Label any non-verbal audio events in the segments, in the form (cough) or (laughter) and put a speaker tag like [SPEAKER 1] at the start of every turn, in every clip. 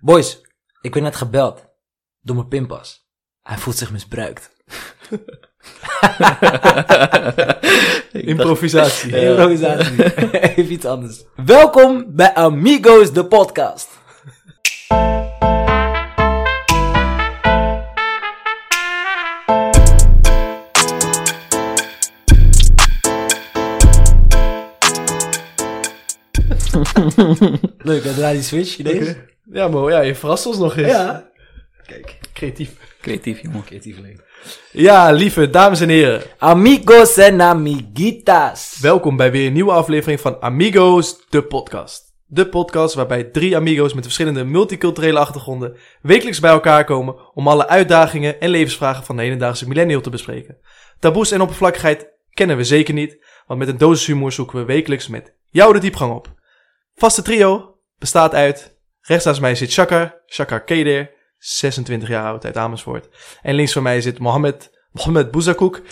[SPEAKER 1] Boys, ik ben net gebeld door mijn pinpas. Hij voelt zich misbruikt. (laughs)
[SPEAKER 2] Improvisatie. (laughs)
[SPEAKER 1] Improvisatie. (laughs) Even iets anders. Welkom bij Amigos, de podcast. Leuk, hè? Draai die switch, denkt?
[SPEAKER 2] Ja, maar ja, je verrast ons nog eens.
[SPEAKER 1] Ja.
[SPEAKER 2] Kijk, creatief.
[SPEAKER 3] Creatief, jongen.
[SPEAKER 1] Creatief leven.
[SPEAKER 2] Ja, lieve dames en heren.
[SPEAKER 1] Amigos en amiguitas.
[SPEAKER 2] Welkom bij weer een nieuwe aflevering van Amigos, de podcast. De podcast waarbij drie amigos met verschillende multiculturele achtergronden wekelijks bij elkaar komen om alle uitdagingen en levensvragen van de hedendaagse millennial te bespreken. Taboes en oppervlakkigheid kennen we zeker niet, want met een dosis humor zoeken we wekelijks met jou de diepgang op. Vaste trio bestaat uit, rechts naast mij zit Shakar, Shakar Keder, 26 jaar oud uit Amersfoort. En links van mij zit Mohammed, Mohammed Bouzakouk,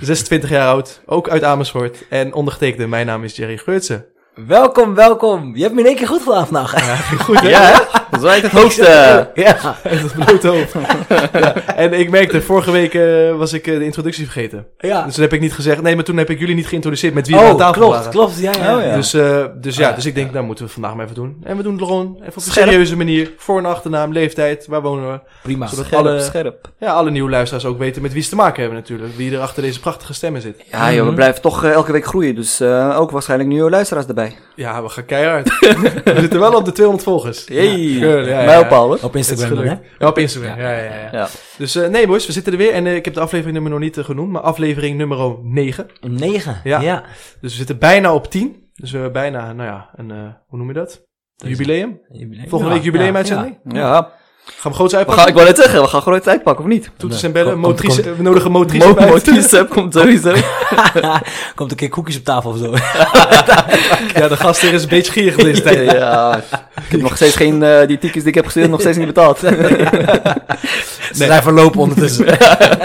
[SPEAKER 2] 26 jaar oud, ook uit Amersfoort. En ondergetekende, mijn naam is Jerry Geurtsen.
[SPEAKER 1] Welkom, welkom. Je hebt me in één keer goed gedaan vandaag.
[SPEAKER 2] Goed, hè? (laughs)
[SPEAKER 3] Ja, hè? Dat is wel echt het hoogste.
[SPEAKER 1] Ja. (laughs)
[SPEAKER 2] Het blote hoofd. ja. En ik merkte, vorige week eh, was ik eh, de introductie vergeten.
[SPEAKER 1] ja.
[SPEAKER 2] Dus toen heb ik niet gezegd, nee, maar toen heb ik jullie niet geïntroduceerd met wie we aan
[SPEAKER 1] Oh,
[SPEAKER 2] tafel
[SPEAKER 1] klopt,
[SPEAKER 2] waren.
[SPEAKER 1] klopt. Ja, ja.
[SPEAKER 3] Oh, ja.
[SPEAKER 2] Dus, eh, dus ja,
[SPEAKER 1] Ah,
[SPEAKER 2] dus ik denk, nou moeten we vandaag maar even doen. En we doen het gewoon even op een
[SPEAKER 3] Scherp.
[SPEAKER 2] serieuze manier. Voor- en achternaam, leeftijd, waar wonen we.
[SPEAKER 1] Prima.
[SPEAKER 2] Zodat
[SPEAKER 3] Scherp,
[SPEAKER 2] alle,
[SPEAKER 3] scherp.
[SPEAKER 2] ja, alle nieuwe luisteraars ook weten met wie ze te maken hebben natuurlijk. Wie er achter deze prachtige stemmen zit.
[SPEAKER 3] Ja, joh, we
[SPEAKER 1] Mhm.
[SPEAKER 3] blijven toch elke week groeien. Dus eh, ook waarschijnlijk nieuwe luisteraars erbij.
[SPEAKER 2] Ja, we gaan keihard. (laughs) we zitten wel op de 200 volgers.
[SPEAKER 3] Hey,
[SPEAKER 2] Ja,
[SPEAKER 3] mijlpaal, hoor.
[SPEAKER 1] Op Instagram dan, hè?
[SPEAKER 2] Ja, op Instagram. Ja, ja, ja.
[SPEAKER 3] Ja.
[SPEAKER 2] Dus eh, nee boys, we zitten er weer. En eh, ik heb de aflevering nummer nog niet eh, genoemd, maar aflevering nummer 9.
[SPEAKER 1] Een 9.
[SPEAKER 2] Ja.
[SPEAKER 1] ja.
[SPEAKER 2] Dus we zitten bijna op 10. Dus we hebben bijna, nou ja, een, eh, hoe noem je dat? Jubileum?
[SPEAKER 1] Jubileum.
[SPEAKER 2] Volgende week jubileumuitzending?
[SPEAKER 3] Ja.
[SPEAKER 2] Gaan we groots
[SPEAKER 3] We
[SPEAKER 2] uitpakken?
[SPEAKER 3] gaan, ik wou net zeggen, we gaan gewoon tijd pakken, of niet?
[SPEAKER 2] Toeters en bellen,
[SPEAKER 1] Komt-
[SPEAKER 2] motrice,
[SPEAKER 1] komt-
[SPEAKER 2] we nodigen motrice
[SPEAKER 3] Mo-. Motrice komt sowieso. (laughs)
[SPEAKER 1] Komt een keer koekjes op tafel of zo. (laughs)
[SPEAKER 2] Ja, de gast hier is een beetje gierig tijd. (laughs)
[SPEAKER 3] ja, ik heb nog steeds geen, eh, die tickets die ik heb gestuurd, nog steeds niet betaald.
[SPEAKER 1] Ze zijn verlopen ondertussen.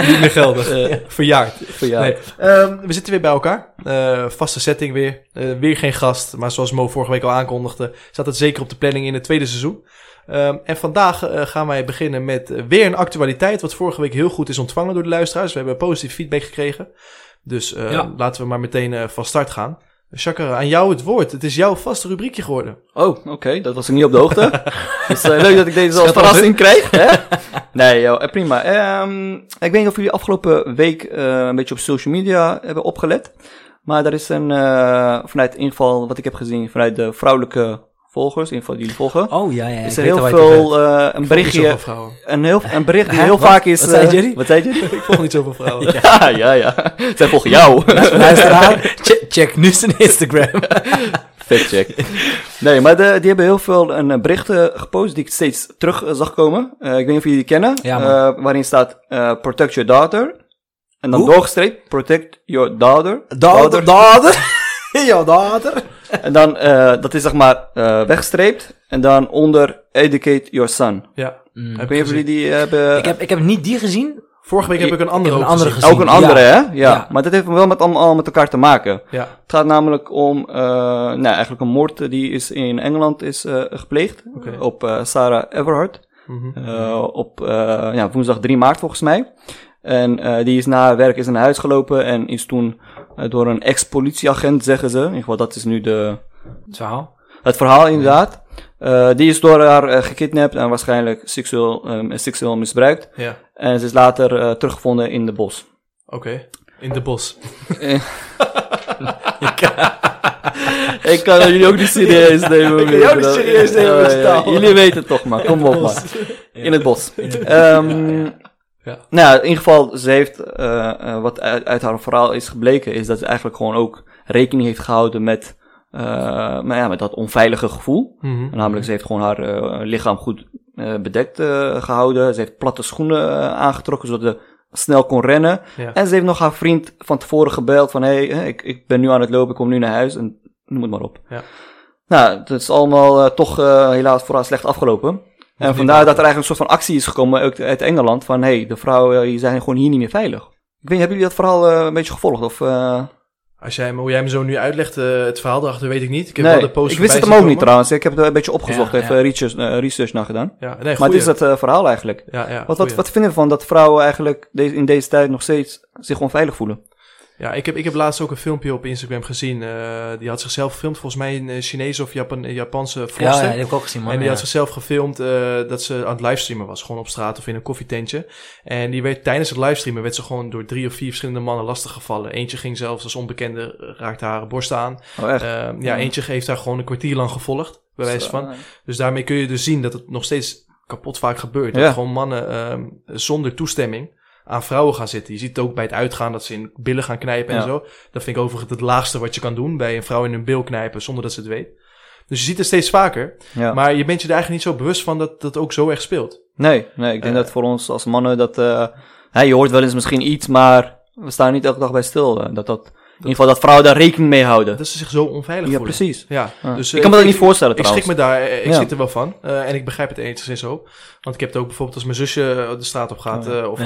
[SPEAKER 2] Niet meer geldig. Verjaard.
[SPEAKER 3] ja.
[SPEAKER 2] Nee. Ehm, we zitten weer bij elkaar. Eh, vaste setting weer. Eh, weer geen gast. Maar zoals Mo vorige week al aankondigde, staat het zeker op de planning in het tweede seizoen. Ehm, en vandaag eh, gaan wij beginnen met eh, weer een actualiteit. Wat vorige week heel goed is ontvangen door de luisteraars. We hebben positief feedback gekregen. Dus eh,
[SPEAKER 1] Ja.
[SPEAKER 2] laten we maar meteen van start gaan. Chakra, aan jou het woord. Het is jouw vaste rubriekje geworden.
[SPEAKER 3] Oh, oké, dat was ik niet op de hoogte. (laughs) dus leuk dat ik deze als verrassing krijg. Hè? (laughs) Nee, joh, prima. Ehm, ik weet niet of jullie afgelopen week een beetje op social media hebben opgelet. Maar er is een, vanuit in ieder geval wat ik heb gezien, vanuit de vrouwelijke volgers, in ieder die jullie volgen,
[SPEAKER 1] Oh ja, ja.
[SPEAKER 3] is er heel veel, eh, een berichtje, een, heel, een bericht die heel
[SPEAKER 1] Wat?
[SPEAKER 3] vaak is...
[SPEAKER 1] Wat zei
[SPEAKER 3] eh,
[SPEAKER 1] Jerry?
[SPEAKER 3] Wat zei je? (laughs)
[SPEAKER 2] Ik volg niet zoveel vrouwen. (laughs)
[SPEAKER 3] ja, ja, ja. Zij volgen jou. (laughs)
[SPEAKER 1] Luisteraar, check, check nu zijn Instagram.
[SPEAKER 3] Vet check. Nee, maar de, die hebben heel veel een eh, berichten gepost die ik steeds terug zag komen. Eh, ik weet niet of jullie die kennen.
[SPEAKER 1] Ja.
[SPEAKER 3] Eh, waarin staat eh, protect your daughter. En dan doorgestreept, protect your daughter.
[SPEAKER 1] Dader, dader. Ja, dader.
[SPEAKER 3] En dan, eh, dat is zeg maar eh, weggestreept. En dan onder educate your son.
[SPEAKER 2] Ja.
[SPEAKER 1] Mm.
[SPEAKER 3] ik weet niet of jullie die hebben...
[SPEAKER 1] Ik heb, ik heb niet die gezien.
[SPEAKER 2] Vorige week heb ik een andere
[SPEAKER 1] Ik heb
[SPEAKER 2] ook
[SPEAKER 1] een andere
[SPEAKER 2] gezien.
[SPEAKER 3] ook een andere,
[SPEAKER 1] Ja.
[SPEAKER 3] hè? Ja.
[SPEAKER 1] Ja.
[SPEAKER 3] Maar dat heeft wel met, allemaal met elkaar te maken.
[SPEAKER 2] Ja.
[SPEAKER 3] Het gaat namelijk om, eh, nou, eigenlijk een moord eh, die is in Engeland is eh, gepleegd.
[SPEAKER 2] Oké.
[SPEAKER 3] Op eh, Sarah Everhart.
[SPEAKER 2] Mhm.
[SPEAKER 3] Eh, op eh, ja, woensdag 3 maart volgens mij. En eh, die is na haar werk is naar huis gelopen en is toen eh, door een ex-politieagent, zeggen ze. In ieder geval, dat is nu de,
[SPEAKER 1] Het verhaal.
[SPEAKER 3] het verhaal inderdaad. Eh, die is door haar eh, gekidnapt en waarschijnlijk seksueel, ehm, seksueel misbruikt.
[SPEAKER 2] Ja.
[SPEAKER 3] En ze is later eh, teruggevonden in de bos.
[SPEAKER 2] Oké. In de bos. (laughs) (laughs)
[SPEAKER 3] Ik kan jullie ook niet serieus (laughs) nemen.
[SPEAKER 2] Ik kan jou niet serieus nemen.
[SPEAKER 3] Jullie weten het toch maar, kom op maar. In het bos. Ehm,
[SPEAKER 2] Ja.
[SPEAKER 3] Nou, in ieder geval, ze heeft, eh, eh, wat uit, uit haar verhaal is gebleken, is dat ze eigenlijk gewoon ook rekening heeft gehouden met, eh, maar ja, met dat onveilige gevoel.
[SPEAKER 2] Mhm.
[SPEAKER 3] Namelijk, ze heeft gewoon haar lichaam goed bedekt eh, gehouden. Ze heeft platte schoenen aangetrokken, zodat ze snel kon rennen.
[SPEAKER 2] Ja.
[SPEAKER 3] En ze heeft nog haar vriend van tevoren gebeld van, hé, hey, ik, ik ben nu aan het lopen, ik kom nu naar huis. En noem het maar op.
[SPEAKER 2] Ja.
[SPEAKER 3] Nou, het is allemaal toch helaas voor haar slecht afgelopen. En vandaar dat er eigenlijk een soort van actie is gekomen ook uit Engeland. Van, hé, hey, de vrouwen die zijn gewoon hier niet meer veilig. Ik weet niet, hebben jullie dat verhaal eh, een beetje gevolgd? Of, eh,
[SPEAKER 2] Als jij, me- hoe jij me zo nu uitlegt, eh, het verhaal erachter weet ik niet. Ik heb
[SPEAKER 3] nee,
[SPEAKER 2] wel de post
[SPEAKER 3] ik wist het hem ook niet trouwens. Ik heb er een beetje opgezocht,
[SPEAKER 1] Ja,
[SPEAKER 3] even
[SPEAKER 1] ja.
[SPEAKER 3] research, eh, research naar gedaan.
[SPEAKER 2] Ja, nee,
[SPEAKER 3] Maar het is het eh, verhaal eigenlijk.
[SPEAKER 2] Ja, ja,
[SPEAKER 3] Wat, wat, wat vind je ervan dat vrouwen eigenlijk deze, in deze tijd nog steeds zich onveilig voelen?
[SPEAKER 2] Ja, ik heb, ik heb laatst ook een filmpje op Instagram gezien. eh, die had zichzelf gefilmd, volgens mij een eh, Chinese of Japan, een Japanse
[SPEAKER 1] Ja,
[SPEAKER 2] vlogster.
[SPEAKER 1] ja, die heb ik ook gezien, man.
[SPEAKER 2] en die
[SPEAKER 1] ja.
[SPEAKER 2] had zichzelf gefilmd eh, dat ze aan het livestreamen was. Gewoon op straat of in een koffietentje. En die werd tijdens het livestreamen werd ze gewoon door drie of vier verschillende mannen lastiggevallen. Eentje ging zelfs als onbekende, eh, raakte haar borst aan.
[SPEAKER 3] Oh, echt?
[SPEAKER 2] Eh, ja,
[SPEAKER 3] Ja.
[SPEAKER 2] eentje heeft haar gewoon een kwartier lang gevolgd, bij wijze van. Dus daarmee kun je dus zien dat het nog steeds kapot vaak gebeurt.
[SPEAKER 3] Ja.
[SPEAKER 2] Dat gewoon mannen ehm, zonder toestemming aan vrouwen gaan zitten. Je ziet het ook bij het uitgaan dat ze in billen gaan knijpen en
[SPEAKER 3] Ja.
[SPEAKER 2] zo. Dat vind ik overigens het laagste wat je kan doen. Bij een vrouw in een bil knijpen zonder dat ze het weet. Dus je ziet het steeds vaker.
[SPEAKER 3] Ja.
[SPEAKER 2] Maar je bent je er eigenlijk niet zo bewust van dat dat ook zo erg speelt.
[SPEAKER 3] Nee, nee, ik denk
[SPEAKER 2] Eh.
[SPEAKER 3] dat voor ons als mannen dat... eh, hè, je hoort wel eens misschien iets, maar we staan niet elke dag bij stil. eh, dat dat, in ieder geval dat vrouwen daar rekening mee houden.
[SPEAKER 2] Dat ze zich zo onveilig
[SPEAKER 3] Ja,
[SPEAKER 2] voelen.
[SPEAKER 3] precies.
[SPEAKER 2] Ja,
[SPEAKER 3] Ja.
[SPEAKER 2] dus,
[SPEAKER 3] ik
[SPEAKER 2] eh,
[SPEAKER 3] kan me dat niet voorstellen
[SPEAKER 2] Ik
[SPEAKER 3] trouwens.
[SPEAKER 2] schrik me daar, eh, ik
[SPEAKER 3] Ja.
[SPEAKER 2] schrik er wel van. Eh, en ik begrijp het enigszins zo. Want ik heb het ook bijvoorbeeld als mijn zusje de straat op gaat. Of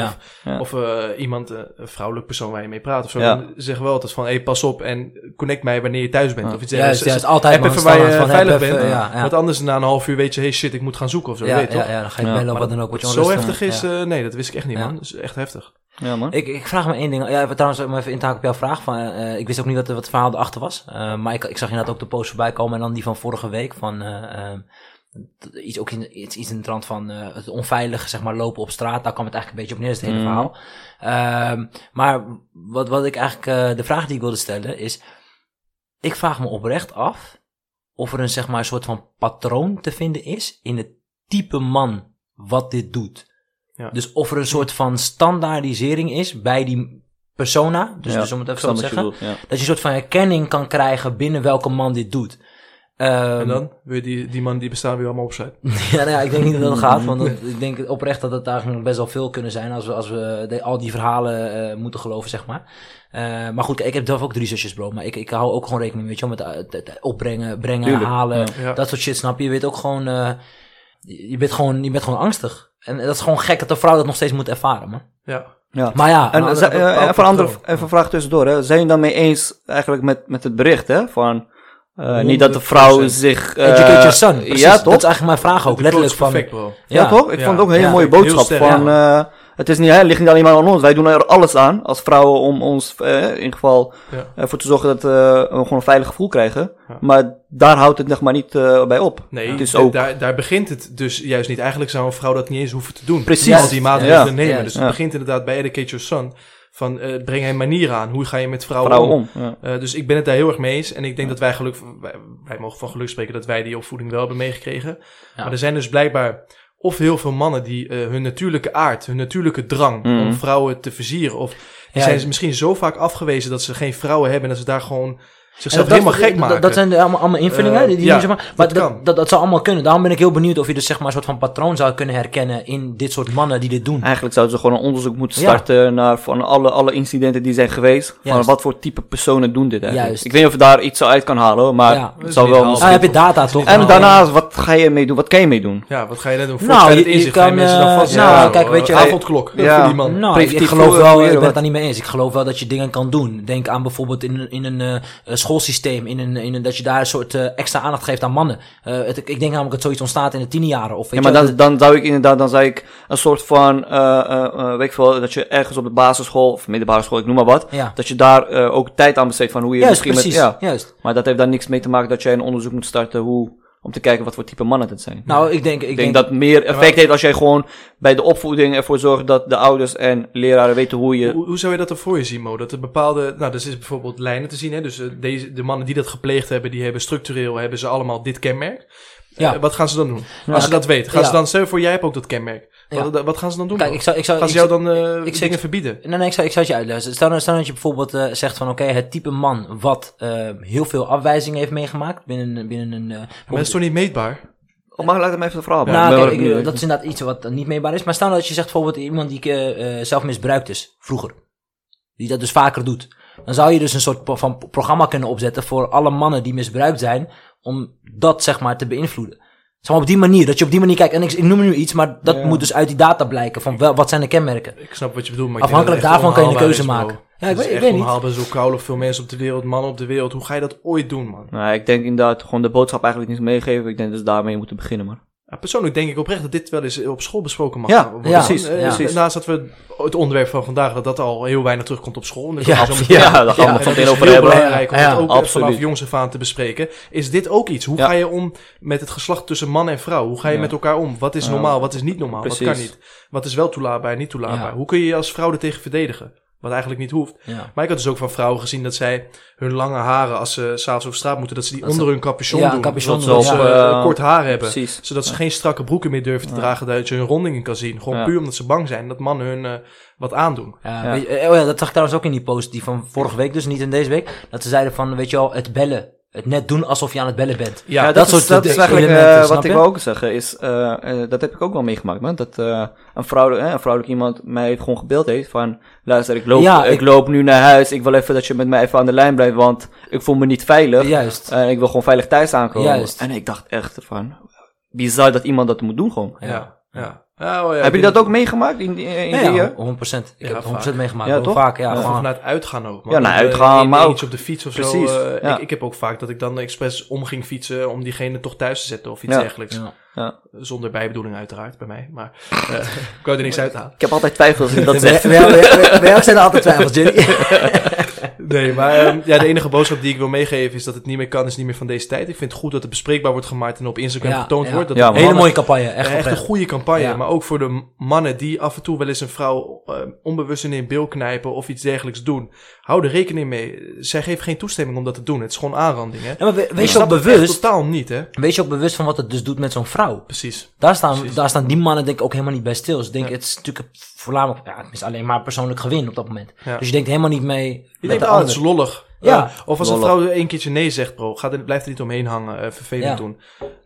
[SPEAKER 2] of, iemand, een vrouwelijk persoon waar je mee praat of zo. Dan zeggen we altijd van, hey, pas op en connect mij wanneer je thuis bent. Of iets
[SPEAKER 1] Juist,
[SPEAKER 2] dergelijks.
[SPEAKER 1] juist, altijd man,
[SPEAKER 2] even waar je
[SPEAKER 1] van,
[SPEAKER 2] veilig
[SPEAKER 1] even,
[SPEAKER 2] bent. Want anders na een half uur weet je, hey shit, ik moet gaan zoeken of zo.
[SPEAKER 1] ja,
[SPEAKER 2] weet
[SPEAKER 1] ja, dan ga je bellen of wat dan ook. Je
[SPEAKER 2] Zo heftig is, nee, dat wist ik echt niet man. Dat is echt heftig.
[SPEAKER 3] Ja, man.
[SPEAKER 1] Ik, ik vraag me één ding. Ja, trouwens, om even in te haken op jouw vraag. Van, eh, ik wist ook niet wat, wat het verhaal erachter was. Eh, maar ik, ik zag inderdaad ook de post voorbij komen. En dan die van vorige week. Van, eh, eh, iets, ook in, iets, iets in de trant van eh, het onveilige zeg maar, lopen op straat. Daar kwam het eigenlijk een beetje op neer, het hele
[SPEAKER 3] Mhm.
[SPEAKER 1] verhaal. Ehm, maar wat, wat ik eigenlijk, eh, de vraag die ik wilde stellen is. Ik vraag me oprecht af of er een, zeg maar, een soort van patroon te vinden is in het type man wat dit doet.
[SPEAKER 2] Ja.
[SPEAKER 1] Dus of er een soort van standaardisering is bij die persona, dus,
[SPEAKER 3] Ja,
[SPEAKER 1] dus om het even zo te zeggen,
[SPEAKER 3] bedoelt, ja.
[SPEAKER 1] dat je een soort van herkenning kan krijgen binnen welke man dit doet. Ehm,
[SPEAKER 2] en dan wil je die, die man die bestaan weer allemaal opsluiten. (laughs)
[SPEAKER 1] ja, nou ja, ik denk niet dat dat gaat, want dat- (laughs) ik denk oprecht dat het eigenlijk best wel veel kunnen zijn als we, als we de- al die verhalen eh, moeten geloven, zeg maar. Eh, maar goed, ik heb zelf ook drie zusjes, bro, maar ik, ik hou ook gewoon rekening, weet je wel, met eh, het, het opbrengen, brengen,
[SPEAKER 3] Tuurlijk,
[SPEAKER 1] halen,
[SPEAKER 3] ja.
[SPEAKER 1] Dat soort shit, snap je? Je weet ook gewoon, eh, je, bent gewoon, je bent gewoon angstig. En dat is gewoon gek dat een vrouw dat nog steeds moet ervaren, man.
[SPEAKER 2] Ja.
[SPEAKER 3] Ja.
[SPEAKER 1] Maar ja,
[SPEAKER 3] En
[SPEAKER 1] nou, dat-
[SPEAKER 3] eh,
[SPEAKER 1] dat-
[SPEAKER 3] even een
[SPEAKER 1] dat-
[SPEAKER 3] andere,
[SPEAKER 1] dat-
[SPEAKER 3] even een vraag tussendoor. Hè. Zijn jullie dan mee eens eigenlijk met, met het bericht, hè? Van, eh,
[SPEAKER 2] 100%.
[SPEAKER 3] niet dat de vrouw zich... eh,
[SPEAKER 1] Educate your son. Precies,
[SPEAKER 3] ja,
[SPEAKER 1] Dat
[SPEAKER 3] toch?
[SPEAKER 1] is eigenlijk mijn vraag ook.
[SPEAKER 2] De
[SPEAKER 1] Letterlijk van...
[SPEAKER 2] is perfect, bro.
[SPEAKER 3] Ja, toch? Ik
[SPEAKER 2] Ja.
[SPEAKER 3] vond het ook een hele
[SPEAKER 1] Ja,
[SPEAKER 3] mooie
[SPEAKER 2] heel
[SPEAKER 3] boodschap.
[SPEAKER 2] sterk,
[SPEAKER 3] van, eh, het is niet, hè, ligt niet alleen maar aan ons. Wij doen er alles aan als vrouwen om ons eh, in ieder geval
[SPEAKER 2] Ja.
[SPEAKER 3] ervoor te zorgen dat eh, we gewoon een veilig gevoel krijgen.
[SPEAKER 2] Ja.
[SPEAKER 3] Maar daar houdt het nog maar niet eh, bij op.
[SPEAKER 2] Nee,
[SPEAKER 3] het is
[SPEAKER 2] d-
[SPEAKER 3] ook...
[SPEAKER 2] daar, daar begint het dus juist niet. Eigenlijk zou een vrouw dat niet eens hoeven te doen.
[SPEAKER 3] Precies.
[SPEAKER 2] Al die maatregelen
[SPEAKER 3] Ja.
[SPEAKER 2] nemen.
[SPEAKER 1] Ja.
[SPEAKER 2] Dus het
[SPEAKER 3] Ja.
[SPEAKER 2] begint inderdaad bij Educate Your Son. Van eh, breng een manier aan. Hoe ga je met vrouwen,
[SPEAKER 3] vrouwen
[SPEAKER 2] om?
[SPEAKER 3] om. Ja.
[SPEAKER 2] Eh, dus ik ben het daar heel erg mee eens. En ik denk dat wij geluk, wij, wij mogen van geluk spreken dat wij die opvoeding wel hebben meegekregen.
[SPEAKER 1] Ja.
[SPEAKER 2] Maar er zijn dus blijkbaar of heel veel mannen die eh, hun natuurlijke aard, hun natuurlijke drang om vrouwen te versieren. Of die
[SPEAKER 1] Ja,
[SPEAKER 2] zijn ze misschien zo vaak afgewezen dat ze geen vrouwen hebben en dat ze daar gewoon zichzelf
[SPEAKER 1] dat-
[SPEAKER 2] helemaal
[SPEAKER 1] dat-
[SPEAKER 2] gek maken.
[SPEAKER 1] Dat, dat zijn de- allemaal, allemaal invullingen,
[SPEAKER 2] Eh,
[SPEAKER 1] die, die
[SPEAKER 2] ja,
[SPEAKER 1] zeg maar, maar
[SPEAKER 2] dat
[SPEAKER 1] dat,
[SPEAKER 2] kan.
[SPEAKER 1] dat, dat, zou allemaal kunnen. Daarom ben ik heel benieuwd of je dus zeg maar een soort van patroon zou kunnen herkennen in dit soort mannen die dit doen.
[SPEAKER 3] Eigenlijk zouden ze gewoon een onderzoek moeten
[SPEAKER 1] Ja.
[SPEAKER 3] starten naar van alle, alle incidenten die zijn geweest. Van wat voor type personen doen dit eigenlijk.
[SPEAKER 1] Juist.
[SPEAKER 3] Ik weet niet of je daar iets uit kan halen, hoor, maar
[SPEAKER 1] Ja.
[SPEAKER 3] Het zou wel.
[SPEAKER 1] Ah, heb je data toch?
[SPEAKER 3] En
[SPEAKER 1] Nou,
[SPEAKER 3] daarnaast, wat ga je mee doen? Wat kan je mee doen?
[SPEAKER 2] Ja, wat ga je dan doen?
[SPEAKER 1] Nou, je- je kan,
[SPEAKER 2] je mensen dan
[SPEAKER 1] eh,
[SPEAKER 2] vast?
[SPEAKER 1] nou, kijk, weet je-
[SPEAKER 2] avondklok
[SPEAKER 3] Ja.
[SPEAKER 2] voor die man.
[SPEAKER 1] Nou, ik, geloof wel, ik ben het daar niet mee eens. Ik geloof wel dat je dingen kan doen. Denk aan bijvoorbeeld in, een- schoolsysteem, in een, in een, dat je daar een soort eh, extra aandacht geeft aan mannen. Eh, het, ik denk namelijk dat zoiets ontstaat in de tienerjaren. Of, weet
[SPEAKER 3] Ja, maar dan, dan zou ik inderdaad, dan zou ik een soort van, eh, weet ik veel, dat je ergens op de basisschool, of middelbare school, ik noem maar wat,
[SPEAKER 1] Ja,
[SPEAKER 3] dat je daar ook tijd aan besteedt van hoe je
[SPEAKER 1] juist,
[SPEAKER 3] misschien
[SPEAKER 1] precies.
[SPEAKER 3] met, ja.
[SPEAKER 1] Juist.
[SPEAKER 3] Maar dat heeft daar niks mee te maken dat jij een onderzoek moet starten hoe, om te kijken wat voor type mannen het zijn.
[SPEAKER 1] Nou, ik denk, ik
[SPEAKER 3] ik
[SPEAKER 1] denk,
[SPEAKER 3] denk dat meer effect heeft als jij gewoon bij de opvoeding ervoor zorgt dat de ouders en leraren weten hoe je...
[SPEAKER 2] Hoe, hoe zou je dat er voor je zien, Mo? Dat er bepaalde, nou, dus is bijvoorbeeld lijnen te zien, hè? Dus eh, deze, de mannen die dat gepleegd hebben, die hebben structureel, hebben ze allemaal dit kenmerk.
[SPEAKER 1] Ja.
[SPEAKER 2] Eh, wat gaan ze dan doen?
[SPEAKER 3] Ja.
[SPEAKER 2] Als ze dat weten, gaan
[SPEAKER 1] Ja.
[SPEAKER 2] ze dan, stel je voor, jij hebt ook dat kenmerk.
[SPEAKER 1] Ja.
[SPEAKER 2] Wat, wat gaan ze dan doen?
[SPEAKER 1] kijk, ik zou, ik zou,
[SPEAKER 2] gaan
[SPEAKER 1] ik
[SPEAKER 2] ze jou
[SPEAKER 1] zou-
[SPEAKER 2] dan eh,
[SPEAKER 1] ik zou-
[SPEAKER 2] dingen verbieden?
[SPEAKER 1] Nee, nee, ik zou, ik zou het je uitleggen. Stel, nou- stel dat je bijvoorbeeld eh, zegt van, oké, het type man wat eh, heel veel afwijzingen heeft meegemaakt binnen, binnen een... eh,
[SPEAKER 2] Maar dat is toch niet meetbaar?
[SPEAKER 3] Oh, mag ik laat hem even de
[SPEAKER 1] nou, kijk,
[SPEAKER 3] wel
[SPEAKER 1] ik,
[SPEAKER 3] benieuwd.
[SPEAKER 1] dat is inderdaad iets wat niet meetbaar is. Maar stel dat je zegt bijvoorbeeld iemand die eh, eh, zelf misbruikt is, vroeger. Die dat dus vaker doet. Dan zou je dus een soort van programma kunnen opzetten voor alle mannen die misbruikt zijn, om dat zeg maar te beïnvloeden. Zeg maar op die manier, dat je op die manier kijkt. En ik, ik noem nu iets, maar dat
[SPEAKER 3] Ja.
[SPEAKER 1] moet dus uit die data blijken. Van wel, wat zijn de kenmerken?
[SPEAKER 2] Ik snap wat je bedoelt, maar
[SPEAKER 1] Afhankelijk daarvan kan je een keuze
[SPEAKER 2] is, bro.
[SPEAKER 1] maken. Ja, ik weet, ik weet niet.
[SPEAKER 2] Zo koude veel mensen op de wereld, mannen op de wereld. Hoe ga je dat ooit doen, man?
[SPEAKER 3] Nou, ik denk inderdaad gewoon de boodschap eigenlijk niet meegeven. Ik denk dat ze daarmee moeten beginnen, man.
[SPEAKER 2] Ja, persoonlijk denk ik oprecht dat dit wel eens op school besproken mag
[SPEAKER 3] Ja,
[SPEAKER 2] worden.
[SPEAKER 1] ja,
[SPEAKER 3] precies,
[SPEAKER 2] Eh,
[SPEAKER 1] ja.
[SPEAKER 3] precies.
[SPEAKER 2] Naast dat we het onderwerp van vandaag, dat dat al heel weinig terugkomt op school. En dat
[SPEAKER 1] Ja,
[SPEAKER 2] we zo (laughs)
[SPEAKER 1] ja,
[SPEAKER 2] meteen-
[SPEAKER 3] Ja, daar gaan we
[SPEAKER 1] ja,
[SPEAKER 2] dat
[SPEAKER 3] meteen
[SPEAKER 2] is
[SPEAKER 3] over
[SPEAKER 2] heel
[SPEAKER 3] hebben.
[SPEAKER 2] belangrijk om
[SPEAKER 1] Ja,
[SPEAKER 2] het ook eh,
[SPEAKER 3] absoluut.
[SPEAKER 2] vanaf jongs af aan te bespreken. Is dit ook iets? Hoe
[SPEAKER 3] Ja.
[SPEAKER 2] ga je om met het geslacht tussen man en vrouw? Hoe ga je
[SPEAKER 3] Ja.
[SPEAKER 2] met elkaar om? Wat is
[SPEAKER 3] Ja.
[SPEAKER 2] normaal? Wat is niet normaal? Wat kan niet? Wat is wel toelaatbaar en niet toelaatbaar?
[SPEAKER 1] Ja.
[SPEAKER 2] Hoe kun je je als vrouw er tegen verdedigen? Wat eigenlijk niet hoeft.
[SPEAKER 1] Ja.
[SPEAKER 2] Maar ik had dus ook van vrouwen gezien dat zij hun lange haren, als ze s'avonds over straat moeten, dat ze die
[SPEAKER 1] Dat
[SPEAKER 2] onder
[SPEAKER 1] ze-
[SPEAKER 2] hun capuchon
[SPEAKER 1] Ja,
[SPEAKER 2] doen.
[SPEAKER 1] een capuchon
[SPEAKER 2] zodat ze
[SPEAKER 3] ja.
[SPEAKER 2] eh, kort haar hebben.
[SPEAKER 3] Precies.
[SPEAKER 2] Zodat ze geen strakke broeken meer durven te
[SPEAKER 3] Ja.
[SPEAKER 2] dragen, dat je hun rondingen kan zien. Gewoon
[SPEAKER 3] Ja.
[SPEAKER 2] puur omdat ze bang zijn dat mannen hun eh, wat aandoen.
[SPEAKER 1] Ja,
[SPEAKER 3] Ja.
[SPEAKER 1] weet je- eh, oh ja, dat zag ik trouwens ook in die post die van vorige week, dus niet in deze week. Dat ze zeiden van, weet je wel, het bellen. Het net doen alsof je aan het bellen bent.
[SPEAKER 2] Ja,
[SPEAKER 3] Ja,
[SPEAKER 1] dat
[SPEAKER 3] dat,
[SPEAKER 1] soort
[SPEAKER 3] is, dat is
[SPEAKER 1] dingen,
[SPEAKER 3] eigenlijk eh,
[SPEAKER 1] snap
[SPEAKER 3] wat ik wil ook zeggen. Is, eh, eh, dat heb ik ook wel meegemaakt, man. Dat eh, een, vrouw, eh, een vrouwelijk iemand mij gewoon gebeld heeft van... Luister, ik loop,
[SPEAKER 1] Ja,
[SPEAKER 3] ik,
[SPEAKER 1] ik-
[SPEAKER 3] loop nu naar huis. Ik wil even dat je met mij even aan de lijn blijft, want ik voel me niet veilig.
[SPEAKER 1] Juist.
[SPEAKER 3] En ik wil gewoon veilig thuis aankomen.
[SPEAKER 1] Juist.
[SPEAKER 3] En ik dacht echt van... Bizar dat iemand dat moet doen gewoon.
[SPEAKER 2] Ja,
[SPEAKER 1] Ja.
[SPEAKER 2] Oh ja,
[SPEAKER 3] heb je dat ook meegemaakt in, die- in
[SPEAKER 1] Ja,
[SPEAKER 3] die...
[SPEAKER 1] ja,
[SPEAKER 3] eh?
[SPEAKER 1] 100%. Ik
[SPEAKER 2] Ja,
[SPEAKER 1] heb het 100%
[SPEAKER 2] vaak.
[SPEAKER 1] meegemaakt.
[SPEAKER 3] Ja,
[SPEAKER 1] Heel
[SPEAKER 3] toch?
[SPEAKER 1] vaak, ja.
[SPEAKER 2] Ja, vanuit uitgaan ook. man.
[SPEAKER 3] Ja, naar
[SPEAKER 2] Eh,
[SPEAKER 3] uitgaan,
[SPEAKER 2] in-
[SPEAKER 3] maar
[SPEAKER 2] in
[SPEAKER 3] ook-
[SPEAKER 2] iets op de fiets of
[SPEAKER 3] Precies,
[SPEAKER 2] zo. eh,
[SPEAKER 3] ja.
[SPEAKER 2] ik, ik heb ook vaak dat ik dan expres om ging fietsen om diegene toch thuis te zetten of iets
[SPEAKER 3] Ja.
[SPEAKER 2] dergelijks.
[SPEAKER 1] ja.
[SPEAKER 2] Zonder bijbedoeling uiteraard bij mij. Maar eh, (laughs) ik wou er niks uithalen.
[SPEAKER 3] Ik heb altijd twijfels je dat (laughs) zegt.
[SPEAKER 1] bij jou zijn er altijd twijfels, Jenny. (laughs)
[SPEAKER 2] Nee, maar ehm, ja, de enige boodschap die ik wil meegeven is dat het niet meer kan, is niet meer van deze tijd. Ik vind het goed dat het bespreekbaar wordt gemaakt en op Instagram
[SPEAKER 1] Ja,
[SPEAKER 2] getoond
[SPEAKER 1] ja.
[SPEAKER 2] wordt. Dat
[SPEAKER 3] Ja,
[SPEAKER 2] de
[SPEAKER 3] man.
[SPEAKER 1] Hele
[SPEAKER 2] mannen-
[SPEAKER 1] mooie campagne, echt
[SPEAKER 2] echt een goede campagne.
[SPEAKER 1] Ja.
[SPEAKER 2] Maar ook voor de mannen die af en toe wel eens een vrouw eh, onbewust in een bil knijpen of iets dergelijks doen. Hou er rekening mee. Zij geeft geen toestemming om dat te doen. Het is gewoon aanranding. Hè?
[SPEAKER 1] Ja, maar we- wees je ook bewust,
[SPEAKER 2] totaal niet, hè?
[SPEAKER 1] wees je ook bewust van wat het dus doet met zo'n vrouw.
[SPEAKER 2] Precies.
[SPEAKER 1] Daar staan,
[SPEAKER 2] Precies.
[SPEAKER 1] daar staan die mannen denk ik ook helemaal niet bij stil. Dus ik denk,
[SPEAKER 2] Ja.
[SPEAKER 1] het is natuurlijk voornamelijk, ja, het is alleen maar persoonlijk gewin op dat moment.
[SPEAKER 2] Ja.
[SPEAKER 1] Dus je denkt helemaal niet mee
[SPEAKER 2] Je
[SPEAKER 1] met
[SPEAKER 2] denkt,
[SPEAKER 1] de
[SPEAKER 2] ah, het is lollig.
[SPEAKER 1] Ja.
[SPEAKER 2] Of als een vrouw een keertje nee zegt, bro, ga er, blijf er niet omheen hangen, eh, vervelend
[SPEAKER 1] Ja.
[SPEAKER 2] doen.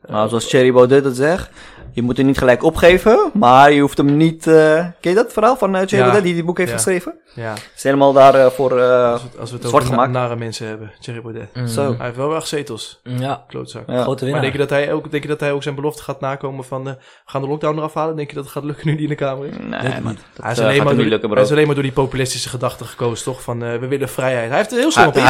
[SPEAKER 3] Nou, zoals Thierry Baudet dat zegt, je moet er niet gelijk opgeven, maar je hoeft hem niet... eh ken je dat verhaal van eh, Thierry
[SPEAKER 2] Ja.
[SPEAKER 3] Baudet, die die boek heeft
[SPEAKER 2] Ja.
[SPEAKER 3] geschreven?
[SPEAKER 2] Ja,
[SPEAKER 3] Is helemaal daarvoor voor... eh,
[SPEAKER 2] als we, als we het
[SPEAKER 3] Zwart
[SPEAKER 2] over na-
[SPEAKER 3] gemaakt.
[SPEAKER 2] nare mensen hebben, Thierry Baudet.
[SPEAKER 1] Mm.
[SPEAKER 3] Zo.
[SPEAKER 2] Hij heeft wel wel acht zetels,
[SPEAKER 1] Ja,
[SPEAKER 2] klootzak.
[SPEAKER 3] ja.
[SPEAKER 1] grote
[SPEAKER 2] Maar
[SPEAKER 1] winnaar.
[SPEAKER 2] denk je, dat hij ook, denk je dat hij ook zijn belofte gaat nakomen van, eh, we gaan de lockdown eraf halen? Denk je dat het gaat lukken nu die in de Kamer is?
[SPEAKER 3] Nee, man. Dat
[SPEAKER 2] hij, is
[SPEAKER 3] eh,
[SPEAKER 2] alleen
[SPEAKER 3] gaat
[SPEAKER 2] maar
[SPEAKER 3] hem
[SPEAKER 2] door,
[SPEAKER 3] lukken,
[SPEAKER 2] hij is alleen maar door die populistische gedachten gekozen, toch? Van, eh, we willen vrijheid. Hij heeft er heel snel op
[SPEAKER 3] hij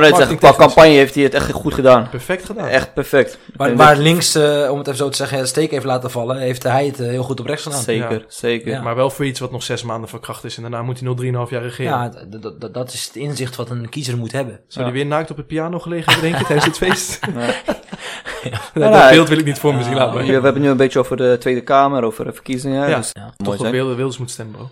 [SPEAKER 3] heeft, zeggen, qua campagne heeft hij het echt goed gedaan.
[SPEAKER 2] Perfect gedaan.
[SPEAKER 3] Echt perfect.
[SPEAKER 1] Waar, links, eh, om het even zo te zeggen, het steek heeft laten vallen, heeft hij het eh, heel goed op rechts gedaan.
[SPEAKER 3] Zeker,
[SPEAKER 2] Ja.
[SPEAKER 3] zeker.
[SPEAKER 1] Ja.
[SPEAKER 2] Maar wel voor iets wat nog zes maanden van kracht is. En daarna moet hij nog 3,5 jaar regeren.
[SPEAKER 1] Ja, dat is het inzicht wat een kiezer moet hebben.
[SPEAKER 2] Zou
[SPEAKER 3] Ja.
[SPEAKER 2] die weer naakt op het piano gelegen hebben, denk je, tijdens het (laughs) feest? (laughs)
[SPEAKER 3] Ja,
[SPEAKER 2] dat
[SPEAKER 3] nou,
[SPEAKER 2] beeld wil ik niet voor me zien laten.
[SPEAKER 3] We
[SPEAKER 2] maar
[SPEAKER 3] hebben het nu een beetje over de Tweede Kamer, over de verkiezingen.
[SPEAKER 2] Ja.
[SPEAKER 3] Dus
[SPEAKER 1] Ja.
[SPEAKER 3] mooi
[SPEAKER 2] Toch op
[SPEAKER 3] zijn.
[SPEAKER 2] Wilde Wilders moet stemmen, bro.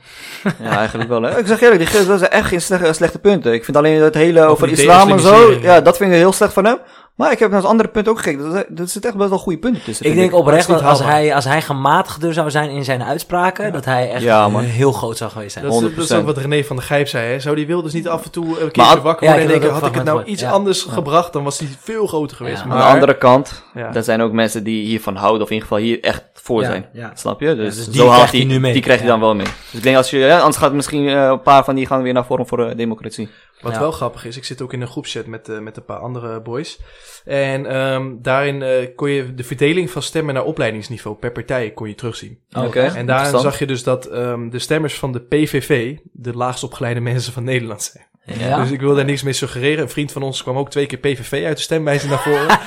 [SPEAKER 3] Ja, eigenlijk wel. Hè. Ik zeg eerlijk, die dat zijn echt geen slechte, slechte punten. Ik vind alleen het hele over, islam en zo, ja, dat vind ik heel slecht van hem. Maar ik heb naar andere punten ook gekeken. Er er zitten echt best wel goede punten tussen.
[SPEAKER 1] Ik denk oprecht
[SPEAKER 2] Maar
[SPEAKER 1] dat
[SPEAKER 2] het
[SPEAKER 1] als hij, als hij gematigder zou zijn in zijn uitspraken, dat hij echt
[SPEAKER 3] Ja,
[SPEAKER 1] eh, heel groot zou geweest zijn.
[SPEAKER 2] Dat is, dat is
[SPEAKER 3] 100%.
[SPEAKER 2] ook wat René van der Gijp zei. Hè? Zou die Wilders niet af en toe een keertje
[SPEAKER 3] Maar-
[SPEAKER 2] wakker worden en denken... had ik het nou iets
[SPEAKER 1] Ja.
[SPEAKER 2] anders gebracht, dan was hij veel groter geweest.
[SPEAKER 1] Ja.
[SPEAKER 3] Aan
[SPEAKER 2] Maar,
[SPEAKER 3] de andere kant,
[SPEAKER 2] Ja.
[SPEAKER 3] er zijn ook mensen die hiervan houden, of in ieder geval hier echt voor
[SPEAKER 1] Ja,
[SPEAKER 3] zijn.
[SPEAKER 1] ja.
[SPEAKER 3] Snap je? Dus,
[SPEAKER 1] dus die
[SPEAKER 3] zo haalt
[SPEAKER 1] krijgt
[SPEAKER 3] hij,
[SPEAKER 1] hij nu mee.
[SPEAKER 3] Die krijg je
[SPEAKER 1] Ja.
[SPEAKER 3] dan wel mee. Dus ik denk als je, ja, anders gaat misschien eh, een paar van die gaan weer naar Forum voor de Democratie.
[SPEAKER 2] Wat
[SPEAKER 1] Ja.
[SPEAKER 2] wel grappig is, ik zit ook in een groepchat met, eh, met een paar andere boys. En ehm, daarin eh, kon je de verdeling van stemmen naar opleidingsniveau per partij kon je terugzien.
[SPEAKER 1] Oh,
[SPEAKER 3] Oké.
[SPEAKER 2] En daarin zag je dus dat ehm, de stemmers van de PVV de laagst opgeleide (laughs) mensen van Nederland zijn.
[SPEAKER 1] Ja?
[SPEAKER 2] Dus ik wil daar niks mee suggereren. Een vriend van ons kwam ook twee keer PVV uit de stemwijzer naar voren. (laughs)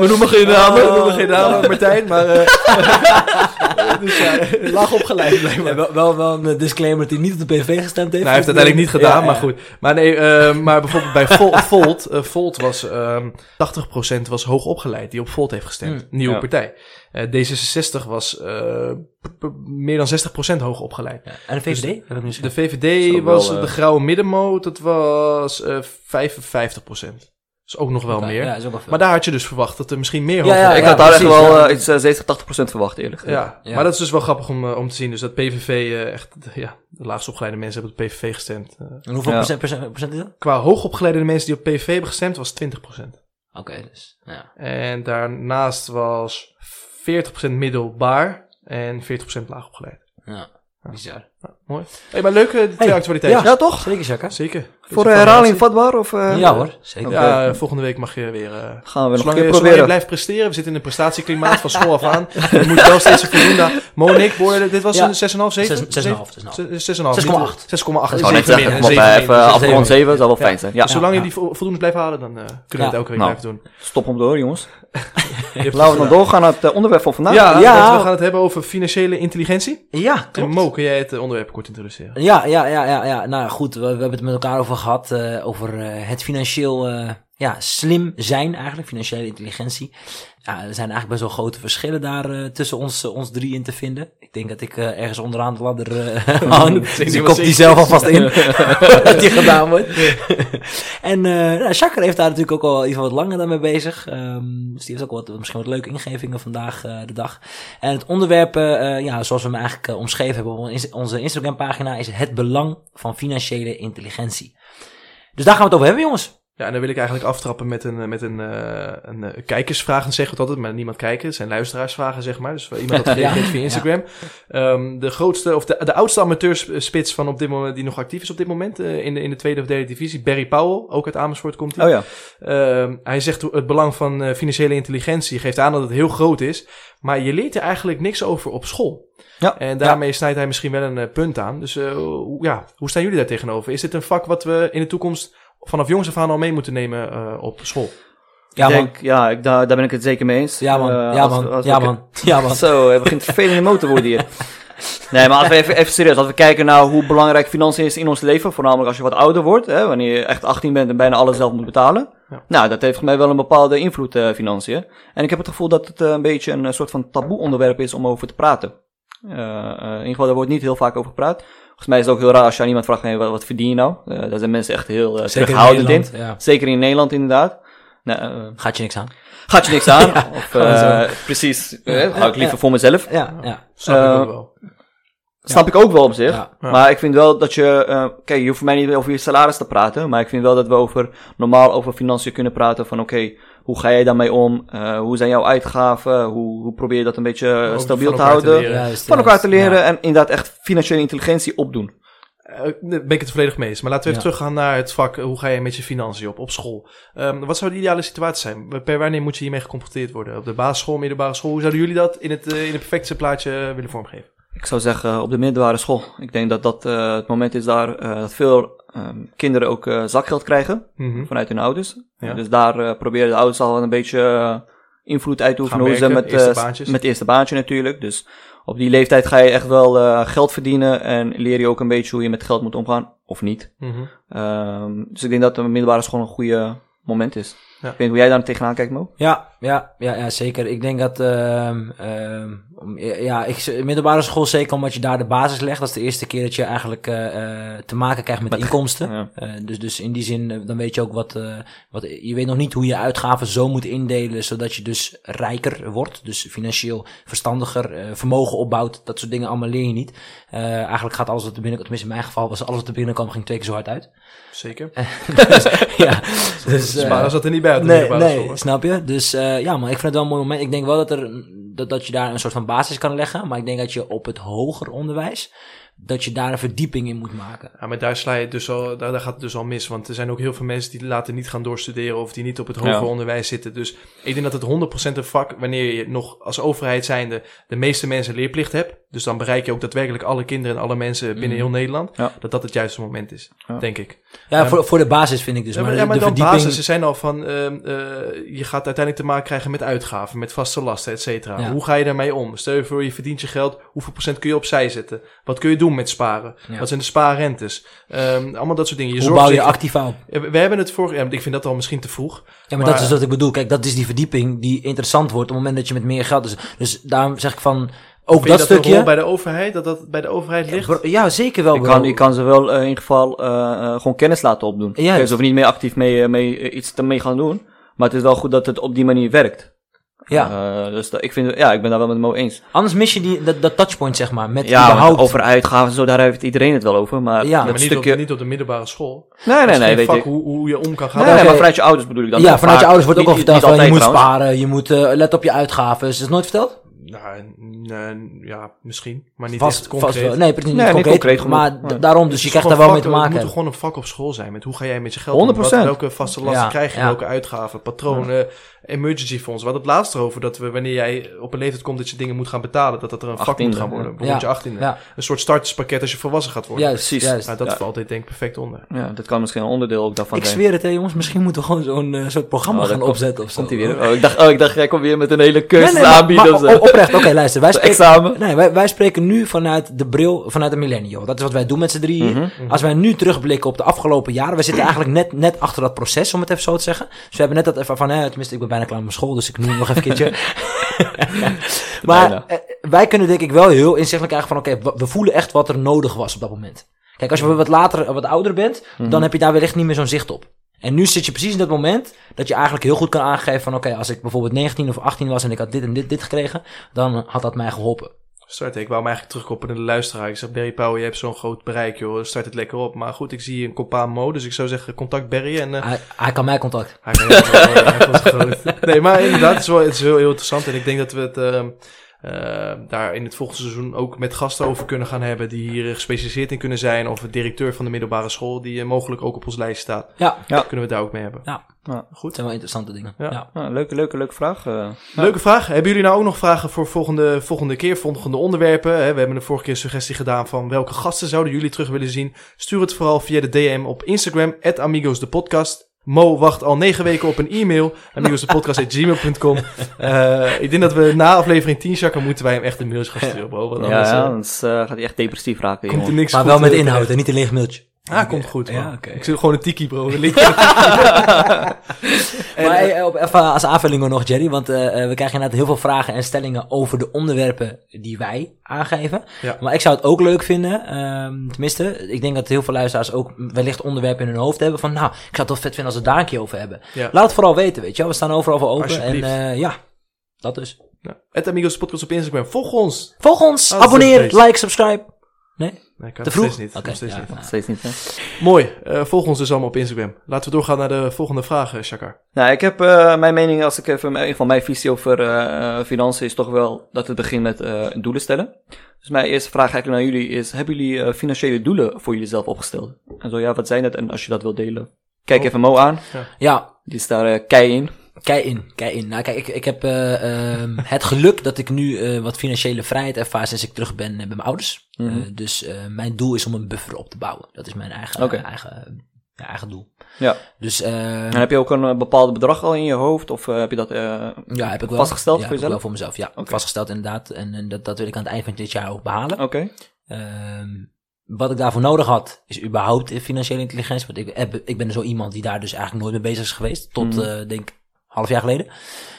[SPEAKER 2] we noemen geen namen, we noemen geen namen, Martijn, maar... eh (laughs) dus ja, (laughs) laag opgeleid blijkbaar.
[SPEAKER 1] Ja, wel, wel, wel een disclaimer dat hij niet op de PV gestemd heeft.
[SPEAKER 2] Nou, hij heeft het uiteindelijk niet gedaan,
[SPEAKER 1] Ja,
[SPEAKER 2] maar goed. Maar nee, eh, maar bijvoorbeeld bij Vol- Volt, eh, Volt was ehm 80% was hoog opgeleid die op Volt heeft gestemd.
[SPEAKER 1] Hmm.
[SPEAKER 2] Nieuwe
[SPEAKER 3] Ja.
[SPEAKER 2] partij. Eh, D66 was eh, meer dan 60% hoog opgeleid.
[SPEAKER 1] Ja. En de VVD? Nu
[SPEAKER 2] De. VVD
[SPEAKER 3] wel,
[SPEAKER 2] was
[SPEAKER 3] eh,
[SPEAKER 2] de grauwe middenmoot, dat was eh 55%. Dat is ook nog wel meer.
[SPEAKER 1] Ja, is ook wel veel.
[SPEAKER 2] Maar daar had je dus verwacht dat er misschien meer
[SPEAKER 1] Ja,
[SPEAKER 2] hoog
[SPEAKER 1] ja,
[SPEAKER 3] ik had daar echt wel iets eh, 70, 80 procent verwacht, eerlijk gezegd.
[SPEAKER 2] Ja,
[SPEAKER 1] Ja.
[SPEAKER 2] maar dat is dus wel grappig om, om te zien. Dus dat PVV eh, echt, ja, de laagst opgeleide mensen hebben op PVV gestemd.
[SPEAKER 1] En hoeveel
[SPEAKER 3] Ja.
[SPEAKER 1] procent, procent, procent is dat?
[SPEAKER 2] qua hoogopgeleide mensen die op PVV hebben gestemd was 20%.
[SPEAKER 1] Oké, dus, ja.
[SPEAKER 2] En daarnaast was 40% middelbaar en 40% laag opgeleid.
[SPEAKER 1] Ja, bizar.
[SPEAKER 2] Mooi. Hey, maar leuke twee
[SPEAKER 1] Hey,
[SPEAKER 2] actualiteiten.
[SPEAKER 3] Ja, toch?
[SPEAKER 1] Zeker, Jacka.
[SPEAKER 2] Zeker.
[SPEAKER 3] Voor
[SPEAKER 2] Deze
[SPEAKER 3] herhaling
[SPEAKER 2] informatie.
[SPEAKER 3] vatbaar? Of, eh,
[SPEAKER 1] Ja hoor, zeker.
[SPEAKER 2] Ja, eh, volgende week mag je weer... eh,
[SPEAKER 3] Gaan we nog
[SPEAKER 2] Zolang
[SPEAKER 3] een
[SPEAKER 2] je,
[SPEAKER 3] keer
[SPEAKER 2] zolang je
[SPEAKER 3] proberen.
[SPEAKER 2] blijft presteren, we zitten in een prestatieklimaat van school af aan. (laughs) Je moet wel steeds een voldoende... Monique, dit was
[SPEAKER 1] Ja.
[SPEAKER 2] een 6,5, 7?
[SPEAKER 1] Zes- 6,5, 6,5.
[SPEAKER 2] 6,5.
[SPEAKER 1] 6,8.
[SPEAKER 2] 6,8.
[SPEAKER 3] Ik zou net
[SPEAKER 2] Zeven
[SPEAKER 3] zeggen,
[SPEAKER 2] min,
[SPEAKER 3] kom op,
[SPEAKER 2] zeven
[SPEAKER 3] eh,
[SPEAKER 2] min.
[SPEAKER 3] even
[SPEAKER 1] zeven
[SPEAKER 3] afgerond
[SPEAKER 1] min.
[SPEAKER 3] 7 zou wel fijn zijn. Ja,
[SPEAKER 2] Dus zolang
[SPEAKER 1] ja.
[SPEAKER 2] je die vo- voldoende blijft halen, dan eh, kunnen we
[SPEAKER 1] Ja.
[SPEAKER 2] het elke week
[SPEAKER 3] Nou.
[SPEAKER 2] blijven doen.
[SPEAKER 3] stop hem door, jongens. (laughs) Laten we dan doorgaan naar het eh, onderwerp van vandaag.
[SPEAKER 2] Ja, we gaan het hebben over financiële intelligentie.
[SPEAKER 1] Ja,
[SPEAKER 2] En
[SPEAKER 1] klopt.
[SPEAKER 2] Mo, kun jij het eh, onderwerp kort introduceren?
[SPEAKER 1] Ja, ja, ja, ja, ja. Nou goed, we, we hebben het met elkaar over gehad. eh, over eh, het financieel eh, ja, slim zijn eigenlijk, financiële intelligentie. Ja, er zijn eigenlijk best wel grote verschillen daar eh, tussen ons, eh, ons drie in te vinden. Ik denk dat ik eh, ergens onderaan de ladder (laughs) (laughs) hang. dus ik kop die zelf alvast in. (laughs) dat die gedaan wordt. en nou, Jacques heeft daar natuurlijk ook al even wat langer dan mee bezig. Ehm, dus die heeft ook wat, misschien wat leuke ingevingen vandaag de dag. En het onderwerp, ja, zoals we hem eigenlijk omschreven hebben op onze Instagram pagina, is het belang van financiële intelligentie. Dus daar gaan we het over hebben, jongens.
[SPEAKER 2] Ja, en dan wil ik eigenlijk aftrappen met een, eh, met een, eh, een eh, kijkersvraag, dan zeggen we het altijd, maar niemand kijken. Het zijn luisteraarsvragen, zeg maar. Dus iemand dat (laughs) reageert via Instagram. Ehm, de grootste, of de, de oudste amateurspits van op dit moment, die nog actief is op dit moment, in, de, in de tweede of derde divisie, Barry Powell, ook uit Amersfoort komt hij.
[SPEAKER 3] Oh ja.
[SPEAKER 2] Ehm, hij zegt het belang van financiële intelligentie geeft aan dat het heel groot is, maar je leert er eigenlijk niks over op school.
[SPEAKER 3] Ja.
[SPEAKER 2] En daarmee snijdt hij misschien wel een punt aan. Dus ja, hoe staan jullie daar tegenover? Is dit een vak wat we in de toekomst vanaf jongs af aan al mee moeten nemen eh, op school?
[SPEAKER 1] Ja,
[SPEAKER 3] ik
[SPEAKER 1] man.
[SPEAKER 3] denk, ja, ik, daar, daar ben ik het zeker mee eens.
[SPEAKER 1] Ja, man.
[SPEAKER 3] Eh,
[SPEAKER 1] ja,
[SPEAKER 3] als-
[SPEAKER 1] man.
[SPEAKER 3] als
[SPEAKER 1] ja, man. (laughs) Ja, man.
[SPEAKER 3] Zo, het begint vervelende motor te worden hier. Nee, maar als we even, even serieus, als we kijken naar hoe belangrijk financiën is in ons leven, voornamelijk als je wat ouder wordt, hè, wanneer je echt 18 bent en bijna alles zelf moet betalen.
[SPEAKER 2] Ja.
[SPEAKER 3] Nou, dat heeft voor mij wel een bepaalde invloed, eh, financiën. En ik heb het gevoel dat het een beetje een soort van taboe onderwerp is om over te praten. Eh, eh, in ieder geval, daar wordt niet heel vaak over gepraat. Volgens mij is het ook heel raar als je aan iemand vraagt, hey, wat, wat verdien je nou? Eh, daar zijn mensen echt heel
[SPEAKER 1] Zeker in
[SPEAKER 3] terughoudend in.
[SPEAKER 1] Nederland, ja.
[SPEAKER 3] Zeker in Nederland inderdaad. Nou, eh,
[SPEAKER 1] Gaat je niks aan.
[SPEAKER 3] gaat je niks aan. (laughs) of, precies, hou ik liever
[SPEAKER 1] Ja.
[SPEAKER 3] voor mezelf.
[SPEAKER 1] Ja, ja.
[SPEAKER 2] Snap ik ook wel.
[SPEAKER 3] Snap ik ook wel op zich.
[SPEAKER 1] Ja.
[SPEAKER 2] Ja.
[SPEAKER 3] Maar ik vind wel dat je... eh, kijk, je hoeft voor mij niet over je salaris te praten. Maar ik vind wel dat we over normaal over financiën kunnen praten. Van oké, hoe ga jij daarmee om? Eh, hoe zijn jouw uitgaven? Hoe, hoe probeer je dat een beetje eh,
[SPEAKER 2] Ook
[SPEAKER 3] stabiel te houden?
[SPEAKER 1] Juist,
[SPEAKER 3] van elkaar te leren
[SPEAKER 1] Ja.
[SPEAKER 3] en inderdaad echt financiële intelligentie opdoen.
[SPEAKER 2] Eh, daar ben ik het volledig mee eens. Maar laten we even
[SPEAKER 1] Ja.
[SPEAKER 2] teruggaan naar het vak. eh, hoe ga je met je financiën op, op school? Ehm, wat zou de ideale situatie zijn? Per wanneer moet je hiermee geconfronteerd worden? Op de basisschool, middelbare school? Hoe zouden jullie dat in het, eh, in het perfecte plaatje eh, willen vormgeven?
[SPEAKER 3] Ik zou zeggen op de middelbare school. Ik denk dat dat eh, het moment is daar eh, dat veel ehm, kinderen ook eh, zakgeld krijgen.
[SPEAKER 2] Mhm.
[SPEAKER 3] vanuit hun ouders.
[SPEAKER 2] Ja.
[SPEAKER 3] Dus daar eh, proberen de ouders al een beetje eh, invloed uit te oefenen. Hoe ze met,
[SPEAKER 2] eerste
[SPEAKER 3] met het eerste baantje natuurlijk. Dus op die leeftijd ga je echt wel geld verdienen en leer je ook een beetje hoe je met geld moet omgaan, of niet.
[SPEAKER 2] Mhm.
[SPEAKER 3] Ehm, dus ik denk dat de middelbare school een goede moment is.
[SPEAKER 2] Ja.
[SPEAKER 3] Ik weet niet hoe jij daar tegenaan kijkt, Mo.
[SPEAKER 1] Ja, ja, ja, ja, zeker. Ik denk dat, ehm ehm, om- ja, ik, middelbare school zeker omdat je daar de basis legt. Dat is de eerste keer dat je eigenlijk eh, eh, te maken krijgt met,
[SPEAKER 3] Met-
[SPEAKER 1] inkomsten.
[SPEAKER 3] Ja.
[SPEAKER 1] Eh, dus, dus in die zin, dan weet je ook wat, eh, wat, je weet nog niet hoe je uitgaven zo moet indelen, zodat je dus rijker wordt. Dus financieel verstandiger, vermogen opbouwt, dat soort dingen allemaal leer je niet. Eh, eigenlijk gaat alles wat er binnenkomt, tenminste in mijn geval was alles wat er binnenkwam, ging twee keer zo hard uit.
[SPEAKER 2] Zeker. (laughs)
[SPEAKER 1] dus, ja, (laughs) dus, eh,
[SPEAKER 2] Sparen zat er niet bij
[SPEAKER 1] Nee, nee, snap je? Dus eh, ja, maar ik vind het wel een mooi moment. Ik denk wel dat, er, dat, dat je daar een soort van basis kan leggen. Maar ik denk dat je op het hoger onderwijs, dat je daar een verdieping in moet maken.
[SPEAKER 2] Ja, maar daar, sla je dus al, daar, daar gaat het dus al mis. Want er zijn ook heel veel mensen die laten niet gaan doorstuderen of die niet op het hoger
[SPEAKER 3] Ja.
[SPEAKER 2] onderwijs zitten. Dus ik denk dat het 100% een vak, wanneer je nog als overheid zijnde de meeste mensen leerplicht hebt. Dus dan bereik je ook daadwerkelijk alle kinderen en alle mensen binnen
[SPEAKER 1] Mhm.
[SPEAKER 2] heel Nederland.
[SPEAKER 3] Ja.
[SPEAKER 2] Dat dat het juiste moment is,
[SPEAKER 3] Ja.
[SPEAKER 2] denk ik.
[SPEAKER 1] Ja, voor, voor de basis vind ik dus.
[SPEAKER 2] Ja,
[SPEAKER 1] Maar,
[SPEAKER 2] maar, ja, maar
[SPEAKER 1] de
[SPEAKER 2] dan
[SPEAKER 1] verdieping...
[SPEAKER 2] basis. Ze zijn al van, ehm, eh, je gaat uiteindelijk te maken krijgen met uitgaven, met vaste lasten, et cetera.
[SPEAKER 1] Ja.
[SPEAKER 2] Hoe ga je daarmee om? Stel je voor, je verdient je geld, hoeveel procent kun je opzij zetten? Wat kun je doen met sparen?
[SPEAKER 1] Ja.
[SPEAKER 2] Wat zijn de spaarrentes? Ehm, allemaal dat soort dingen. Je
[SPEAKER 1] Hoe bouw je
[SPEAKER 2] zeker-
[SPEAKER 1] activa op?
[SPEAKER 2] Ja, we we hebben het voor, ja, ik vind dat al misschien te vroeg.
[SPEAKER 1] Ja, maar,
[SPEAKER 2] Maar-
[SPEAKER 1] dat is wat ik bedoel. Kijk, dat is die verdieping die interessant wordt op het moment dat je met meer geld... Dus, dus daarom zeg ik van, ook
[SPEAKER 2] Vind
[SPEAKER 1] dat
[SPEAKER 2] dat
[SPEAKER 1] stukje...
[SPEAKER 2] rol bij de overheid, dat dat bij de overheid ligt?
[SPEAKER 1] Ja, zeker wel,
[SPEAKER 3] Je
[SPEAKER 1] bro.
[SPEAKER 3] kan, je kan ze wel eh, in ieder geval eh, eh, gewoon kennis laten opdoen. Kijk, ze hoeven niet meer actief mee, mee, iets ermee gaan doen. Maar het is wel goed dat het op die manier werkt.
[SPEAKER 1] Ja.
[SPEAKER 3] Eh, dus dat, ik, vind, ja, ik ben daar wel met Mo eens.
[SPEAKER 1] Anders mis je die, dat, dat touchpoint, zeg maar, met
[SPEAKER 3] Ja,
[SPEAKER 1] überhaupt...
[SPEAKER 3] over uitgaven en zo, daar heeft iedereen het wel over. Maar
[SPEAKER 1] Ja,
[SPEAKER 2] Ja,
[SPEAKER 3] dat
[SPEAKER 2] maar niet,
[SPEAKER 3] stukje...
[SPEAKER 2] op, niet op de middelbare school.
[SPEAKER 3] Nee, nee, nee, weet ik.
[SPEAKER 2] Hoe, hoe je om kan gaan.
[SPEAKER 3] Nee,
[SPEAKER 1] Ja,
[SPEAKER 3] nee, maar vanuit je ouders bedoel ik dan.
[SPEAKER 1] ja,
[SPEAKER 3] Vaak-
[SPEAKER 1] vanuit je ouders wordt ook al verteld je moet
[SPEAKER 3] trouwens.
[SPEAKER 1] sparen, je moet let op je uitgaven. Is dat nooit verteld?
[SPEAKER 2] Nou, ja, misschien. Maar niet
[SPEAKER 1] Vast,
[SPEAKER 2] echt
[SPEAKER 1] vast
[SPEAKER 2] concreet.
[SPEAKER 1] wel. Nee, precies
[SPEAKER 3] Nee, niet
[SPEAKER 1] concreet. maar
[SPEAKER 3] Nee.
[SPEAKER 1] daarom, dus je krijgt daar wel mee te maken.
[SPEAKER 2] Het moet gewoon een vak op school zijn. Met hoe ga jij met je geld
[SPEAKER 3] 100%.
[SPEAKER 2] om? Wat- welke vaste lasten
[SPEAKER 1] Ja,
[SPEAKER 2] krijg je?
[SPEAKER 1] ja.
[SPEAKER 2] Welke uitgaven? Patronen? Emergency fonds. We hadden het laatst erover dat we wanneer jij op een leeftijd komt dat je dingen moet gaan betalen. Dat dat er een vak moet
[SPEAKER 3] 18e,
[SPEAKER 2] gaan worden.
[SPEAKER 3] ja.
[SPEAKER 2] Bijvoorbeeld
[SPEAKER 1] Ja.
[SPEAKER 2] je 18e.
[SPEAKER 1] Ja,
[SPEAKER 2] Een soort starterspakket als je volwassen gaat worden.
[SPEAKER 1] juist,
[SPEAKER 3] Precies.
[SPEAKER 1] juist.
[SPEAKER 2] Nou, dat
[SPEAKER 3] Ja.
[SPEAKER 2] valt dit denk ik perfect onder.
[SPEAKER 3] Ja, dat kan misschien een onderdeel ook daarvan
[SPEAKER 1] Ik zweer het, hè, jongens. Misschien moeten we gewoon zo'n eh, soort programma
[SPEAKER 3] Oh,
[SPEAKER 1] gaan opzetten of zo.
[SPEAKER 3] Komt hij weer? Oh, ik dacht, oh, ik dacht, jij komt weer met een hele cursus aanbieden
[SPEAKER 1] maar
[SPEAKER 3] of zo.
[SPEAKER 1] Oprecht, oké, (laughs) luister. Wij spreken,
[SPEAKER 3] Examen.
[SPEAKER 1] nee, wij, wij spreken nu vanuit de bril, vanuit de millennial. Dat is wat wij doen met z'n drieën.
[SPEAKER 3] Mhm.
[SPEAKER 1] Als wij nu terugblikken op de afgelopen jaren, we zitten eigenlijk net, net achter dat proces, om het even zo te zeggen. Dus we hebben net dat even van, hè, tenminste, ik ben bijna klaar met mijn school, dus ik noem nog even een keertje. (laughs) (laughs) maar eh, wij kunnen denk ik wel heel inzichtelijk krijgen van, oké, we- we voelen echt wat er nodig was op dat moment. Kijk, als je wat later, wat ouder bent, dan heb je daar wellicht niet meer zo'n zicht op. En nu zit je precies in dat moment dat je eigenlijk heel goed kan aangeven van, oké, als ik bijvoorbeeld 19 of 18 was en ik had dit en dit, dit gekregen, dan had dat mij geholpen.
[SPEAKER 2] Start, ik wou me eigenlijk terugkoppelen naar de luisteraar. Ik zeg, Barry Pauw, je hebt zo'n groot bereik, joh. Start het lekker op. Maar goed, ik zie een kopaan Mo, dus ik zou zeggen, contact Barry. En eh,
[SPEAKER 1] Hij, hij kan mij contact.
[SPEAKER 2] hij kan was (laughs) groot. Nee, maar inderdaad, het is wel, het is heel, heel interessant. En ik denk dat we het ehm, eh, daar in het volgende seizoen ook met gasten over kunnen gaan hebben. Die hier gespecialiseerd in kunnen zijn. Of de directeur van de middelbare school, die eh, mogelijk ook op ons lijst staat.
[SPEAKER 1] Ja,
[SPEAKER 3] Ja.
[SPEAKER 2] Kunnen we het daar ook mee hebben.
[SPEAKER 1] ja.
[SPEAKER 3] Ja.
[SPEAKER 1] Het
[SPEAKER 2] Goed.
[SPEAKER 1] zijn wel interessante dingen. Ja.
[SPEAKER 3] Ja. Leuke, leuke, leuke vraag. eh.
[SPEAKER 2] Leuke vraag. Hebben jullie nou ook nog vragen voor volgende, volgende keer, volgende onderwerpen? Hè, We hebben de vorige keer een suggestie gedaan van welke gasten zouden jullie terug willen zien. Stuur het vooral via de DM op Instagram, Amigos de podcast. Mo wacht al negen weken op een e-mail. amigosdepodcast.gmail.com (laughs) Eh Ik denk dat we na aflevering 10, Jacques, moeten wij hem echt een mailtje gaan sturen, bro. Want
[SPEAKER 3] ja,
[SPEAKER 2] anders
[SPEAKER 3] ja,
[SPEAKER 2] eh,
[SPEAKER 3] anders eh, gaat hij echt depressief raken,
[SPEAKER 2] komt er
[SPEAKER 3] jongen.
[SPEAKER 2] niks
[SPEAKER 1] Maar
[SPEAKER 2] goed,
[SPEAKER 1] wel met inhoud en niet een leeg mailtje.
[SPEAKER 2] Ah, komt goed, man.
[SPEAKER 1] Ja, oké.
[SPEAKER 2] Ik zit gewoon een tiki, bro. (laughs) (laughs)
[SPEAKER 1] Maar
[SPEAKER 2] eh,
[SPEAKER 1] op, even als aanvulling nog, Jerry. Want eh, eh, we krijgen inderdaad heel veel vragen en stellingen over de onderwerpen die wij aangeven.
[SPEAKER 2] Ja.
[SPEAKER 1] Maar ik zou het ook leuk vinden, ehm, tenminste, ik denk dat heel veel luisteraars ook wellicht onderwerpen in hun hoofd hebben van, nou, ik zou het toch vet vinden als we het daar een keer over hebben.
[SPEAKER 2] Ja.
[SPEAKER 1] Laat het vooral weten, weet je wel. We staan overal voor open. En ja, dat dus.
[SPEAKER 2] nou, het Amigos podcast op Instagram. Volg ons.
[SPEAKER 1] Volg ons,
[SPEAKER 2] Oh,
[SPEAKER 1] abonneer, like, subscribe. Nee?
[SPEAKER 2] Nee, ik kan
[SPEAKER 1] Te
[SPEAKER 2] het steeds
[SPEAKER 1] vroeg?
[SPEAKER 2] niet. Nog steeds
[SPEAKER 1] ja,
[SPEAKER 2] niet.
[SPEAKER 1] nou.
[SPEAKER 3] Steeds niet, hè?
[SPEAKER 2] Mooi. Eh, volg ons dus allemaal op Instagram. Laten we doorgaan naar de volgende vraag, eh, Shakar.
[SPEAKER 3] Nou, ik heb eh, mijn mening, als ik even, in ieder geval mijn visie over financiën is toch wel dat het begint met eh, doelen stellen. Dus mijn eerste vraag eigenlijk naar jullie is, hebben jullie eh, financiële doelen voor jullie zelf opgesteld? En zo ja, wat zijn dat? En als je dat wilt delen, kijk
[SPEAKER 2] Oh.
[SPEAKER 3] even Mo aan.
[SPEAKER 1] Ja,
[SPEAKER 3] Die is daar eh, kei in.
[SPEAKER 1] Kijk in, kijk in. Nou, kijk, ik, ik heb eh, ehm, (laughs) het geluk dat ik nu eh, wat financiële vrijheid ervaar sinds ik terug ben eh, bij mijn ouders.
[SPEAKER 3] Mhm.
[SPEAKER 1] Dus mijn doel is om een buffer op te bouwen. Dat is mijn eigen, eigen, ja, eigen doel.
[SPEAKER 3] Ja.
[SPEAKER 1] Dus
[SPEAKER 3] En heb je ook een bepaald bedrag al in je hoofd? Of heb je dat
[SPEAKER 1] ja, heb ik wel
[SPEAKER 3] vastgesteld
[SPEAKER 1] ja,
[SPEAKER 3] voor jezelf?
[SPEAKER 1] voor mezelf. Ja, vastgesteld inderdaad. En, en dat, dat wil ik aan het eind van dit jaar ook behalen.
[SPEAKER 3] Oké.
[SPEAKER 1] Ehm, wat ik daarvoor nodig had, is überhaupt financiële intelligentie. Want ik, heb, ik ben zo iemand die daar dus eigenlijk nooit mee bezig is geweest. Tot, eh, denk ik, half jaar geleden.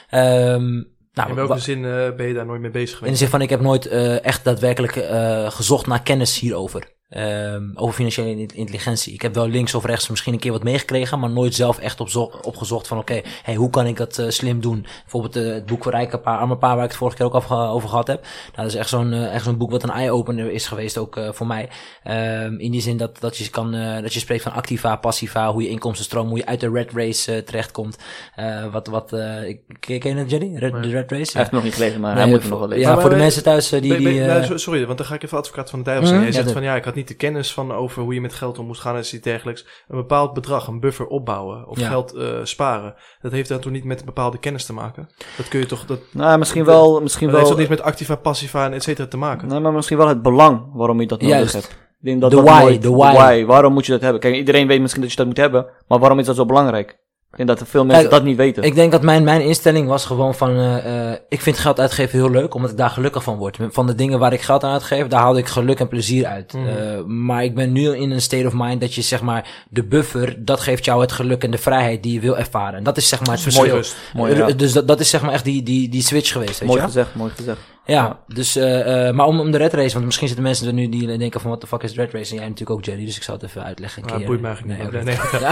[SPEAKER 1] Ehm, nou,
[SPEAKER 2] In welke zin eh, ben je daar nooit mee bezig
[SPEAKER 1] In de
[SPEAKER 2] geweest?
[SPEAKER 1] zin van, ik heb nooit eh, echt daadwerkelijk eh, gezocht naar kennis hierover. Ehm, over financiële in- intelligentie. Ik heb wel links of rechts misschien een keer wat meegekregen, maar nooit zelf echt opzo- opgezocht van, oké, hey, hoe kan ik dat eh, slim doen? Bijvoorbeeld eh, het boek voor rijke paar, arme paar, waar ik het vorige keer ook over, over gehad heb. Nou, dat is echt zo'n eh, echt zo'n boek wat een eye-opener is geweest ook eh, voor mij. Ehm, in die zin dat, dat, je kan, eh, dat je spreekt van activa, passiva, hoe je inkomstenstroom, hoe je uit de red race terechtkomt. Eh, wat, wat, eh, ik- ken je het, Jenny? Red, de red race?
[SPEAKER 3] Hij heeft het nog niet gelezen, maar
[SPEAKER 1] Nee,
[SPEAKER 3] hij moet nog wel lezen.
[SPEAKER 1] Ja,
[SPEAKER 2] Maar-
[SPEAKER 1] voor de mensen thuis die...
[SPEAKER 2] Ben- ben-
[SPEAKER 1] die
[SPEAKER 2] nou,
[SPEAKER 1] eh,
[SPEAKER 2] so- sorry, want dan ga ik even advocaat van de duivel zijn.
[SPEAKER 1] Mhm.
[SPEAKER 2] Jij zegt
[SPEAKER 1] Ja,
[SPEAKER 2] van ja, ik had niet de kennis van over hoe je met geld om moest gaan en iets dergelijks. Een bepaald bedrag, een buffer opbouwen of
[SPEAKER 1] Ja.
[SPEAKER 2] geld eh, sparen. Dat heeft dan toch niet met een bepaalde kennis te maken? Dat kun je toch, dat,
[SPEAKER 3] Nou, misschien wel, misschien
[SPEAKER 2] dat heeft
[SPEAKER 3] wel,
[SPEAKER 2] toch niet met activa, passiva en et cetera te maken?
[SPEAKER 3] nee, maar misschien wel het belang waarom je dat nodig
[SPEAKER 1] Juist.
[SPEAKER 3] hebt. Ik denk dat
[SPEAKER 1] De why, de why.
[SPEAKER 3] Waarom moet je dat hebben? Kijk, iedereen weet misschien dat je dat moet hebben, maar waarom is dat zo belangrijk? Ik denk dat er veel mensen
[SPEAKER 1] Kijk,
[SPEAKER 3] dat niet weten.
[SPEAKER 1] Ik denk dat mijn, mijn instelling was gewoon van, eh, eh, ik vind geld uitgeven heel leuk, omdat ik daar gelukkig van word. Van de dingen waar ik geld aan uitgeef, daar haalde ik geluk en plezier uit.
[SPEAKER 2] Mhm.
[SPEAKER 1] Eh, maar ik ben nu in een state of mind dat je zeg maar, de buffer, dat geeft jou het geluk en de vrijheid die je wil ervaren. En dat is zeg maar het
[SPEAKER 2] Mooi
[SPEAKER 1] verschil.
[SPEAKER 2] rust.
[SPEAKER 3] Mooi, ja.
[SPEAKER 1] Dus dat, dat is zeg maar echt die, die, die switch geweest, weet
[SPEAKER 3] Mooi
[SPEAKER 1] je
[SPEAKER 3] gezegd, mooi gezegd.
[SPEAKER 1] Ja, dus, eh, eh, maar om, om de red race, want misschien zitten mensen er nu die denken van, what the fuck is red race? En jij natuurlijk ook, Jerry, dus ik zal het even uitleggen. Een keer.
[SPEAKER 2] boeit mij eigenlijk niet. Nee, (laughs) (laughs) nee.
[SPEAKER 1] Ja.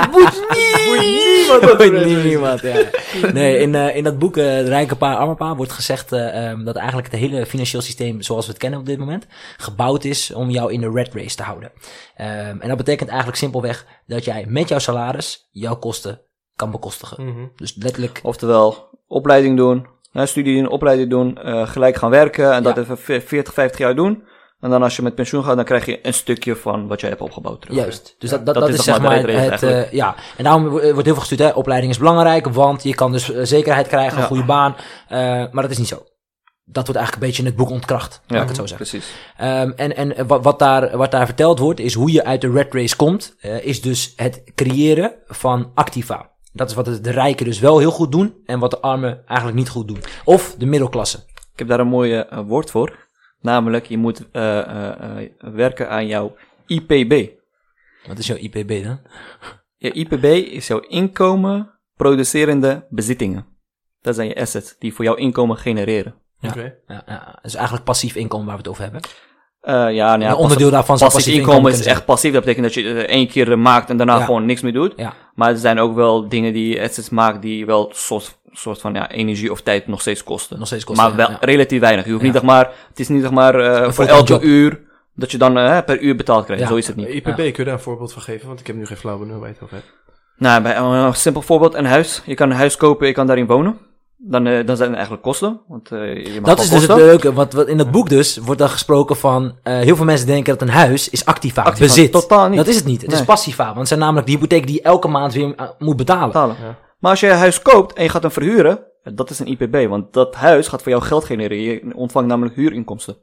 [SPEAKER 1] het boeit niemand. Het boeit niet niemand, ja. (laughs) Nee, in, eh, in dat boek, eh De Rijke Paar, Arme Paar, wordt gezegd eh, ehm, dat eigenlijk het hele financieel systeem zoals we het kennen op dit moment, gebouwd is om jou in de red race te houden. Ehm, en dat betekent eigenlijk simpelweg dat jij met jouw salaris jouw kosten kan bekostigen.
[SPEAKER 2] Mhm.
[SPEAKER 1] Dus letterlijk,
[SPEAKER 3] Oftewel, opleiding doen, Een studie, een opleiding doen, eh, gelijk gaan werken en dat even ve- 40, 50 jaar doen. En dan als je met pensioen gaat, dan krijg je een stukje van wat jij hebt opgebouwd terug.
[SPEAKER 1] Juist. Dus
[SPEAKER 3] Ja,
[SPEAKER 1] dat, dat, dat, is,
[SPEAKER 3] zeg
[SPEAKER 1] zeg maar het. eh, ja. En daarom wo- wordt heel veel gestuurd. Hè. Opleiding is belangrijk, want je kan dus eh, zekerheid krijgen, een
[SPEAKER 3] Ja.
[SPEAKER 1] goede baan. Eh, maar dat is niet zo. Dat wordt eigenlijk een beetje in het boek ontkracht. Laat
[SPEAKER 3] Ja,
[SPEAKER 1] ik het zo zeggen.
[SPEAKER 3] precies.
[SPEAKER 1] Ehm, en en wat, wat, daar, wat daar verteld wordt, is hoe je uit de red race komt, eh, is dus het creëren van activa. Dat is wat de, rijken dus wel heel goed doen en wat de armen eigenlijk niet goed doen. Of de middelklasse.
[SPEAKER 3] Ik heb daar een mooie eh, woord voor. Namelijk, je moet eh, eh, eh, werken aan jouw IPB.
[SPEAKER 1] Wat is jouw IPB dan?
[SPEAKER 3] Je IPB is jouw inkomen producerende bezittingen. Dat zijn je assets die voor jouw inkomen genereren.
[SPEAKER 1] Ja.
[SPEAKER 2] Oké.
[SPEAKER 1] Ja, ja, dus eigenlijk passief inkomen waar we het over hebben.
[SPEAKER 3] Eh, ja, nou ja,
[SPEAKER 1] een onderdeel daarvan zou
[SPEAKER 3] passief
[SPEAKER 1] passief
[SPEAKER 3] inkomen
[SPEAKER 1] inkomen
[SPEAKER 3] is echt passief. Dat betekent dat je het één keer eh, maakt en daarna
[SPEAKER 1] Ja.
[SPEAKER 3] gewoon niks meer doet.
[SPEAKER 1] Ja,
[SPEAKER 3] Maar er zijn ook wel dingen die je assets maakt die wel soort, soort van ja, energie of tijd nog steeds kosten.
[SPEAKER 1] nog steeds kosten.
[SPEAKER 3] maar wel
[SPEAKER 1] ja.
[SPEAKER 3] relatief weinig. Je hoeft
[SPEAKER 1] Ja.
[SPEAKER 3] niet zeg maar, het is niet zeg maar eh, voor elke
[SPEAKER 1] job.
[SPEAKER 3] uur dat je dan eh, per uur betaald krijgt.
[SPEAKER 1] Ja.
[SPEAKER 3] Zo is het niet.
[SPEAKER 2] IPB, kun je daar een voorbeeld van geven? Want ik heb nu geen flauw benul waar je het over hebt.
[SPEAKER 3] Nou, bij eh, een simpel voorbeeld, een huis. Je kan een huis kopen, je kan daarin wonen. Dan, eh, dan zijn er eigenlijk kosten. Want, eh, je mag
[SPEAKER 1] Dat is dus het leuke, want wat in het boek dus wordt dan gesproken van... eh, heel veel mensen denken dat een huis is activa,
[SPEAKER 3] Activa,
[SPEAKER 1] bezit.
[SPEAKER 3] totaal niet.
[SPEAKER 1] Dat is het niet, het is passiva. Want het zijn namelijk de hypotheek die je elke maand weer moet betalen.
[SPEAKER 3] betalen.
[SPEAKER 2] Ja.
[SPEAKER 3] Maar als je een huis koopt en je gaat hem verhuren, dat is een IPB. Want dat huis gaat voor jou geld genereren. Je ontvangt namelijk huurinkomsten.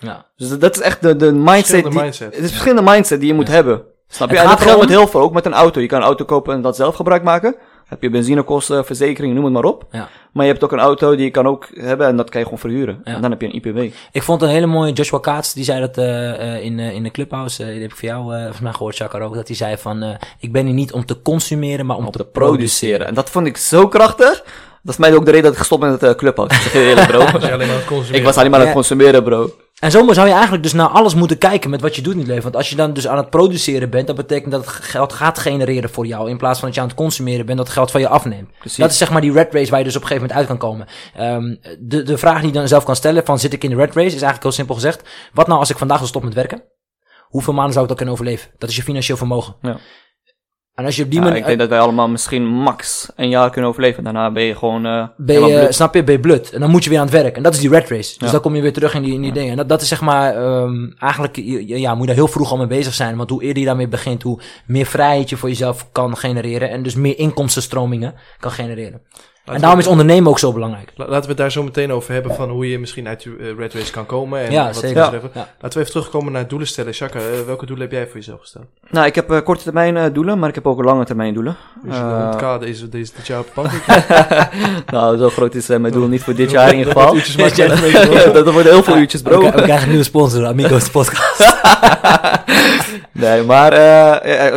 [SPEAKER 1] Ja.
[SPEAKER 3] Dus dat is echt de, de mindset.
[SPEAKER 2] Verschillende
[SPEAKER 3] Die,
[SPEAKER 2] mindset.
[SPEAKER 3] Het is verschillende mindset die je moet hebben. Snap je?
[SPEAKER 1] Het
[SPEAKER 3] En dat
[SPEAKER 1] gaat
[SPEAKER 3] geldt met heel veel. Ook met een auto. Je kan een auto kopen en dat zelf gebruik maken. Heb je benzinekosten, verzekering, noem het maar op.
[SPEAKER 1] Ja.
[SPEAKER 3] Maar je hebt ook een auto die je kan ook hebben en dat kan je gewoon verhuren.
[SPEAKER 1] Ja.
[SPEAKER 3] En dan heb je een IPB.
[SPEAKER 1] Ik vond een hele mooie Joshua Kaats, die zei dat eh, eh, in, eh, in de clubhouse, eh, die heb ik voor jou eh volgens mij gehoord, Chakar ook, dat hij zei van, eh, ik ben hier niet om te consumeren, maar om, te, produceren.
[SPEAKER 3] En dat vond ik zo krachtig. Dat is mij ook de reden dat ik gestopt ben met het uh, clubhouse. Ik zeg je eerlijk, bro.
[SPEAKER 2] Als je alleen maar aan het consumeren
[SPEAKER 3] ik was alleen maar aan het consumeren, bro.
[SPEAKER 1] En zo zou je eigenlijk dus naar alles moeten kijken met wat je doet in het leven. Want als je dan dus aan het produceren bent, dat betekent dat het geld gaat genereren voor jou. In plaats van dat je aan het consumeren bent, dat het geld van je afneemt.
[SPEAKER 3] Precies.
[SPEAKER 1] Dat is zeg maar die red race waar je dus op een gegeven moment uit kan komen. Ehm, de, de vraag die je dan zelf kan stellen van zit ik in de red race, is eigenlijk heel simpel gezegd. Wat nou als ik vandaag wil stoppen met werken? Hoeveel maanden zou ik dat kunnen overleven? Dat is je financieel vermogen.
[SPEAKER 3] Ja.
[SPEAKER 1] En als je op die
[SPEAKER 3] Ja,
[SPEAKER 1] manier...
[SPEAKER 3] ik denk dat wij allemaal misschien max een jaar kunnen overleven. Daarna ben je gewoon... eh
[SPEAKER 1] Ben je,
[SPEAKER 3] blut.
[SPEAKER 1] snap je, ben je blut. En dan moet je weer aan het werk. En dat is die red race. Dus
[SPEAKER 3] Ja.
[SPEAKER 1] dan kom je weer terug in die, in die dingen. En dat, dat is zeg maar, ehm, eigenlijk, je- ja, moet je daar heel vroeg al mee bezig zijn. Want hoe eerder je daarmee begint, hoe meer vrijheid je voor jezelf kan genereren. En dus meer inkomstenstromingen kan genereren. En
[SPEAKER 2] we-
[SPEAKER 1] daarom is ondernemen ook zo belangrijk.
[SPEAKER 2] La- Laten we het daar zo meteen over hebben van hoe je misschien uit de eh, red race kan komen. En
[SPEAKER 1] Ja,
[SPEAKER 2] wat
[SPEAKER 1] zeker.
[SPEAKER 3] Ja.
[SPEAKER 2] Laten we even terugkomen naar doelen stellen. Chaka, eh, welke doelen heb jij voor jezelf gesteld?
[SPEAKER 3] Nou, ik heb eh, korte termijn eh, doelen, maar ik heb ook lange termijn doelen.
[SPEAKER 2] Dus je
[SPEAKER 3] Eh,
[SPEAKER 2] 100k deze, deze dit jaar op de bank. (laughs)
[SPEAKER 3] nou, zo groot is mijn doel niet voor dit (laughs) jaar in ieder geval. (laughs) Dat worden heel veel uurtjes, bro.
[SPEAKER 1] We, we krijgen een nieuwe sponsor, Amigos Podcast.
[SPEAKER 3] Nee, maar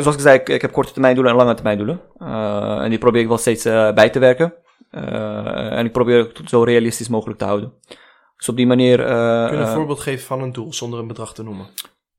[SPEAKER 3] zoals ik zei, ik, ik heb korte termijn doelen en lange termijn doelen. Eh, en die probeer ik wel steeds bij te werken. Eh, en ik probeer het zo realistisch mogelijk te houden. Dus op die manier... eh,
[SPEAKER 2] Kun je een
[SPEAKER 3] eh,
[SPEAKER 2] voorbeeld geven van een doel zonder een bedrag te noemen?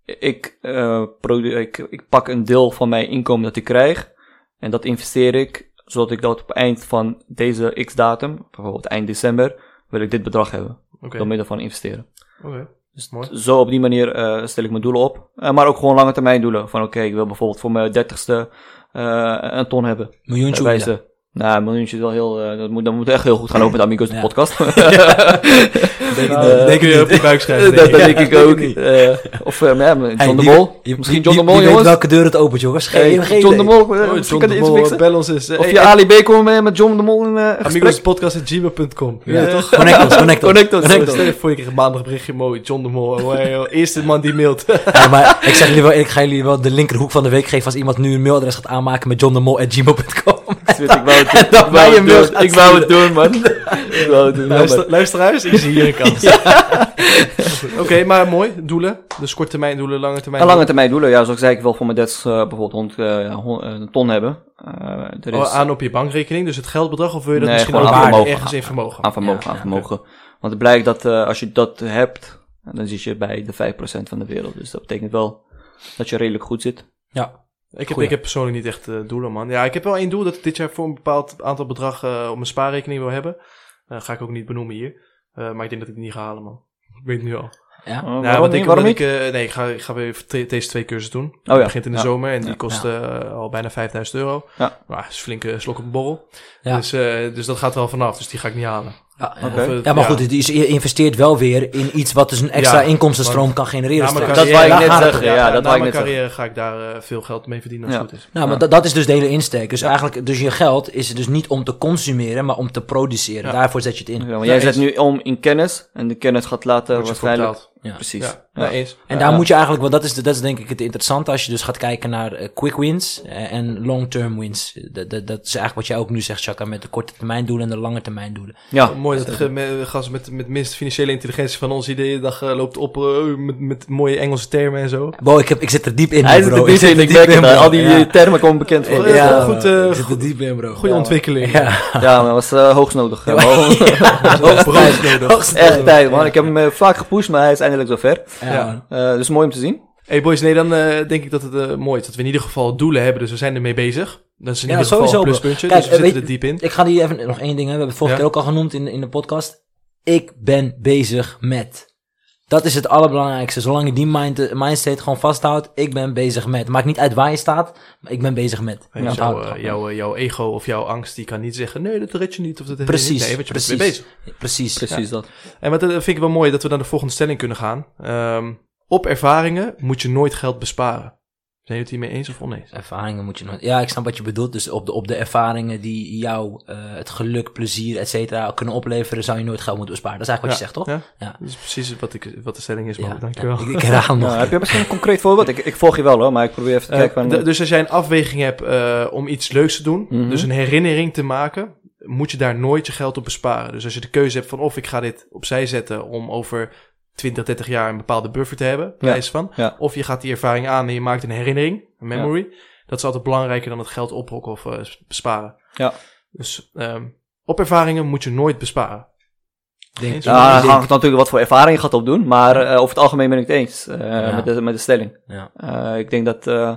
[SPEAKER 3] ik, eh, produ- ik, ik pak een deel van mijn inkomen dat ik krijg. En dat investeer ik, zodat ik dat op het eind van deze x-datum, bijvoorbeeld eind december, wil ik dit bedrag hebben. Door middel van investeren.
[SPEAKER 2] oké.
[SPEAKER 3] Dus
[SPEAKER 2] Mooi.
[SPEAKER 3] zo op die manier eh, stel ik mijn doelen op. Eh, maar ook gewoon lange termijn doelen. Van oké, ik wil bijvoorbeeld voor mijn dertigste eh een ton hebben. Bij wijze. Nou, een miljoentje is wel heel... eh, dat, moet, dat moet echt heel goed gaan lopen met Amigos de
[SPEAKER 1] Ja.
[SPEAKER 3] podcast. (laughs) (laughs)
[SPEAKER 2] Denk,
[SPEAKER 3] Eh,
[SPEAKER 2] denk je op je buik schrijven? (laughs)
[SPEAKER 3] dat,
[SPEAKER 2] denk
[SPEAKER 3] dat
[SPEAKER 2] ik.
[SPEAKER 3] ook. Eh, of eh, ja, John
[SPEAKER 1] Hey,
[SPEAKER 3] de Mol.
[SPEAKER 1] je-
[SPEAKER 3] Misschien
[SPEAKER 1] die-
[SPEAKER 3] John de Mol,
[SPEAKER 1] weet
[SPEAKER 3] jongens.
[SPEAKER 1] welke deur het opent, jongens. Geen,
[SPEAKER 3] Hey,
[SPEAKER 1] geen
[SPEAKER 3] John de. Mol. eh,
[SPEAKER 2] Oh, John de Mol, bel ons eens.
[SPEAKER 3] Of je Ali B komen met, met John de Mol in eh gesprek.
[SPEAKER 2] Amigospodcast.gmail.com. Ja,
[SPEAKER 1] Ja,
[SPEAKER 2] toch?
[SPEAKER 1] Connect ons, connect ons.
[SPEAKER 3] Connect ons.
[SPEAKER 2] Stel je voor, je krijgt maandag berichtje, mooi, John de Mol. Oh, eerste man die mailt.
[SPEAKER 1] Maar ik zeg jullie wel, ik ga jullie wel de linkerhoek van de week geven als iemand nu een mailadres gaat aanmaken met johnthemol.gmail.com.
[SPEAKER 3] Ik wou het, ik
[SPEAKER 1] dat
[SPEAKER 3] doen. (laughs) Ik wou het doen, man. (laughs) Ik wou het doen.
[SPEAKER 2] Luister,
[SPEAKER 3] jammer.
[SPEAKER 2] luisteraars, ik zie hier een kans. (laughs) Oké, maar mooi. Doelen. Dus korte termijn doelen, lange termijn
[SPEAKER 3] Een lange termijn doelen, ja, zoals ik zei, ik wil voor mijn debts eh, bijvoorbeeld hond, eh, ja, hon- eh, een ton hebben. Eh, er is
[SPEAKER 2] Oh, aan op je bankrekening, dus het geldbedrag, of wil je dat
[SPEAKER 3] Nee,
[SPEAKER 2] misschien ook
[SPEAKER 3] vermogen.
[SPEAKER 2] ergens in vermogen?
[SPEAKER 3] aan vermogen,
[SPEAKER 1] Ja,
[SPEAKER 3] aan
[SPEAKER 1] ja,
[SPEAKER 3] vermogen. Want het blijkt dat eh, als je dat hebt, dan zit je bij de 5% van de wereld. Dus dat betekent wel dat je redelijk goed zit.
[SPEAKER 1] Ja.
[SPEAKER 2] Ik heb,
[SPEAKER 1] Goeie.
[SPEAKER 2] ik heb persoonlijk niet echt eh, doelen, man. Ja, ik heb wel één doel dat ik dit jaar voor een bepaald aantal bedrag eh, op mijn spaarrekening wil hebben. Eh, ga ik ook niet benoemen hier. Eh, maar ik denk dat ik het niet ga halen, man. Ik weet het nu al.
[SPEAKER 1] Ja.
[SPEAKER 3] Oh,
[SPEAKER 2] Ja,
[SPEAKER 3] waarom
[SPEAKER 2] want
[SPEAKER 3] niet?
[SPEAKER 2] ik,
[SPEAKER 3] Waarom
[SPEAKER 2] ik, eh, nee, ik ga, ik ga weer deze twee cursussen doen.
[SPEAKER 3] Oh ja.
[SPEAKER 2] Het begint in de
[SPEAKER 3] Ja.
[SPEAKER 2] zomer en die
[SPEAKER 3] Ja.
[SPEAKER 2] kosten al bijna 5000 euro.
[SPEAKER 3] Ja.
[SPEAKER 2] Maar is een flinke slok op een borrel.
[SPEAKER 1] Ja.
[SPEAKER 2] Dus, eh, dus dat gaat er al vanaf, dus die ga ik niet halen.
[SPEAKER 1] Ja, maar goed, dus je investeert wel weer in iets wat dus een extra
[SPEAKER 2] Ja,
[SPEAKER 1] inkomstenstroom kan genereren.
[SPEAKER 2] Na mijn
[SPEAKER 1] straks.
[SPEAKER 3] Dat wou ik net zeggen. Ja, dat
[SPEAKER 2] na
[SPEAKER 3] wou ik
[SPEAKER 2] mijn
[SPEAKER 3] net
[SPEAKER 2] carrière ga ik daar eh, veel geld mee verdienen als
[SPEAKER 3] Ja.
[SPEAKER 2] het goed is.
[SPEAKER 1] Nou, maar dat, dat is dus de hele insteek. Dus eigenlijk, dus je geld is dus niet om te consumeren, maar om te produceren.
[SPEAKER 2] Ja.
[SPEAKER 1] Daarvoor zet je het in.
[SPEAKER 3] Jij zet nu om in kennis en de kennis gaat later waarschijnlijk...
[SPEAKER 1] Ja.
[SPEAKER 3] Precies.
[SPEAKER 2] Ja,
[SPEAKER 3] Ja.
[SPEAKER 2] eens.
[SPEAKER 1] En
[SPEAKER 3] Ja.
[SPEAKER 1] daar moet je eigenlijk, want dat is, de- dat is denk ik het interessante als je dus gaat kijken naar eh, quick wins eh, en long-term wins. Dat, dat, dat is eigenlijk wat jij ook nu zegt, Chaka, met de korte termijn doelen en de lange termijn doelen.
[SPEAKER 3] Ja.
[SPEAKER 2] Mooi dat de gast met, met minste financiële intelligentie van ons die de hele dag eh, loopt op met, met mooie Engelse termen en zo.
[SPEAKER 1] Bo, ik, heb, ik zit er diep in,
[SPEAKER 3] Hij
[SPEAKER 1] bro.
[SPEAKER 3] zit er diep in, ik
[SPEAKER 1] diep bro.
[SPEAKER 3] Al die
[SPEAKER 1] Ja.
[SPEAKER 3] termen komen bekend voor.
[SPEAKER 2] Ja.
[SPEAKER 3] Ja,
[SPEAKER 2] goed,
[SPEAKER 1] ik zit er diep in, bro.
[SPEAKER 2] Goede ontwikkeling.
[SPEAKER 1] Ja.
[SPEAKER 3] ja maar dat was eh, hoogst nodig.
[SPEAKER 1] Ja.
[SPEAKER 2] Brood nodig.
[SPEAKER 3] Echt
[SPEAKER 1] tijd.
[SPEAKER 3] man. Ik heb hem vaak gepusht, maar hij is eindelijk zover.
[SPEAKER 1] Ja.
[SPEAKER 3] Eh dus mooi om te zien.
[SPEAKER 2] Hey boys, nee, dan eh, denk ik dat het eh, mooi is dat we in ieder geval doelen hebben, dus we zijn ermee bezig. Dat is in
[SPEAKER 1] Ja,
[SPEAKER 2] ieder geval
[SPEAKER 1] sowieso,
[SPEAKER 2] een pluspuntje,
[SPEAKER 1] Kijk,
[SPEAKER 2] dus we zitten
[SPEAKER 1] weet-
[SPEAKER 2] er diep in.
[SPEAKER 1] Ik ga die even, nog één ding, hè. we hebben het vorige
[SPEAKER 2] Ja.
[SPEAKER 1] keer ook al genoemd in, in de podcast. Ik ben bezig met. Dat is het allerbelangrijkste. Zolang je die mind, mindstate gewoon vasthoudt, ik ben bezig met. Maakt niet uit waar je staat, maar ik ben bezig met. Ja, onthoud het
[SPEAKER 2] eh, jouw, eh, jouw ego of jouw angst, die kan niet zeggen, nee, dat red je niet. Of dat
[SPEAKER 1] Precies,
[SPEAKER 2] niet. Nee, want je
[SPEAKER 1] precies.
[SPEAKER 2] mee bezig.
[SPEAKER 1] Precies.
[SPEAKER 3] Precies dat.
[SPEAKER 2] En wat eh, vind ik wel mooi dat we naar de volgende stelling kunnen gaan. Ehm, op ervaringen moet je nooit geld besparen. Zijn jullie het hiermee eens of oneens?
[SPEAKER 1] Ervaringen moet je nooit. Ja, ik snap wat je bedoelt. Dus op de, op de ervaringen die jou eh, het geluk, plezier, et cetera kunnen opleveren, zou je nooit geld moeten besparen. Dat is eigenlijk wat je zegt, toch?
[SPEAKER 2] Ja?
[SPEAKER 1] Ja.
[SPEAKER 2] Dat is precies wat, ik, wat de stelling is,
[SPEAKER 1] Ja,
[SPEAKER 2] man. Dankjewel.
[SPEAKER 1] Ik, ik herhaal (laughs) nog.
[SPEAKER 3] Ja, heb je misschien een concreet voorbeeld? Ik, ik volg je wel hoor, maar ik probeer even te
[SPEAKER 2] Eh,
[SPEAKER 3] kijken. Van,
[SPEAKER 2] dus als jij een afweging hebt eh, om iets leuks te doen,
[SPEAKER 3] Mhm.
[SPEAKER 2] dus een herinnering te maken, moet je daar nooit je geld op besparen. Dus als je de keuze hebt van of ik ga dit opzij zetten om over 20, 30 jaar een bepaalde buffer te hebben,
[SPEAKER 3] Ja.
[SPEAKER 2] wijs van.
[SPEAKER 3] Ja.
[SPEAKER 2] Of je gaat die ervaring aan en je maakt een herinnering, een memory. Dat is altijd belangrijker dan het geld oprokken of eh, besparen.
[SPEAKER 3] Ja.
[SPEAKER 2] Dus ehm, op ervaringen moet je nooit besparen.
[SPEAKER 1] Denk-
[SPEAKER 3] ja,
[SPEAKER 1] ik
[SPEAKER 3] het
[SPEAKER 1] denk-
[SPEAKER 3] hangt natuurlijk wat voor ervaring je gaat opdoen, maar eh, over het algemeen ben ik het eens eh,
[SPEAKER 1] Ja.
[SPEAKER 3] met, de, met de stelling.
[SPEAKER 1] Ja.
[SPEAKER 3] Eh, ik denk dat, eh,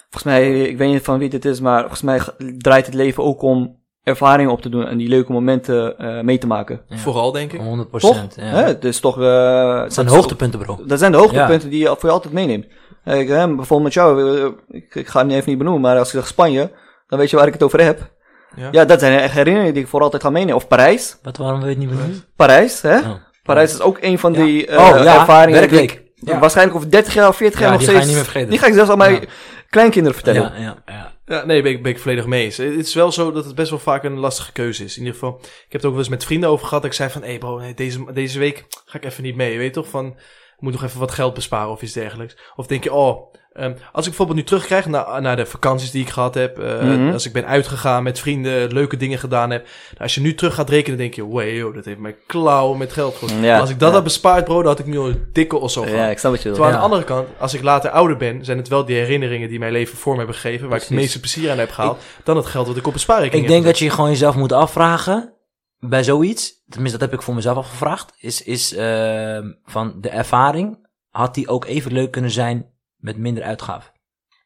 [SPEAKER 3] volgens mij, ik weet niet van wie dit is, maar volgens mij draait het leven ook om ervaringen op te doen en die leuke momenten eh, mee te maken.
[SPEAKER 1] Ja.
[SPEAKER 2] Vooral, denk ik.
[SPEAKER 1] 100
[SPEAKER 3] Toch?
[SPEAKER 1] procent. Ja.
[SPEAKER 3] Hè? Dus toch... eh,
[SPEAKER 1] Het zijn
[SPEAKER 3] dat is-
[SPEAKER 1] hoogtepunten, bro.
[SPEAKER 3] Dat zijn de hoogtepunten die je voor je altijd meeneemt. Eh, ik, hè, bijvoorbeeld met jou, ik, ik ga het even niet benoemen, maar als ik zeg Spanje, dan weet je waar ik het over heb.
[SPEAKER 2] Ja.
[SPEAKER 3] Ja, dat zijn echt herinneringen die ik voor altijd ga meenemen. Of Parijs.
[SPEAKER 1] Wat, waarom wil je het niet benoemen?
[SPEAKER 3] Parijs, hè?
[SPEAKER 1] Oh.
[SPEAKER 3] Parijs is ook een van
[SPEAKER 1] Ja.
[SPEAKER 3] die eh,
[SPEAKER 1] Oh, ja,
[SPEAKER 3] ervaringen. die
[SPEAKER 1] werkweek.
[SPEAKER 3] ik
[SPEAKER 1] Ja.
[SPEAKER 3] Waarschijnlijk over 30 jaar of 40 jaar
[SPEAKER 1] Ja,
[SPEAKER 3] nog
[SPEAKER 1] die ga je
[SPEAKER 3] steeds.
[SPEAKER 1] niet meer vergeten.
[SPEAKER 3] Die ga ik zelfs aan mijn
[SPEAKER 1] Ja.
[SPEAKER 3] kleinkinderen vertellen.
[SPEAKER 1] Ja, ja, ja.
[SPEAKER 2] Nee, ben ik, ben ik volledig mee eens. Het is wel zo dat het best wel vaak een lastige keuze is. In ieder geval, ik heb het ook wel eens met vrienden over gehad. Ik zei van, hé hey bro, deze, deze week ga ik even niet mee. Weet toch, van, moet nog even wat geld besparen of iets dergelijks. Of denk je, oh, ehm, als ik bijvoorbeeld nu terugkrijg naar, naar de vakanties die ik gehad heb. eh,
[SPEAKER 3] Mhm.
[SPEAKER 2] Als ik ben uitgegaan met vrienden, leuke dingen gedaan heb. Nou, als je nu terug gaat rekenen, denk je, wow, dat heeft mij klauwen met geld gekost.
[SPEAKER 3] Ja.
[SPEAKER 2] Maar als ik dat
[SPEAKER 3] Ja.
[SPEAKER 2] had bespaard, bro, dan had ik nu al een dikke osso gehad.
[SPEAKER 3] Ja, ik snap wat je
[SPEAKER 2] Terwijl aan de andere kant, als ik later ouder ben, zijn het wel die herinneringen die mijn leven vorm hebben gegeven, waar ik het meeste plezier aan heb gehaald, dan het geld wat ik op besparing
[SPEAKER 1] Ik denk dat je gewoon jezelf moet afvragen bij zoiets. Tenminste, dat heb ik voor mezelf afgevraagd. Is, is ehm, van de ervaring, had die ook even leuk kunnen zijn met minder uitgaven?